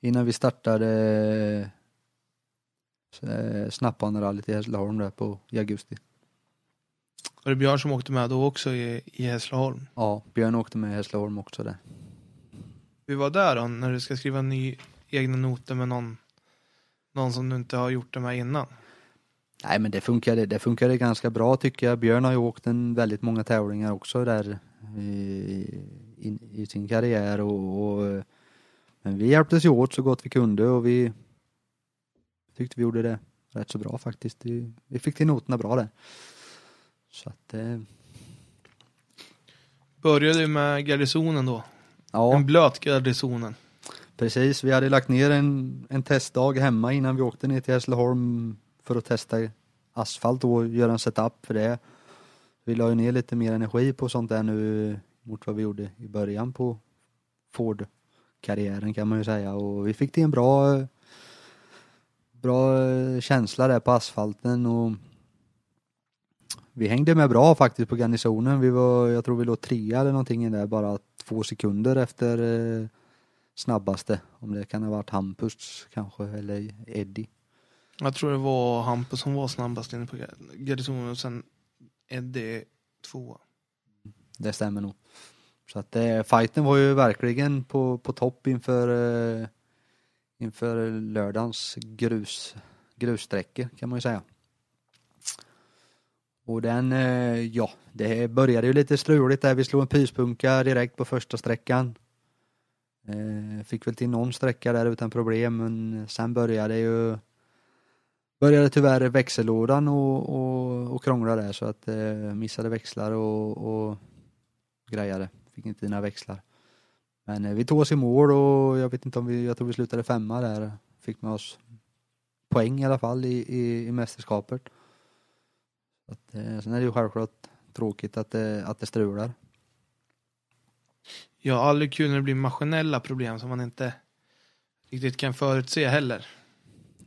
Innan vi startade snappbanerallyt i Hässleholm där på, i augusti. Var det Björn som åkte med då också i, i Hässleholm? Ja, Björn åkte med i Hässleholm också där. Hur var det då, när du ska skriva ny, egna noter med någon, någon som du inte har gjort det med innan? Nej men det funkade, det funkade ganska bra tycker jag. Björn har ju åkt en väldigt många tävlingar också där i, i, i sin karriär och, och, men vi hjälptes ju åt så gott vi kunde och vi tyckte vi gjorde det rätt så bra faktiskt. Vi, fick till noterna bra där. Så att eh... Började du med garnisonen då? Ja. En blöt garnisonen. Precis, vi hade lagt ner en, en testdag hemma innan vi åkte ner till Hässleholm för att testa asfalt och göra en setup för det. Vi la ju ner lite mer energi på sånt där nu mot vad vi gjorde i början på Ford-karriären kan man ju säga och vi fick till en bra bra känsla där på asfalten och vi hängde med bra faktiskt på garnisonen. Vi var, jag tror vi låg trea eller någonting där bara två sekunder efter eh, snabbaste. Om det kan ha varit Hampus kanske eller Eddie. Jag tror det var Hampus som var snabbast inne på garnisonen och sen Eddie tvåa. Det stämmer nog. Så att eh, fighten var ju verkligen på, på topp inför eh, inför lördagens grus, grussträckor kan man ju säga. Och den, eh, ja, det började ju lite struligt där. Vi slog en pyspunka direkt på första sträckan. Eh, fick väl till någon sträcka där utan problem, men sen började ju började tyvärr växellådan och, och, och krångla där så att eh, missade växlar och, och grejade. Fick inte dina växlar. Men eh, vi tog oss i mål och jag vet inte om vi, jag tror vi slutade femma där. Fick med oss poäng i alla fall i, i, i mästerskapet. Så att, eh, sen är det ju självklart tråkigt att det, att det strular. Ja, aldrig kul när det blir maskinella problem som man inte riktigt kan förutse heller.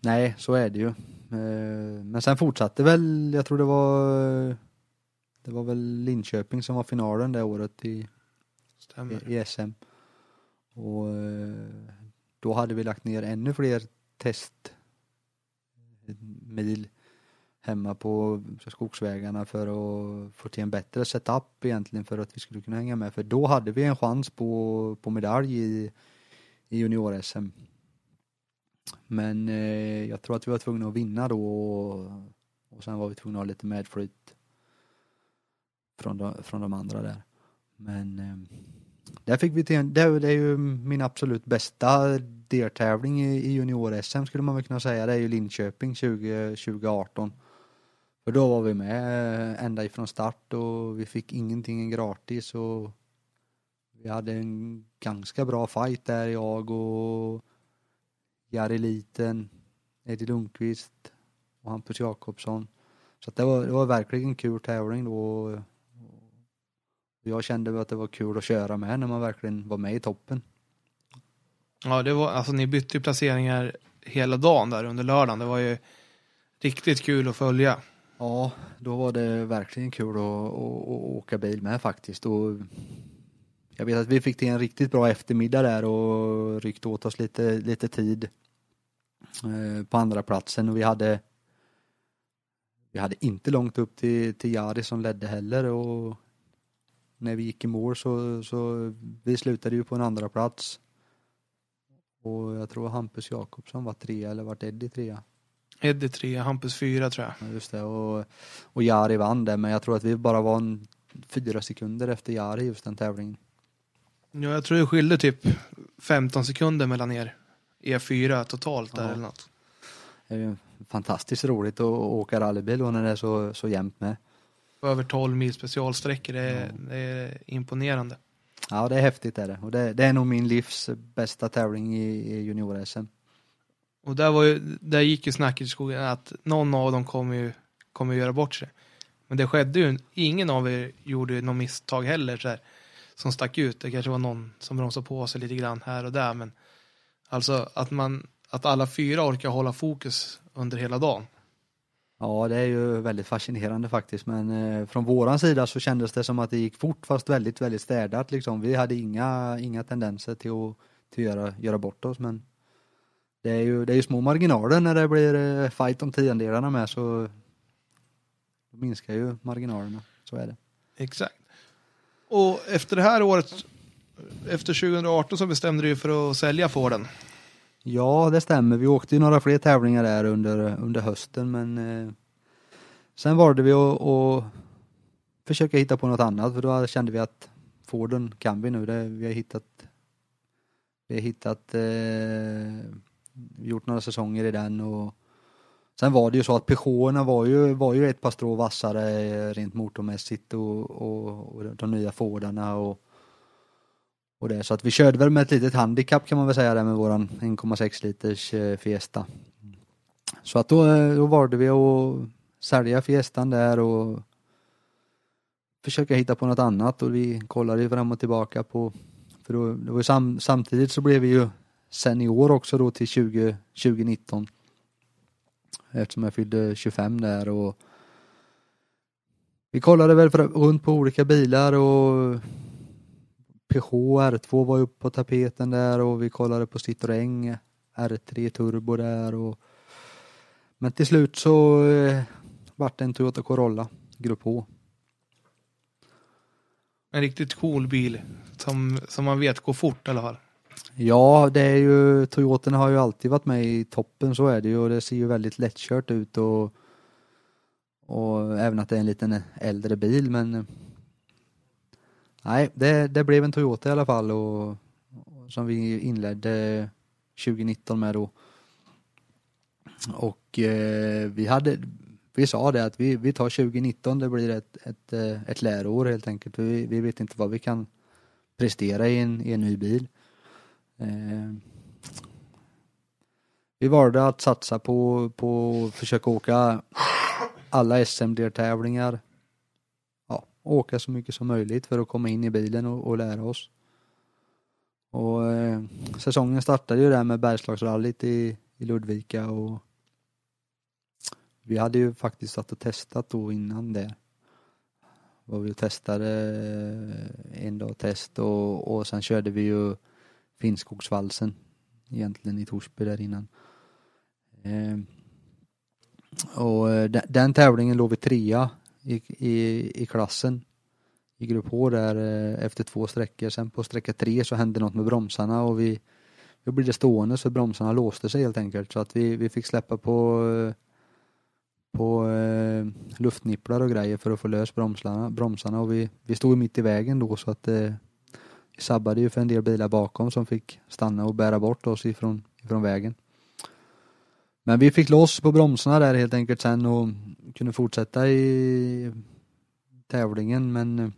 Nej, så är det ju. Eh, men sen fortsatte väl, jag tror det var det var väl Linköping som var finalen det året i, i, i SM. Och eh, då hade vi lagt ner ännu fler testmil eh, hemma på eh, skogsvägarna för att få till en bättre setup egentligen för att vi skulle kunna hänga med. För då hade vi en chans på, på medalj i, i junior-SM. Men eh, jag tror att vi var tvungna att vinna då och, och sen var vi tvungna att ha lite medflyt från de, från de andra där. Men eh, där fick vi till en, det, är ju min absolut bästa deltävling i, i junior-SM skulle man väl kunna säga. Det är ju Linköping 20, 2018. För då var vi med eh, ända ifrån start och vi fick ingenting gratis och vi hade en ganska bra fight där jag och Jari Liten, Eddie Lundqvist och Hampus Jakobsson. Så det, var, det var verkligen kul tävling då. Jag kände att det var kul att köra med när man verkligen var med i toppen. Ja, det var, alltså ni bytte ju placeringar hela dagen där under lördagen. Det var ju riktigt kul att följa. Ja, då var det verkligen kul att, att, att åka bil med faktiskt. Och jag vet att vi fick till en riktigt bra eftermiddag där och ryckte åt oss lite, lite tid eh, på andra platsen och vi hade vi hade inte långt upp till, till Jari som ledde heller och när vi gick i mål så, så vi slutade ju på en andra plats. Och jag tror Hampus Jakobsson var trea eller vart Eddie trea. Eddie trea, Hampus fyra tror jag. Ja, just det och, och Jari vann det men jag tror att vi bara var en, fyra sekunder efter Jari just den tävlingen. Ja, jag tror det skilde typ 15 sekunder mellan er. E4 totalt där Ja. eller något. Det är ju fantastiskt roligt att åka rallybil och när det är så, så jämnt med. Över 12 mil specialsträckor, det är, det är imponerande. Ja det är häftigt är det och det, det är nog min livs bästa tävling i, i junior-SM. Och där, var ju, där gick ju snacket i skogen att någon av dem kommer ju kommer göra bort sig. Men det skedde ju, ingen av er gjorde något misstag heller så här, som stack ut. Det kanske var någon som bromsade på sig lite grann här och där men alltså att man, att alla fyra orkar hålla fokus under hela dagen. Ja det är ju väldigt fascinerande faktiskt men eh, från våran sida så kändes det som att det gick fort fast väldigt väldigt städat liksom. Vi hade inga, inga tendenser till att, till att göra, göra bort oss men det är ju, det är ju små marginaler när det blir eh, fight om tiondelarna med så då minskar ju marginalerna, så är det. Exakt. Och efter det här året, efter 2018 så bestämde du dig för att sälja Forden. Ja, det stämmer. Vi åkte ju några fler tävlingar där under, under hösten men eh, sen valde vi att, att försöka hitta på något annat för då kände vi att Forden kan vi nu. Det, vi har hittat vi har hittat eh, gjort några säsonger i den och sen var det ju så att Peugeoterna var ju, var ju ett par strå vassare rent motormässigt och, och, och de nya Fordarna och och det, så att vi körde väl med ett litet handikapp kan man väl säga där med våran 1,6 liters eh, Fiesta. Så att då, eh, då valde vi att sälja Fiestan där och försöka hitta på något annat och vi kollade ju fram och tillbaka på, för då, det var sam, samtidigt så blev vi ju senior också då till 20, 2019. Eftersom jag fyllde 25 där och vi kollade väl för- runt på olika bilar och Peugeot R2 var upp på tapeten där och vi kollade på Citroën R3 Turbo där och men till slut så eh, vart det en Toyota Corolla Grupp H. En riktigt cool bil som, som man vet går fort i alla fall. Ja, det är ju Toyotorna har ju alltid varit med i toppen så är det ju och det ser ju väldigt lättkört ut och och även att det är en liten äldre bil men nej, det, det blev en Toyota i alla fall och, och som vi inledde 2019 med då. Och eh, vi hade, vi sa det att vi, vi tar 2019, det blir ett, ett, eh, ett läroår helt enkelt. Vi, vi vet inte vad vi kan prestera i en, i en ny bil. Eh, vi valde att satsa på, på att försöka åka alla SM-deltävlingar. Åka så mycket som möjligt för att komma in i bilen och, och lära oss. Och eh, säsongen startade ju där med Bergslagsrallyt i, i Ludvika och vi hade ju faktiskt satt och testat då innan det. Var vi och testade eh, en dag test och, och sen körde vi ju Finnskogsvalsen egentligen i Torsby där innan. Eh, och eh, den, den tävlingen låg vi trea i, i, i klassen i grupp H där eh, efter två sträckor. Sen på sträcka tre så hände något med bromsarna och vi, då blev det stående så bromsarna låste sig helt enkelt så att vi, vi fick släppa på eh, på eh, luftnipplar och grejer för att få lös bromsarna, bromsarna och vi, vi stod mitt i vägen då så att eh, vi sabbade ju för en del bilar bakom som fick stanna och bära bort oss ifrån, ifrån vägen. Men vi fick loss på bromsarna där helt enkelt sen och kunde fortsätta i tävlingen men eh,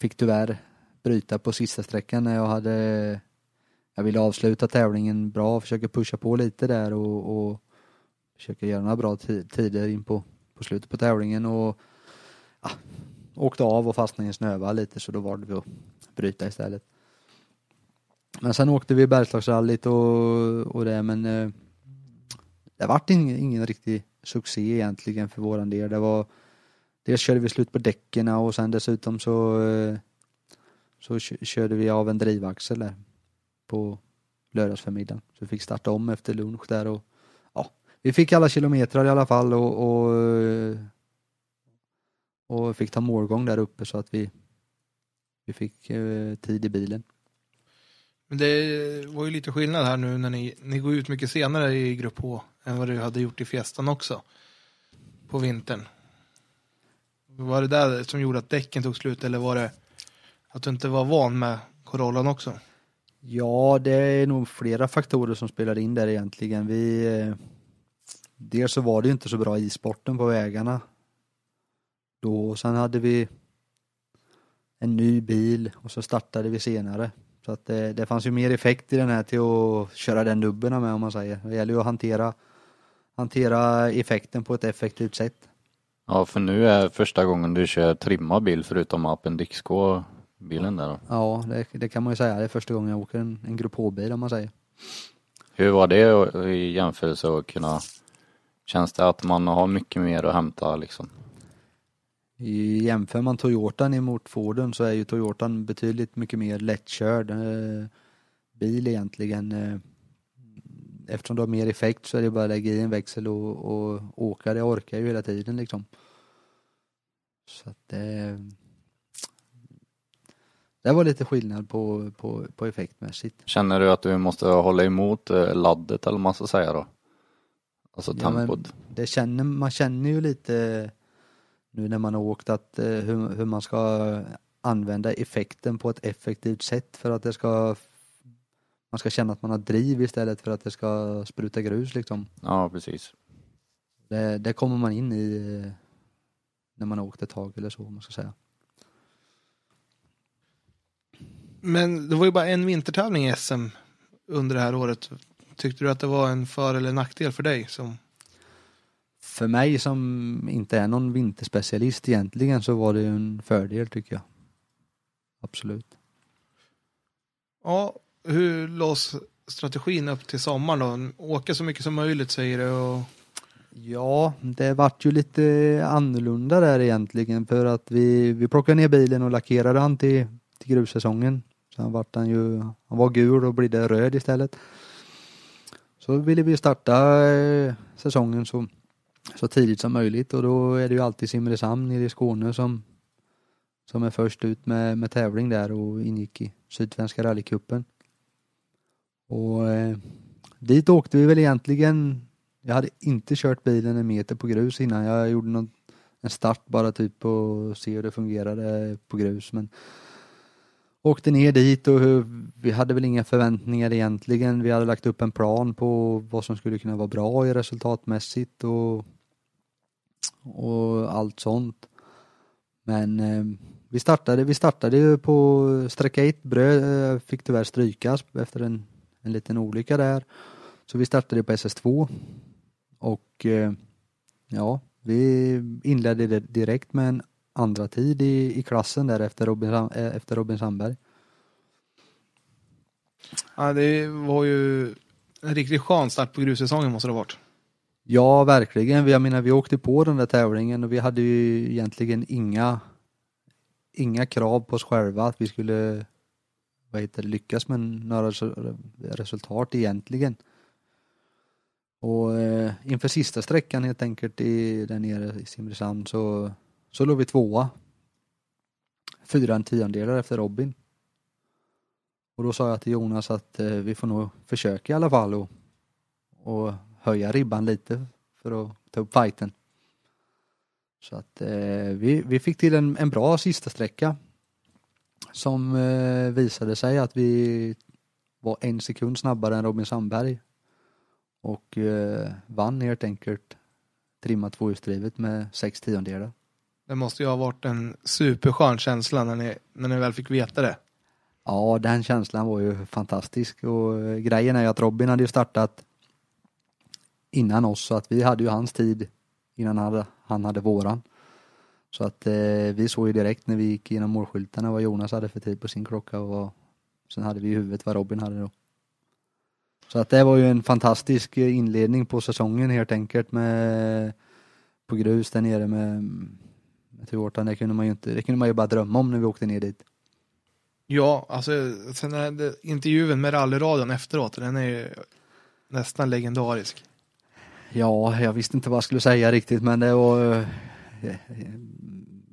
fick tyvärr bryta på sista sträckan när jag hade jag ville avsluta tävlingen bra, försöka pusha på lite där och, och försöka göra några bra tider in på, på slutet på tävlingen och ja, åkte av och fastnade i en snövall lite så då valde vi att bryta istället. Men sen åkte vi Bergslagsrallyt och, och det men eh, det vart ingen, ingen riktig succé egentligen för våran del. Det var Dels körde vi slut på däcken och sen dessutom så eh, så körde vi av en drivaxel där på lördagsförmiddagen. Så vi fick starta om efter lunch där och ja, vi fick alla kilometrar i alla fall och, och, och fick ta målgång där uppe så att vi, vi fick eh, tid i bilen. Men det var ju lite skillnad här nu när ni, ni går ut mycket senare i grupp H än vad du hade gjort i Fiestan också. På vintern. Var det där som gjorde att däcken tog slut eller var det att du inte var van med Corollan också? Ja, det är nog flera faktorer som spelar in där egentligen. Vi, eh, dels så var det ju inte så bra i sporten på vägarna. Då, och sen hade vi en ny bil och så startade vi senare. Så att det, det fanns ju mer effekt i den här till att köra den dubben med om man säger. Det gäller ju att hantera, hantera effekten på ett effektivt sätt. Ja, för nu är första gången du kör trimma bil förutom Appendix K-bilen där då. Ja, det, det, kan man ju säga. Det är första gången jag åker en, en Grupp H-bil om man säger. Hur var det i jämförelse att kunna, känns det att man har mycket mer att hämta liksom? Jämför man Toyotan emot Forden så är ju Toyotan betydligt mycket mer lättkörd eh, bil egentligen. Eh, eftersom du har mer effekt så är det bara att lägga i en växel och, och åka. Det orkar ju hela tiden liksom. Så att det, det var lite skillnad på, på, på effektmässigt. Känner du att du måste hålla emot eh, laddet eller vad man ska säga då? Alltså tempot? Ja, det känner, man känner ju lite nu när man har åkt att eh, hur, hur man ska använda effekten på ett effektivt sätt för att det ska man ska känna att man har driv istället för att det ska spruta grus liksom. Ja, precis. Det, det kommer man in i eh, när man har åkt ett tag eller så, man ska säga. Men det var ju bara en vintertävling i SM under det här året. Tyckte du att det var en för eller nackdel för dig? Som... För mig som inte är någon vinterspecialist egentligen så var det en fördel tycker jag. Absolut. Ja, hur lås strategin upp till sommaren då? Åka så mycket som möjligt säger du och... Ja, det vart ju lite annorlunda där egentligen för att vi, vi plockade ner bilen och lackerade han till, till grussäsongen. Sen vart han ju, han var gul och blev det röd istället. Så ville vi starta eh, säsongen så, så tidigt som möjligt och då är det ju alltid Simrishamn nere i Skåne som, som är först ut med, med tävling där och ingick i Sydsvenska rallycupen. Och eh, dit åkte vi väl egentligen, jag hade inte kört bilen en meter på grus innan. Jag gjorde någon, en start bara typ och se hur det fungerade på grus. Men åkte ner dit och vi hade väl inga förväntningar egentligen. Vi hade lagt upp en plan på vad som skulle kunna vara bra i resultatmässigt och, och allt sånt. Men eh, vi startade, vi startade ju på sträcka 1, bröd, eh, fick tyvärr strykas efter en en liten olycka där. Så vi startade på SS2 och eh, ja, vi inledde det direkt med en andra tid i, i klassen där efter Robin, eh, efter Robin Sandberg. Ja, det var ju en riktigt skön start på grussäsongen måste det ha varit. Ja, verkligen. Jag menar, vi åkte på den där tävlingen och vi hade ju egentligen inga, inga krav på oss själva att vi skulle vad heter det, lyckas med några resultat egentligen. Och eh, inför sista sträckan helt enkelt i, där nere i Simrishamn så, så låg vi tvåa. Fyra en tiondelar efter Robin. Och då sa jag till Jonas att eh, vi får nog försöka i alla fall och, och höja ribban lite för att ta upp fighten. Så att eh, vi, vi fick till en, en bra sista sträcka som eh, visade sig att vi var en sekund snabbare än Robin Sandberg och eh, vann helt enkelt trimmat tvåhjulsdrivet med sex tiondelar. Det måste ju ha varit en superskön känsla när ni, när ni väl fick veta det. Ja, den känslan var ju fantastisk och eh, grejen är ju att Robin hade ju startat innan oss så att vi hade ju hans tid innan han hade, han hade våran. Så att eh, vi såg ju direkt när vi gick genom målskyltarna vad Jonas hade för tid på sin klocka och vad, sen hade vi i huvudet vad Robin hade då. Så att det var ju en fantastisk inledning på säsongen helt enkelt med på grus där nere med, med Tuortan. Det kunde man ju inte, det kunde man ju bara drömma om när vi åkte ner dit. Ja, alltså sen är det, intervjun med rallyradion efteråt, den är ju nästan legendarisk. Ja, jag visste inte vad jag skulle säga riktigt men det var eh,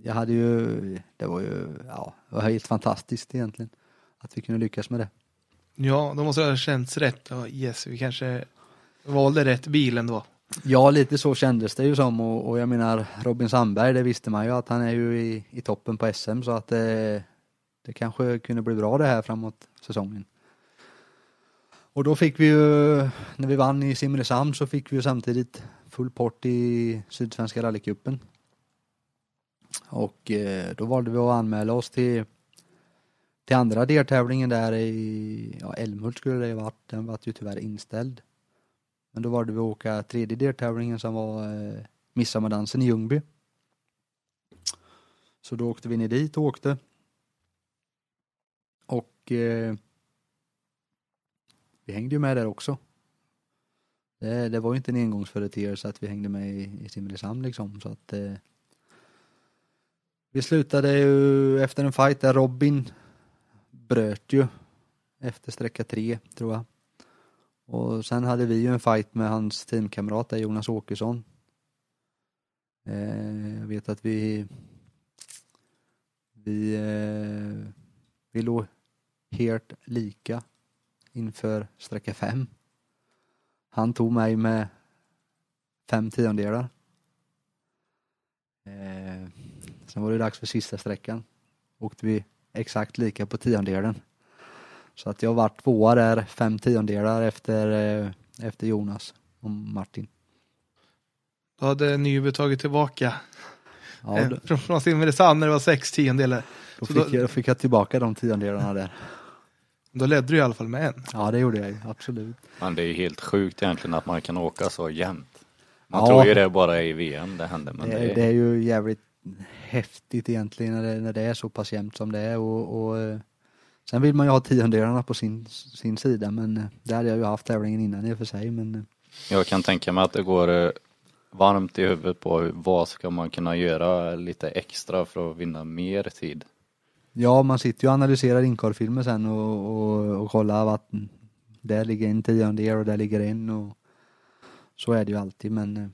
Jag hade ju, det var ju, ja, det var helt fantastiskt egentligen. Att vi kunde lyckas med det. Ja, då måste det ha känts rätt. Yes, vi kanske valde rätt bil ändå. Ja, lite så kändes det ju som och, och jag menar Robin Sandberg, det visste man ju att han är ju i, i toppen på SM så att det, det kanske kunde bli bra det här framåt säsongen. Och då fick vi ju, när vi vann i Simrishamn så fick vi ju samtidigt full port i Sydsvenska rallycupen. Och eh, då valde vi att anmäla oss till, till andra deltävlingen där i, ja Älmhult skulle det ju varit, den var ju tyvärr inställd. Men då valde vi att åka tredje deltävlingen som var eh, Midsommardansen i Ljungby. Så då åkte vi ner dit och åkte. Och eh, vi hängde ju med där också. Det, det var ju inte en engångsföreteelse att vi hängde med i, i Simrishamn liksom så att eh, vi slutade ju efter en fight där Robin bröt ju efter sträcka tre tror jag. Och sen hade vi ju en fight med hans teamkamrat där, Jonas Åkesson. Eh, jag vet att vi vi, eh, vi låg helt lika inför sträcka fem. Han tog mig med fem tiondelar. Eh, sen var det dags för sista sträckan. Åkte vi exakt lika på tiondelen. Så att jag var tvåa där, fem tiondelar efter, eh, efter Jonas och Martin. Då hade Nyby tagit tillbaka Ja, eh, från, från Simrishamn när det var sex tiondelar. då, fick då- jag, då fick jag tillbaka de tiondelarna där. Då ledde du i alla fall med en. Ja, det gjorde jag ju, absolut. Men det är ju helt sjukt egentligen att man kan åka så jämnt. Man Ja. tror ju det bara i VM det händer men Det, det är- det är ju jävligt häftigt egentligen när det, när det är så pass jämnt som det är och, och eh, sen vill man ju ha tiondelarna på sin, sin sida men eh, det hade jag ju haft tävlingen innan i och för sig men eh, Jag kan tänka mig att det går varmt i huvudet på vad ska man kunna göra lite extra för att vinna mer tid ja man sitter ju och analyserar inkorfilmer sen och, och, och kollar att där ligger en tiondel och där ligger en och så är det ju alltid men eh,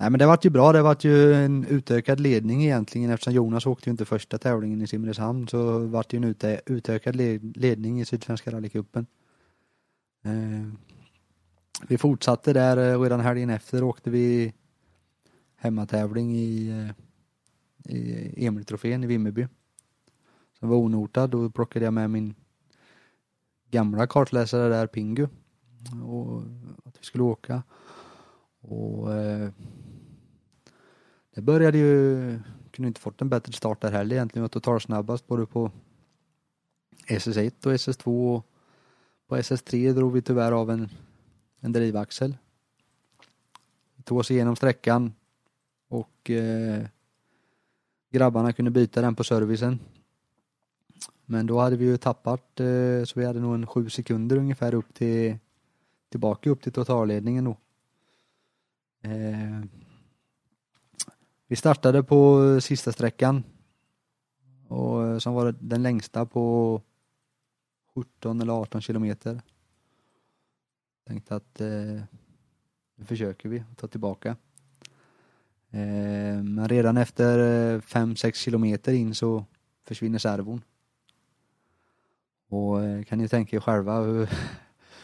Nej men det vart ju bra, det vart ju en utökad ledning egentligen eftersom Jonas åkte ju inte första tävlingen i Simrishamn så vart det ju en utö utökad ledning i Sydsvenska rallycupen. Eh, vi fortsatte där och redan helgen efter åkte vi hemmatävling i, eh, i Emil-trofén i Vimmerby. Som var onotad då plockade jag med min gamla kartläsare där, Pingu. Och att vi skulle åka. Och eh, det började ju, kunde inte fått en bättre start där heller egentligen. Jag var totalsnabbast både på SS1 och SS2 och på SS3 drog vi tyvärr av en, en drivaxel. Vi tog oss igenom sträckan och eh, grabbarna kunde byta den på servicen. Men då hade vi ju tappat eh, så vi hade nog en sju sekunder ungefär upp till tillbaka upp till totalledningen då. Eh, vi startade på sista sträckan och eh, som var den längsta på 17 eller 18 kilometer. Tänkte att eh, nu försöker vi ta tillbaka. Eh, men redan efter eh, 5-6 kilometer in så försvinner servon. Och eh, kan ni tänka er själva hur,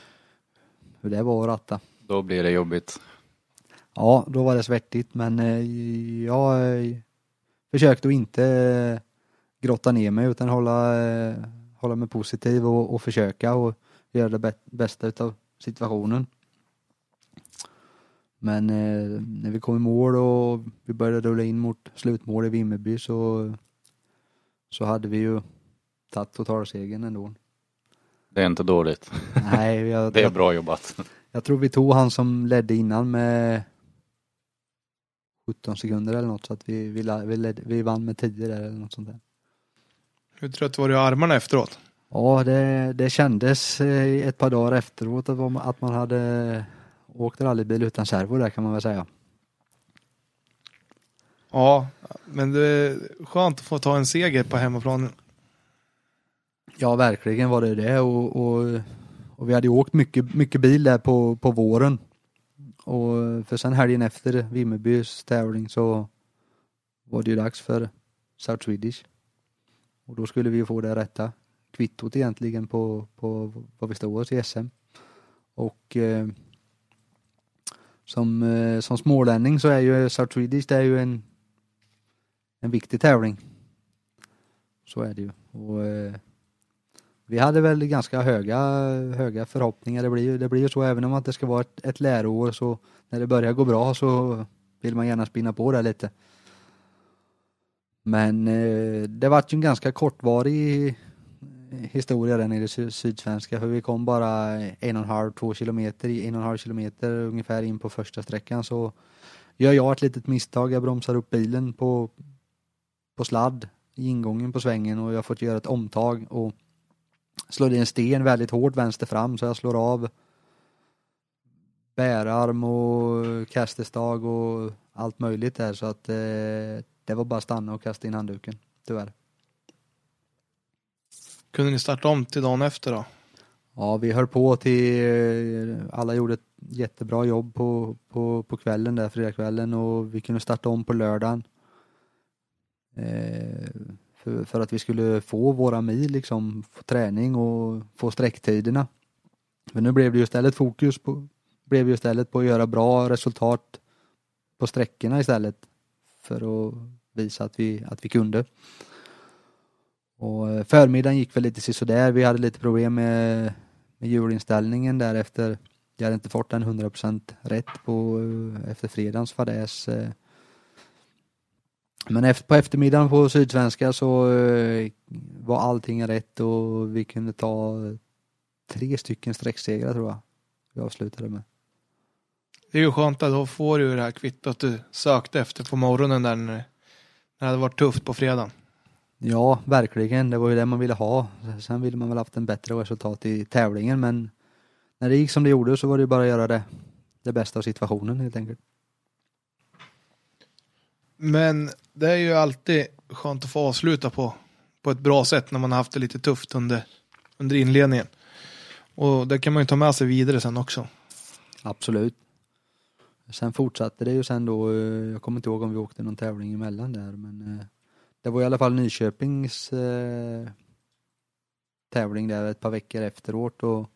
hur det var att ratta. Då blir det jobbigt. Ja, då var det svettigt men eh, jag eh, försökte att inte grotta ner mig utan hålla, hålla mig positiv och, och försöka och göra det bä- bästa utav situationen. Men eh, när vi kom i mål och vi började rulla in mot slutmål i Vimmerby så, så hade vi ju tagit totalsegern ändå. Det är inte dåligt. Nej, jag, Det är bra jobbat. jag tror vi tog han som ledde innan med 17 sekunder eller något så att vi, vi, vi, ledde, vi vann med 10 där eller något sånt där. Hur trött var du i armarna efteråt? Ja, det, det kändes eh, ett par dagar efteråt att man- att man hade åkt rallybil utan servo där kan man väl säga. Ja, men det är skönt att få ta en seger på hemmaplan. Ja, verkligen var det det och, och, och vi hade ju åkt mycket, mycket bil där på, på våren. Och för sen helgen efter Vimmerbys tävling så var det ju dags för South Swedish. Och då skulle vi ju få det rätta kvittot egentligen på, på vad vi stod oss i SM. Och eh, som, eh, som smålänning så är ju South Swedish det är ju en, en viktig tävling. Så är det ju. Och, eh, vi hade väl ganska höga, höga förhoppningar. Det blir, ju, det blir ju så även om att det ska vara ett, ett läroår så när det börjar gå bra så vill man gärna spinna på det lite. Men eh, det var ju en ganska kortvarig eh, historia där nere i Sydsvenska för vi kom bara en och en halv, två kilometer, en och en halv kilometer ungefär in på första sträckan så gör jag ett litet misstag. Jag bromsar upp bilen på, på sladd i ingången på svängen och jag har fått göra ett omtag och slår i en sten väldigt hårt vänster fram så jag slår av bärarm och kastestag och allt möjligt där så att eh, det var bara stanna och kasta in handduken tyvärr. Kunde ni starta om till dagen efter då? Ja, vi höll på till, alla gjorde ett jättebra jobb på, på, på kvällen där, fredagskvällen och vi kunde starta om på lördagen. Eh, för, för att vi skulle få våra mil liksom, få träning och få sträcktiderna. Men nu blev det ju istället fokus på, blev ju istället på att göra bra resultat på sträckorna istället. För att visa att vi, att vi kunde. Och eh, förmiddagen gick väl lite sådär. Vi hade lite problem med, med hjulinställningen därefter. Jag hade inte fått den 100% rätt på, eh, efter fredagens fadäs. Eh, men efter, på eftermiddagen på Sydsvenska så eh, var allting rätt och vi kunde ta tre stycken sträcksegrar tror jag. Vi avslutade med. Det är ju skönt att då får du det här kvittot du sökte efter på morgonen där när det hade varit tufft på fredagen. Ja, verkligen. Det var ju det man ville ha. Sen ville man väl haft en bättre resultat i tävlingen men när det gick som det gjorde så var det bara att göra det, det bästa av situationen helt enkelt. Men det är ju alltid skönt att få avsluta på, på ett bra sätt när man har haft det lite tufft under, under inledningen. Och det kan man ju ta med sig vidare sen också. Absolut. Sen fortsatte det ju sen då, eh, jag kommer inte ihåg om vi åkte någon tävling emellan där men eh, det var i alla fall Nyköpings eh, tävling där ett par veckor efteråt och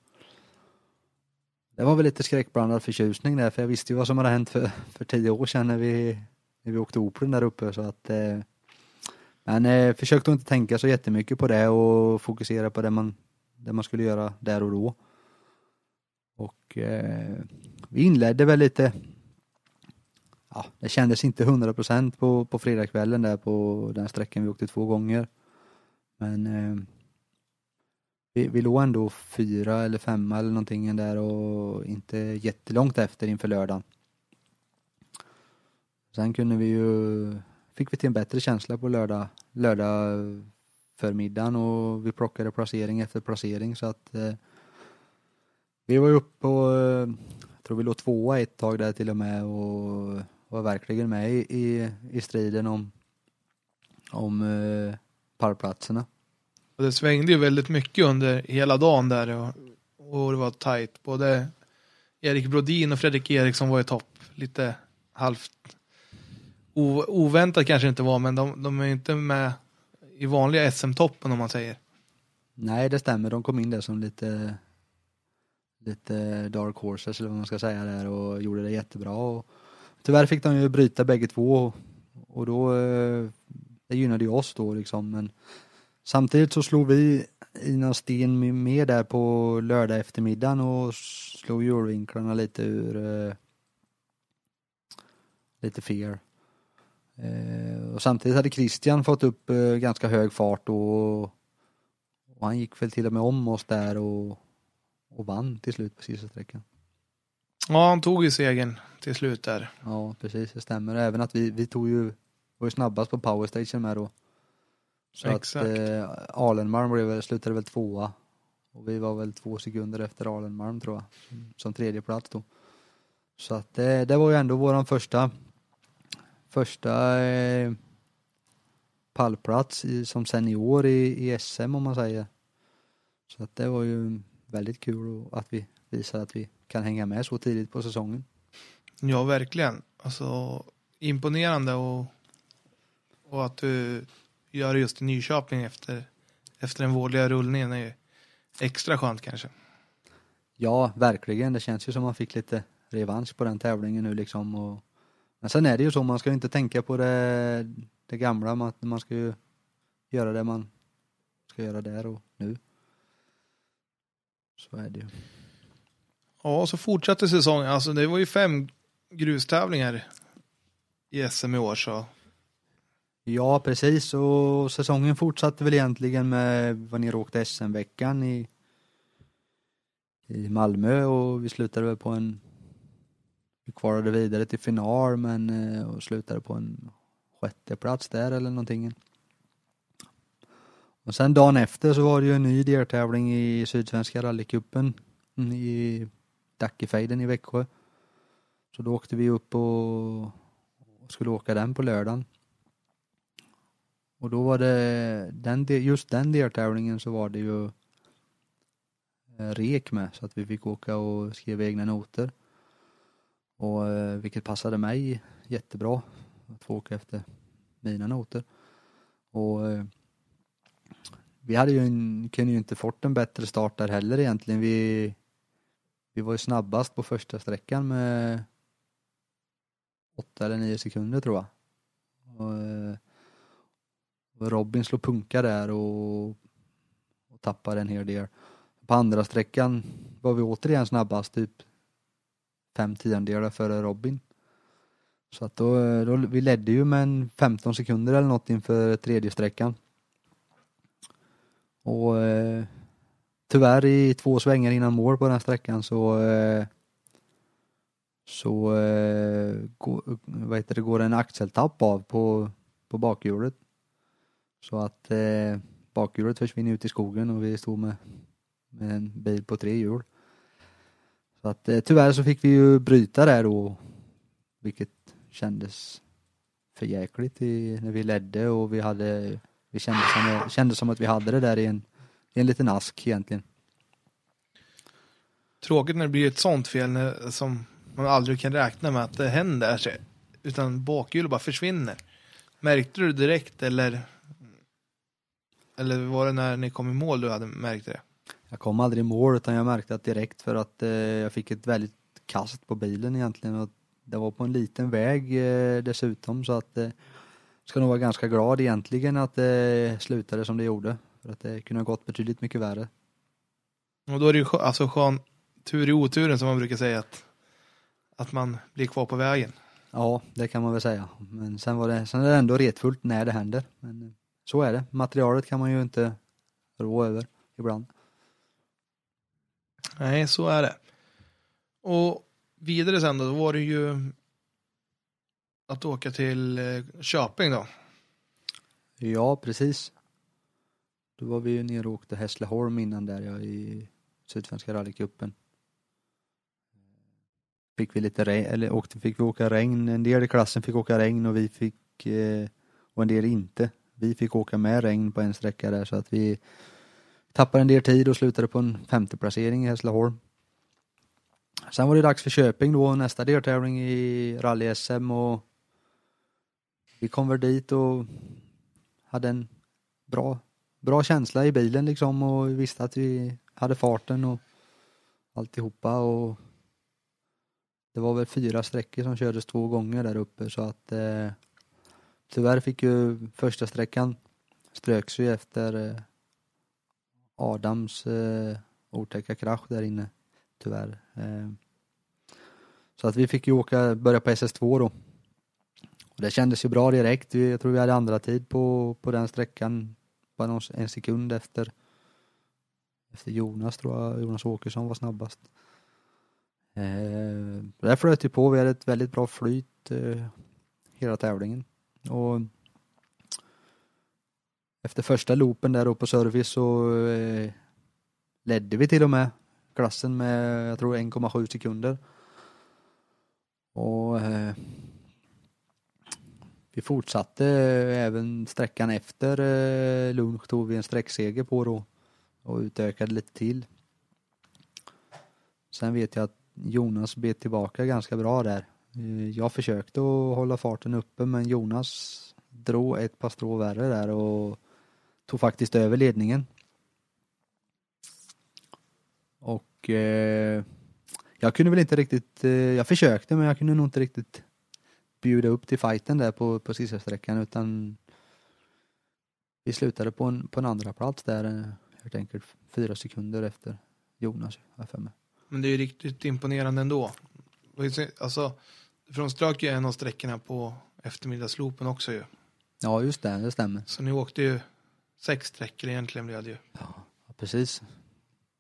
det var väl lite skräckblandad förtjusning där för jag visste ju vad som hade hänt för, för tio år sedan när vi, när vi åkte Operan där uppe så att eh, men eh, försökte inte tänka så jättemycket på det och fokusera på det man, det man skulle göra där och då. Och eh, vi inledde väl lite Ja, det kändes inte 100% på, på fredagskvällen där på den sträckan vi åkte två gånger. Men eh, vi, vi låg ändå fyra eller femma eller någonting där och inte jättelångt efter inför lördagen. Sen kunde vi ju, fick vi till en bättre känsla på lördag, lördag förmiddagen och vi plockade placering efter placering så att eh, vi var ju uppe och, jag tror vi låg tvåa ett tag där till och med och var verkligen med i, i, i striden om, om eh, pallplatserna. Och det svängde ju väldigt mycket under hela dagen där och, och det var tajt. Både Erik Brodin och Fredrik Eriksson var i topp. Lite halvt o, oväntat kanske inte var, men de, de är inte med i vanliga SM-toppen om man säger. Nej, det stämmer. De kom in där som lite lite dark horses eller vad man ska säga där och gjorde det jättebra. Och tyvärr fick de ju bryta bägge två och då eh, det gynnade ju oss då liksom men samtidigt så slog vi Ina Sten med där på lördag eftermiddagen och slog hjulvinklarna lite ur eh, lite fear. Eh, och samtidigt hade Christian fått upp eh, ganska hög fart och, och han gick väl till och med om oss där och, och vann till slut på sista sträckan. Ja, han tog ju segern till slut där. Ja, precis, det stämmer. Även att vi, vi tog ju, var ju snabbast på powerstation med då. Så Exakt. att eh, Alenmalm blev, slutade väl tvåa. Och vi var väl två sekunder efter Alenmalm tror jag, som, som tredje plats då. Så att det, det var ju ändå våran första, första eh, pallplats i, som senior i, i SM om man säger. Så att det var ju väldigt kul att vi visar att vi kan hänga med så tidigt på säsongen. Ja, verkligen. Alltså, imponerande och, och att du gör det just i Nyköping efter, efter den vårdliga rullningen är ju extra skönt kanske. Ja, verkligen. Det känns ju som man fick lite revansch på den tävlingen nu liksom. Och... Men sen är det ju så, man ska ju inte tänka på det, det gamla, man, man ska ju göra det man ska göra där och nu. Så är det ju. Ja, så fortsatte säsongen. Alltså det var ju fem grustävlingar i SM i år så. Ja, precis. Och säsongen fortsatte väl egentligen med vad ni åkte SM-veckan i, i Malmö och vi slutade väl på en vi kvalade vidare till final men eh, och slutade på en sjätte plats där eller någonting. Och sen dagen efter så var det ju en ny deltävling i Sydsvenska rallycupen mm, i Dackefejden i Växjö. Så då åkte vi upp och, skulle åka den på lördagen. Och då var det, den, just den deltävlingen så var det ju eh, rek med så att vi fick åka och skriva egna noter. Och eh, vilket passade mig jättebra att få åka efter mina noter. Och eh, vi hade ju en, kunde ju inte fått en bättre start där heller egentligen. Vi, vi var ju snabbast på första sträckan med åtta eller nio sekunder tror jag. Och, eh, och Robin slog punka där och, och tappade en hel del. På andra sträckan var vi återigen snabbast, typ fem tiondelar före Robin. Så att då, då, vi ledde ju med en 15 sekunder eller något inför tredje sträckan. Och eh, tyvärr i två svängar innan mål på den sträckan så eh, så eh, går, vad heter det, går en axeltapp av på, på bakhjulet. Så att eh, bakhjulet försvinner ut i skogen och vi stod med, med en bil på tre hjul. Så att eh, tyvärr så fick vi ju bryta där då, vilket kändes för jäkligt i, när vi ledde och vi hade, vi kände som, kände som att vi hade det där i en, i en liten ask egentligen. Tråkigt när det blir ett sånt fel när, som man aldrig kan räkna med att det händer. Utan bakhjulet bara försvinner. Märkte du det direkt eller? Eller var det när ni kom i mål du hade märkt det? Jag kom aldrig i mål utan jag märkte att direkt för att eh, jag fick ett väldigt kast på bilen egentligen och det var på en liten väg eh, dessutom så att eh, ska nog vara ganska glad egentligen att det slutade som det gjorde för att det kunde ha gått betydligt mycket värre. Och då är det ju alltså skön tur i oturen som man brukar säga att, att man blir kvar på vägen. Ja, det kan man väl säga. Men sen var det, sen är det ändå retfullt när det händer. Men så är det. Materialet kan man ju inte rå över ibland. Nej, så är det. Och vidare sen då, då var det ju att åka till eh, Köping då. Ja, precis. Då var vi ju nere och åkte Hässleholm innan där ja, i Sydsvenska rallycupen. Fick vi lite regn, eller åkte, fick vi åka regn, en del i klassen fick åka regn och vi fick, eh, och en del inte. vi fick åka med regn på en sträcka där så att vi tappade en del tid och slutade på en femte placering i Hässleholm. Sen var det dags för Köping då, nästa deltävling i rally-SM och vi kom väl dit och hade en bra, bra känsla i bilen liksom och visste att vi hade farten och alltihopa och det var väl fyra sträckor som kördes två gånger där uppe så att eh, tyvärr fick ju första sträckan ströks ju efter eh, Adams eh, otäcka krasch där inne tyvärr. Eh, så att vi fick ju åka, börja på SS2 då. Och det kändes ju bra direkt. Jag tror vi hade andra tid på, på den sträckan. Bara en sekund efter, efter Jonas tror jag, Jonas Åkesson var snabbast. Eh, det flöt ju på, vi hade ett väldigt bra flyt eh, hela tävlingen. Och efter första loopen där på service så eh, ledde vi till och med klassen med, jag tror 1,7 sekunder. Och eh, vi fortsatte även sträckan efter eh, lunch tog vi en sträckseger på då och utökade lite till. Sen vet jag att Jonas bet tillbaka ganska bra där. Eh, jag försökte att hålla farten uppe men Jonas drog ett par strå värre där och tog faktiskt över ledningen. Och eh, jag kunde väl inte riktigt, eh, jag försökte men jag kunde nog inte riktigt bjuda upp till fighten där på, på sista sträckan utan vi slutade på en, på en andra plats där eh, helt enkelt fyra sekunder efter Jonas, har för mig. Men det är ju riktigt imponerande ändå. Alltså, från strök ju en av sträckorna på eftermiddagsloopen också ju. Ja, just det, det stämmer. Så ni åkte ju sex sträckor egentligen blev det ju. Ja, precis.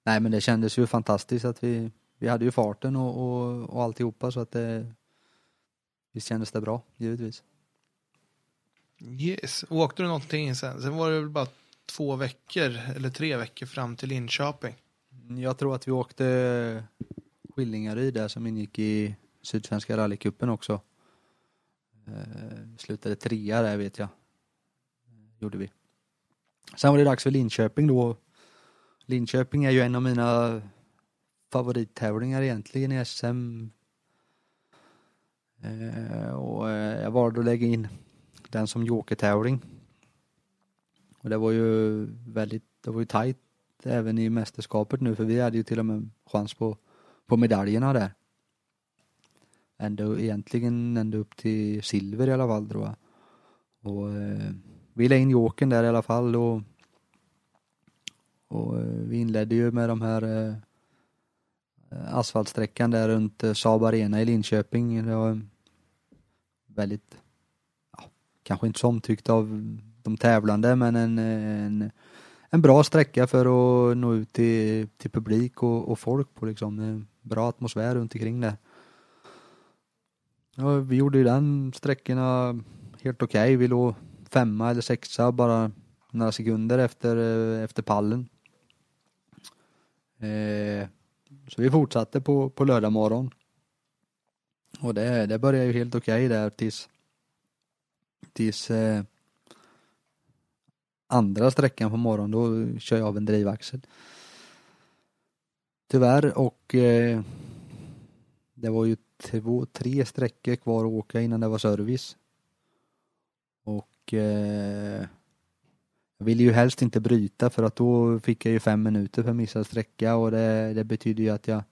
Nej, men det kändes ju fantastiskt att vi, vi hade ju farten och, och, och alltihopa så att det visst kändes det bra, givetvis. Yes, åkte du någonting sen? Sen var det väl bara två veckor eller tre veckor fram till Linköping. Jag tror att vi åkte Skillingaryd där som ingick i Sydsvenska rallycupen också. Eh, slutade trea där vet jag. Gjorde vi. Sen var det dags för Linköping då. Linköping är ju en av mina favorittävlingar egentligen i SM. Eh, och eh, jag valde att lägga in den som jokertävling. Och det var ju väldigt, det var ju tajt även i mästerskapet nu för vi hade ju till och med chans på, på medaljerna där. Ändå egentligen ända upp till silver i alla fall tror jag. Och eh, vi la in jokern där i alla fall och, och vi inledde ju med de här eh, asfaltsträckan där runt eh, Saab Arena i Linköping. Det var väldigt, ja, kanske inte så omtyckt av de tävlande men en, en, en bra sträcka för att nå ut till, till publik och, och folk på liksom. En bra atmosfär runt omkring det. Ja, vi gjorde ju den sträckorna helt okej. Okay. Vi låg femma eller sexa bara några sekunder efter, eh, efter pallen. Eh, så vi fortsatte på, på lördag morgon. Och det, det började ju helt okej okay där tills, tills eh, andra sträckan på morgonen, då kör jag av en drivaxel. Tyvärr och eh, det var ju två, tre sträckor kvar att åka innan det var service. Och eh, jag ville ju helst inte bryta för att då fick jag ju fem minuter för missad sträcka och det, det betyder ju att jag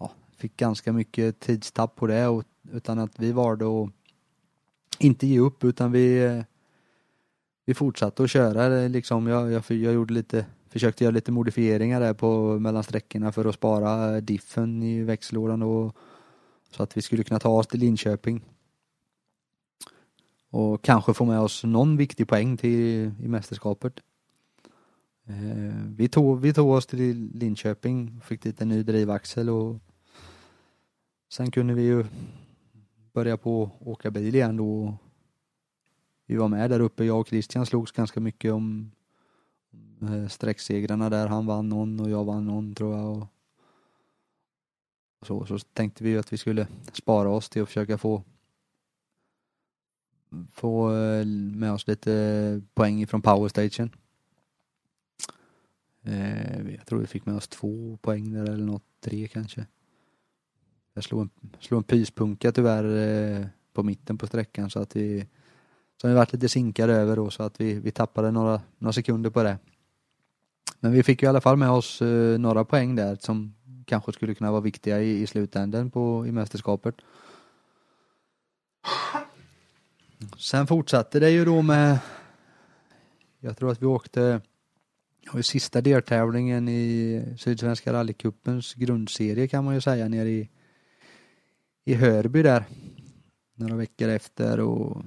ja, fick ganska mycket tidstapp på det och, utan att vi valde att inte ge upp utan vi vi fortsatte att köra liksom. Jag, jag, jag gjorde lite, försökte göra lite modifieringar där på mellan sträckorna för att spara diffen i växellådan och så att vi skulle kunna ta oss till Linköping. Och kanske få med oss någon viktig poäng till i mästerskapet. Eh, vi, tog, vi tog oss till Linköping, fick dit en ny drivaxel och sen kunde vi ju börja på åka bil igen då. Vi var med där uppe, jag och Christian slogs ganska mycket om eh, sträcksegrarna där. Han vann någon och jag vann någon tror jag. Och så, så tänkte vi att vi skulle spara oss till att försöka få få eh, med oss lite poäng från powerstation. Eh, jag tror vi fick med oss två poäng där eller något, tre kanske. Jag slog en, slog en pyspunka tyvärr eh, på mitten på sträckan så att vi som vi varit lite sinkade över då så att vi, vi tappade några, några sekunder på det. Men vi fick ju i alla fall med oss några poäng där som kanske skulle kunna vara viktiga i, i slutändan på, i mästerskapet. Sen fortsatte det ju då med, jag tror att vi åkte, och sista deltävlingen i Sydsvenska rallycupens grundserie kan man ju säga nere i, i Hörby där. Några veckor efter och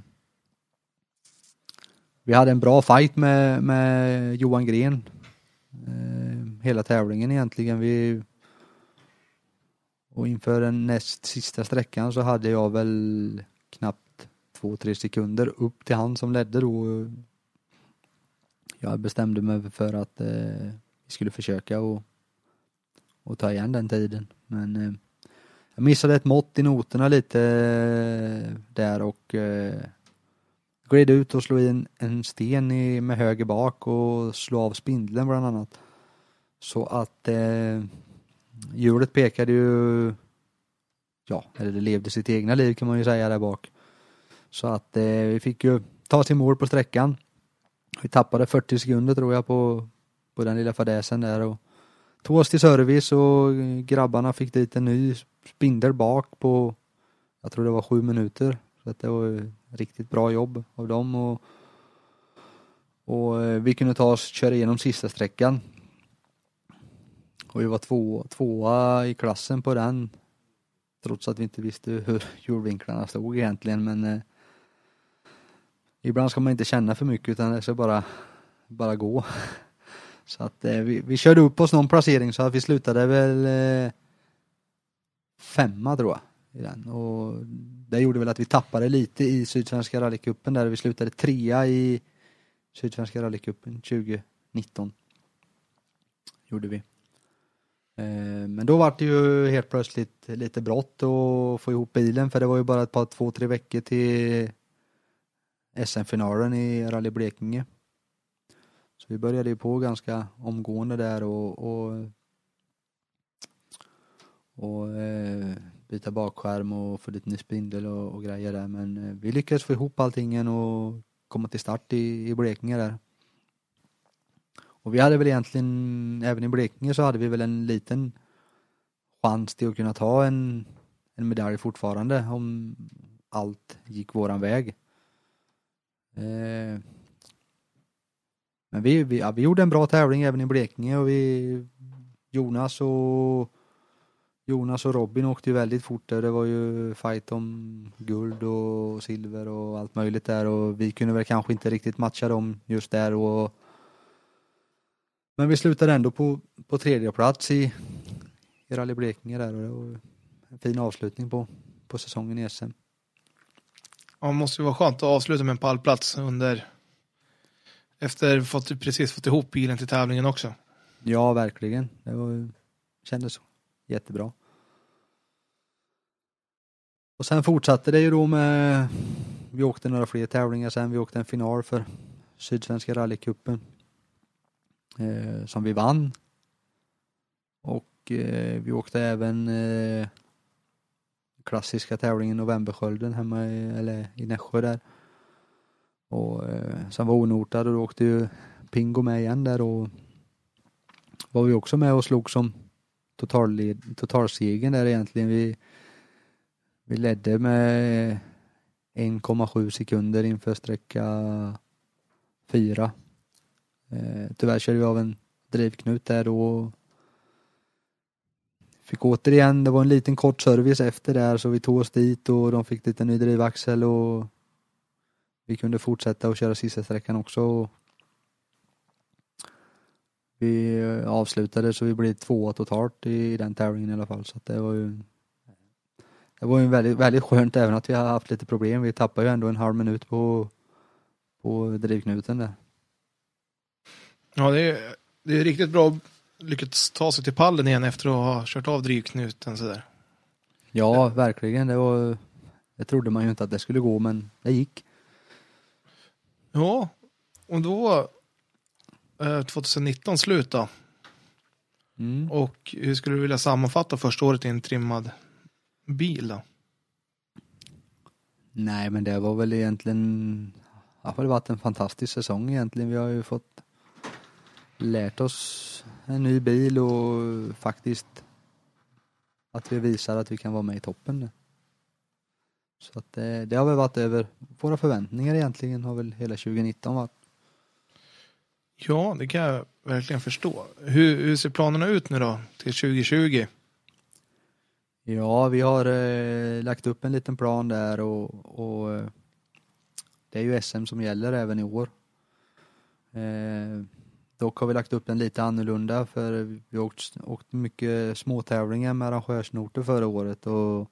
vi hade en bra fight med, med Johan Gren. Eh, hela tävlingen egentligen. Vi, och inför den näst sista sträckan så hade jag väl knappt två, tre sekunder upp till han som ledde då. Jag bestämde mig för att eh, vi skulle försöka och, och ta igen den tiden. Men eh, jag missade ett mått i noterna lite eh, där och eh, gled ut och slog in en sten i, med höger bak och slog av spindeln bland annat. Så att eh, hjulet pekade ju, ja, eller det levde sitt egna liv kan man ju säga där bak. Så att eh, vi fick ju ta sin mål på sträckan. Vi tappade 40 sekunder tror jag på, på den lilla fadäsen där och tog oss till service och grabbarna fick dit en ny spindel bak på, jag tror det var sju minuter. Så att det var riktigt bra jobb av dem och, och eh, vi kunde ta oss, köra igenom sista sträckan. Och vi var två, tvåa i klassen på den. Trots att vi inte visste hur hjulvinklarna stod egentligen men eh, Ibland ska man inte känna för mycket utan det ska bara, bara gå. Så att eh, vi, vi körde upp oss någon placering så att vi slutade väl eh, femma tror jag. I den. Och det gjorde väl att vi tappade lite i Sydsvenska rallycupen där vi slutade trea i Sydsvenska rallycupen 2019. Gjorde vi. Eh, men då var det ju helt plötsligt lite brått att få ihop bilen för det var ju bara ett par, två, tre veckor till SM-finalen i Rally Blekinge. Så vi började ju på ganska omgående där och, och, och eh, byta bakskärm och få dit ny spindel och, och grejer där men eh, vi lyckades få ihop allting och komma till start i, i Blekinge där. Och vi hade väl egentligen, även i Blekinge så hade vi väl en liten chans till att kunna ta en, en medalj fortfarande om allt gick våran väg. Eh, men vi, vi, ja, vi gjorde en bra tävling även i Blekinge och vi Jonas och Jonas och Robin åkte ju väldigt fort där. Det var ju fight om guld och silver och allt möjligt där och vi kunde väl kanske inte riktigt matcha dem just där och men vi slutade ändå på, på tredje plats i, i Rally Blekinge där och det var en fin avslutning på, på säsongen i SM. Ja, det måste ju vara skönt att avsluta med en pallplats under efter fått, precis fått ihop bilen till tävlingen också. Ja, verkligen. Det var, kändes jättebra. Och sen fortsatte det ju då med, vi åkte några fler tävlingar sen, vi åkte en final för Sydsvenska rallycupen eh, som vi vann. Och eh, vi åkte även eh, klassiska tävlingen Novemberskölden hemma i, eller i Nässjö där. Och eh, sen var onotad och då åkte ju Pingo med igen där och var vi också med och slog som totalsegern där egentligen. Vi, vi ledde med 1,7 sekunder inför sträcka 4. Eh, tyvärr körde vi av en drivknut där då. Fick återigen, det var en liten kort service efter där så vi tog oss dit och de fick lite ny drivaxel och vi kunde fortsätta och köra sista sträckan också. Vi eh, avslutade så vi blev tvåa totalt i den tävlingen i alla fall så det var ju det var ju väldigt, väldigt skönt även att vi har haft lite problem. Vi tappade ju ändå en halv minut på, på drivknuten där. Ja, det är, det är riktigt bra lyckats ta sig till pallen igen efter att ha kört av drivknuten sådär. Ja, verkligen. Det var, det trodde man ju inte att det skulle gå, men det gick. Ja, och då eh, 2019 slut då. Mm. Och hur skulle du vilja sammanfatta första året i en trimmad bil då? Nej men det var väl egentligen, det har varit en fantastisk säsong egentligen. Vi har ju fått lärt oss en ny bil och faktiskt att vi visar att vi kan vara med i toppen nu. Så att det, det har väl varit över våra förväntningar egentligen har väl hela 2019 varit. Ja, det kan jag verkligen förstå. Hur, hur ser planerna ut nu då till 2020? Ja, vi har eh, lagt upp en liten plan där och, och eh, det är ju SM som gäller även i år. Eh, dock har vi lagt upp den lite annorlunda för vi har åkt, åkt mycket småtävlingar med arrangörsnoter förra året och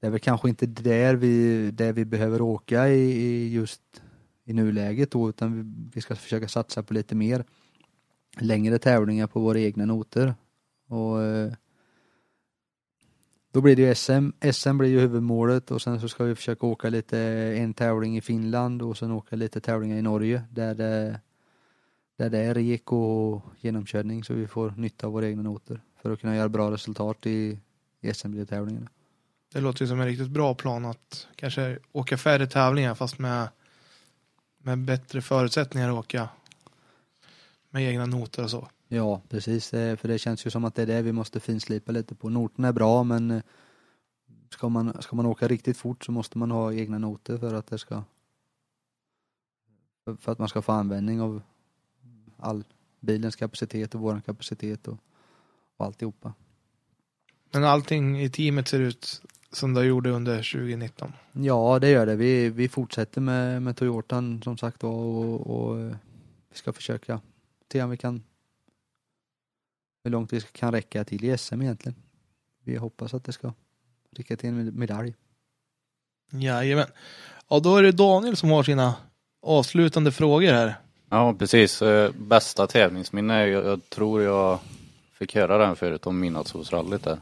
det är väl kanske inte där vi, där vi behöver åka i, i just i nuläget då utan vi, vi ska försöka satsa på lite mer längre tävlingar på våra egna noter. Och eh, då blir det ju SM. SM blir ju huvudmålet och sen så ska vi försöka åka lite en tävling i Finland och sen åka lite tävlingar i Norge där det, där det är rek och genomkörning så vi får nytta av våra egna noter för att kunna göra bra resultat i, i SM-tävlingarna. Det låter ju som en riktigt bra plan att kanske åka färre tävlingar fast med, med bättre förutsättningar att åka med egna noter och så. Ja, precis. För det känns ju som att det är det vi måste finslipa lite på. Noterna är bra men eh, ska man, ska man åka riktigt fort så måste man ha egna noter för att det ska för att man ska få användning av all bilens kapacitet och våran kapacitet och, och alltihopa. Men allting i teamet ser ut som det gjorde under 2019. Ja, det gör det. Vi, vi fortsätter med, med Toyotan som sagt var och, och eh, vi ska försöka se om vi kan hur långt vi kan räcka till i SM egentligen. Vi hoppas att det ska räcka till en medalj. Jajamän. Ja, då är det Daniel som har sina avslutande frågor här. Ja, precis. Eh, Bästa tävlingsminne, ju- jag tror jag fick höra den förut om midnattssolsrallyt där.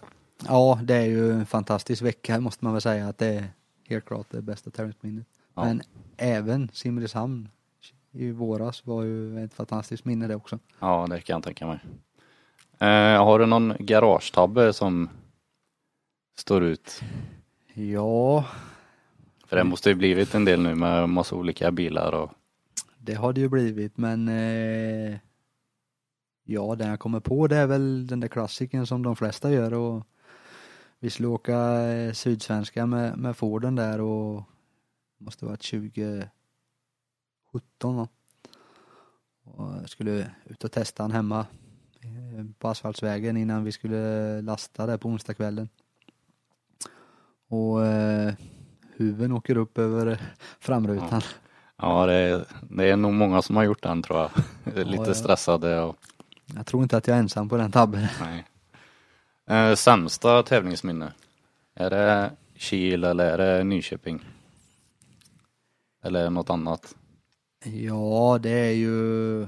Ja, det är ju en fantastisk vecka måste man väl säga att det är helt klart det bästa tävlingsminnet. Ja. Men även Simrishamn i våras var ju ett fantastiskt minne det också. Ja, det kan jag tänka mig. Eh, har du någon garagetabbe som står ut? Ja, För det måste ju blivit en del nu med massa olika bilar och det har det ju blivit men eh, ja, den jag kommer på det är väl den där klassiken som de flesta gör och vi skulle åka eh, Sydsvenska med, med Forden där och det måste varit 2017 va? Och jag skulle ut och testa den hemma eh, på asfaltsvägen innan vi skulle lasta där på onsdagskvällen. Och eh, huven åker upp över framrutan. ja, det är, det är nog många som har gjort den tror jag. Lite ja. stressade och Jag tror inte att jag är ensam på den tabben. nej. Eh, sämsta tävlingsminne? Är det Kil eller är det Nyköping? Eller något annat? Ja, det är ju...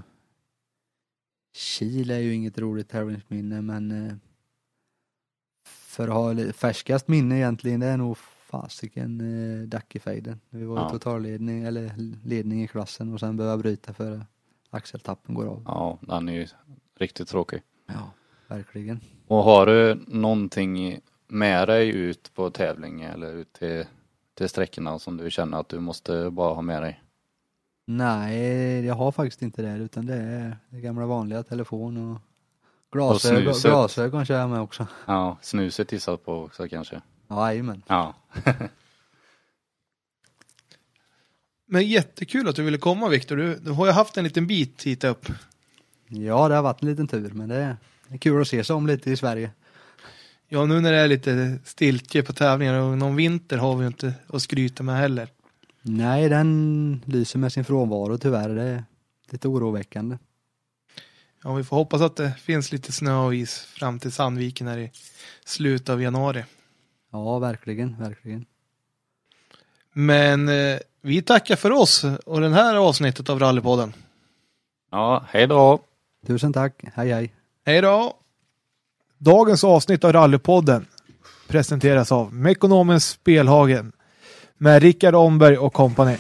Kil är ju inget roligt tävlingsminne men eh, för att ha färskast minne egentligen det är nog fasiken eh, Dackefejden. Vi var i Ja. totalledning eller ledning i klassen och sen behöva bryta för axeltappen går av. Ja, den är ju riktigt tråkig. Ja, verkligen. Och har du någonting med dig ut på tävling eller ut till, till sträckorna som du känner att du måste bara ha med dig? Nej, jag har faktiskt inte det utan det är det gamla vanliga telefon och glasögon, snuset. glasögon kör jag med också. Ja, snuset gissar på också kanske. Ja, jajamän. Ja, Men jättekul att du ville komma Viktor. Du, du har ju haft en liten bit hit upp. Ja, det har varit en liten tur men det är, det är kul att se sig om lite i Sverige. Ja, nu när det är lite stiltje på tävlingar och någon vinter har vi ju inte att skryta med heller. Nej, den lyser med sin frånvaro tyvärr. Det är lite oroväckande. Ja, vi får hoppas att det finns lite snö och is fram till Sandviken här i slutet av januari. Ja, verkligen, verkligen. Men eh, vi tackar för oss och den här avsnittet av Rallypodden. ja hej då! Tusen tack. Hej, hej. Hej då! Dagens avsnitt av Rallypodden presenteras av Mekonomens Spelhagen med Rickard Omberg och kompani.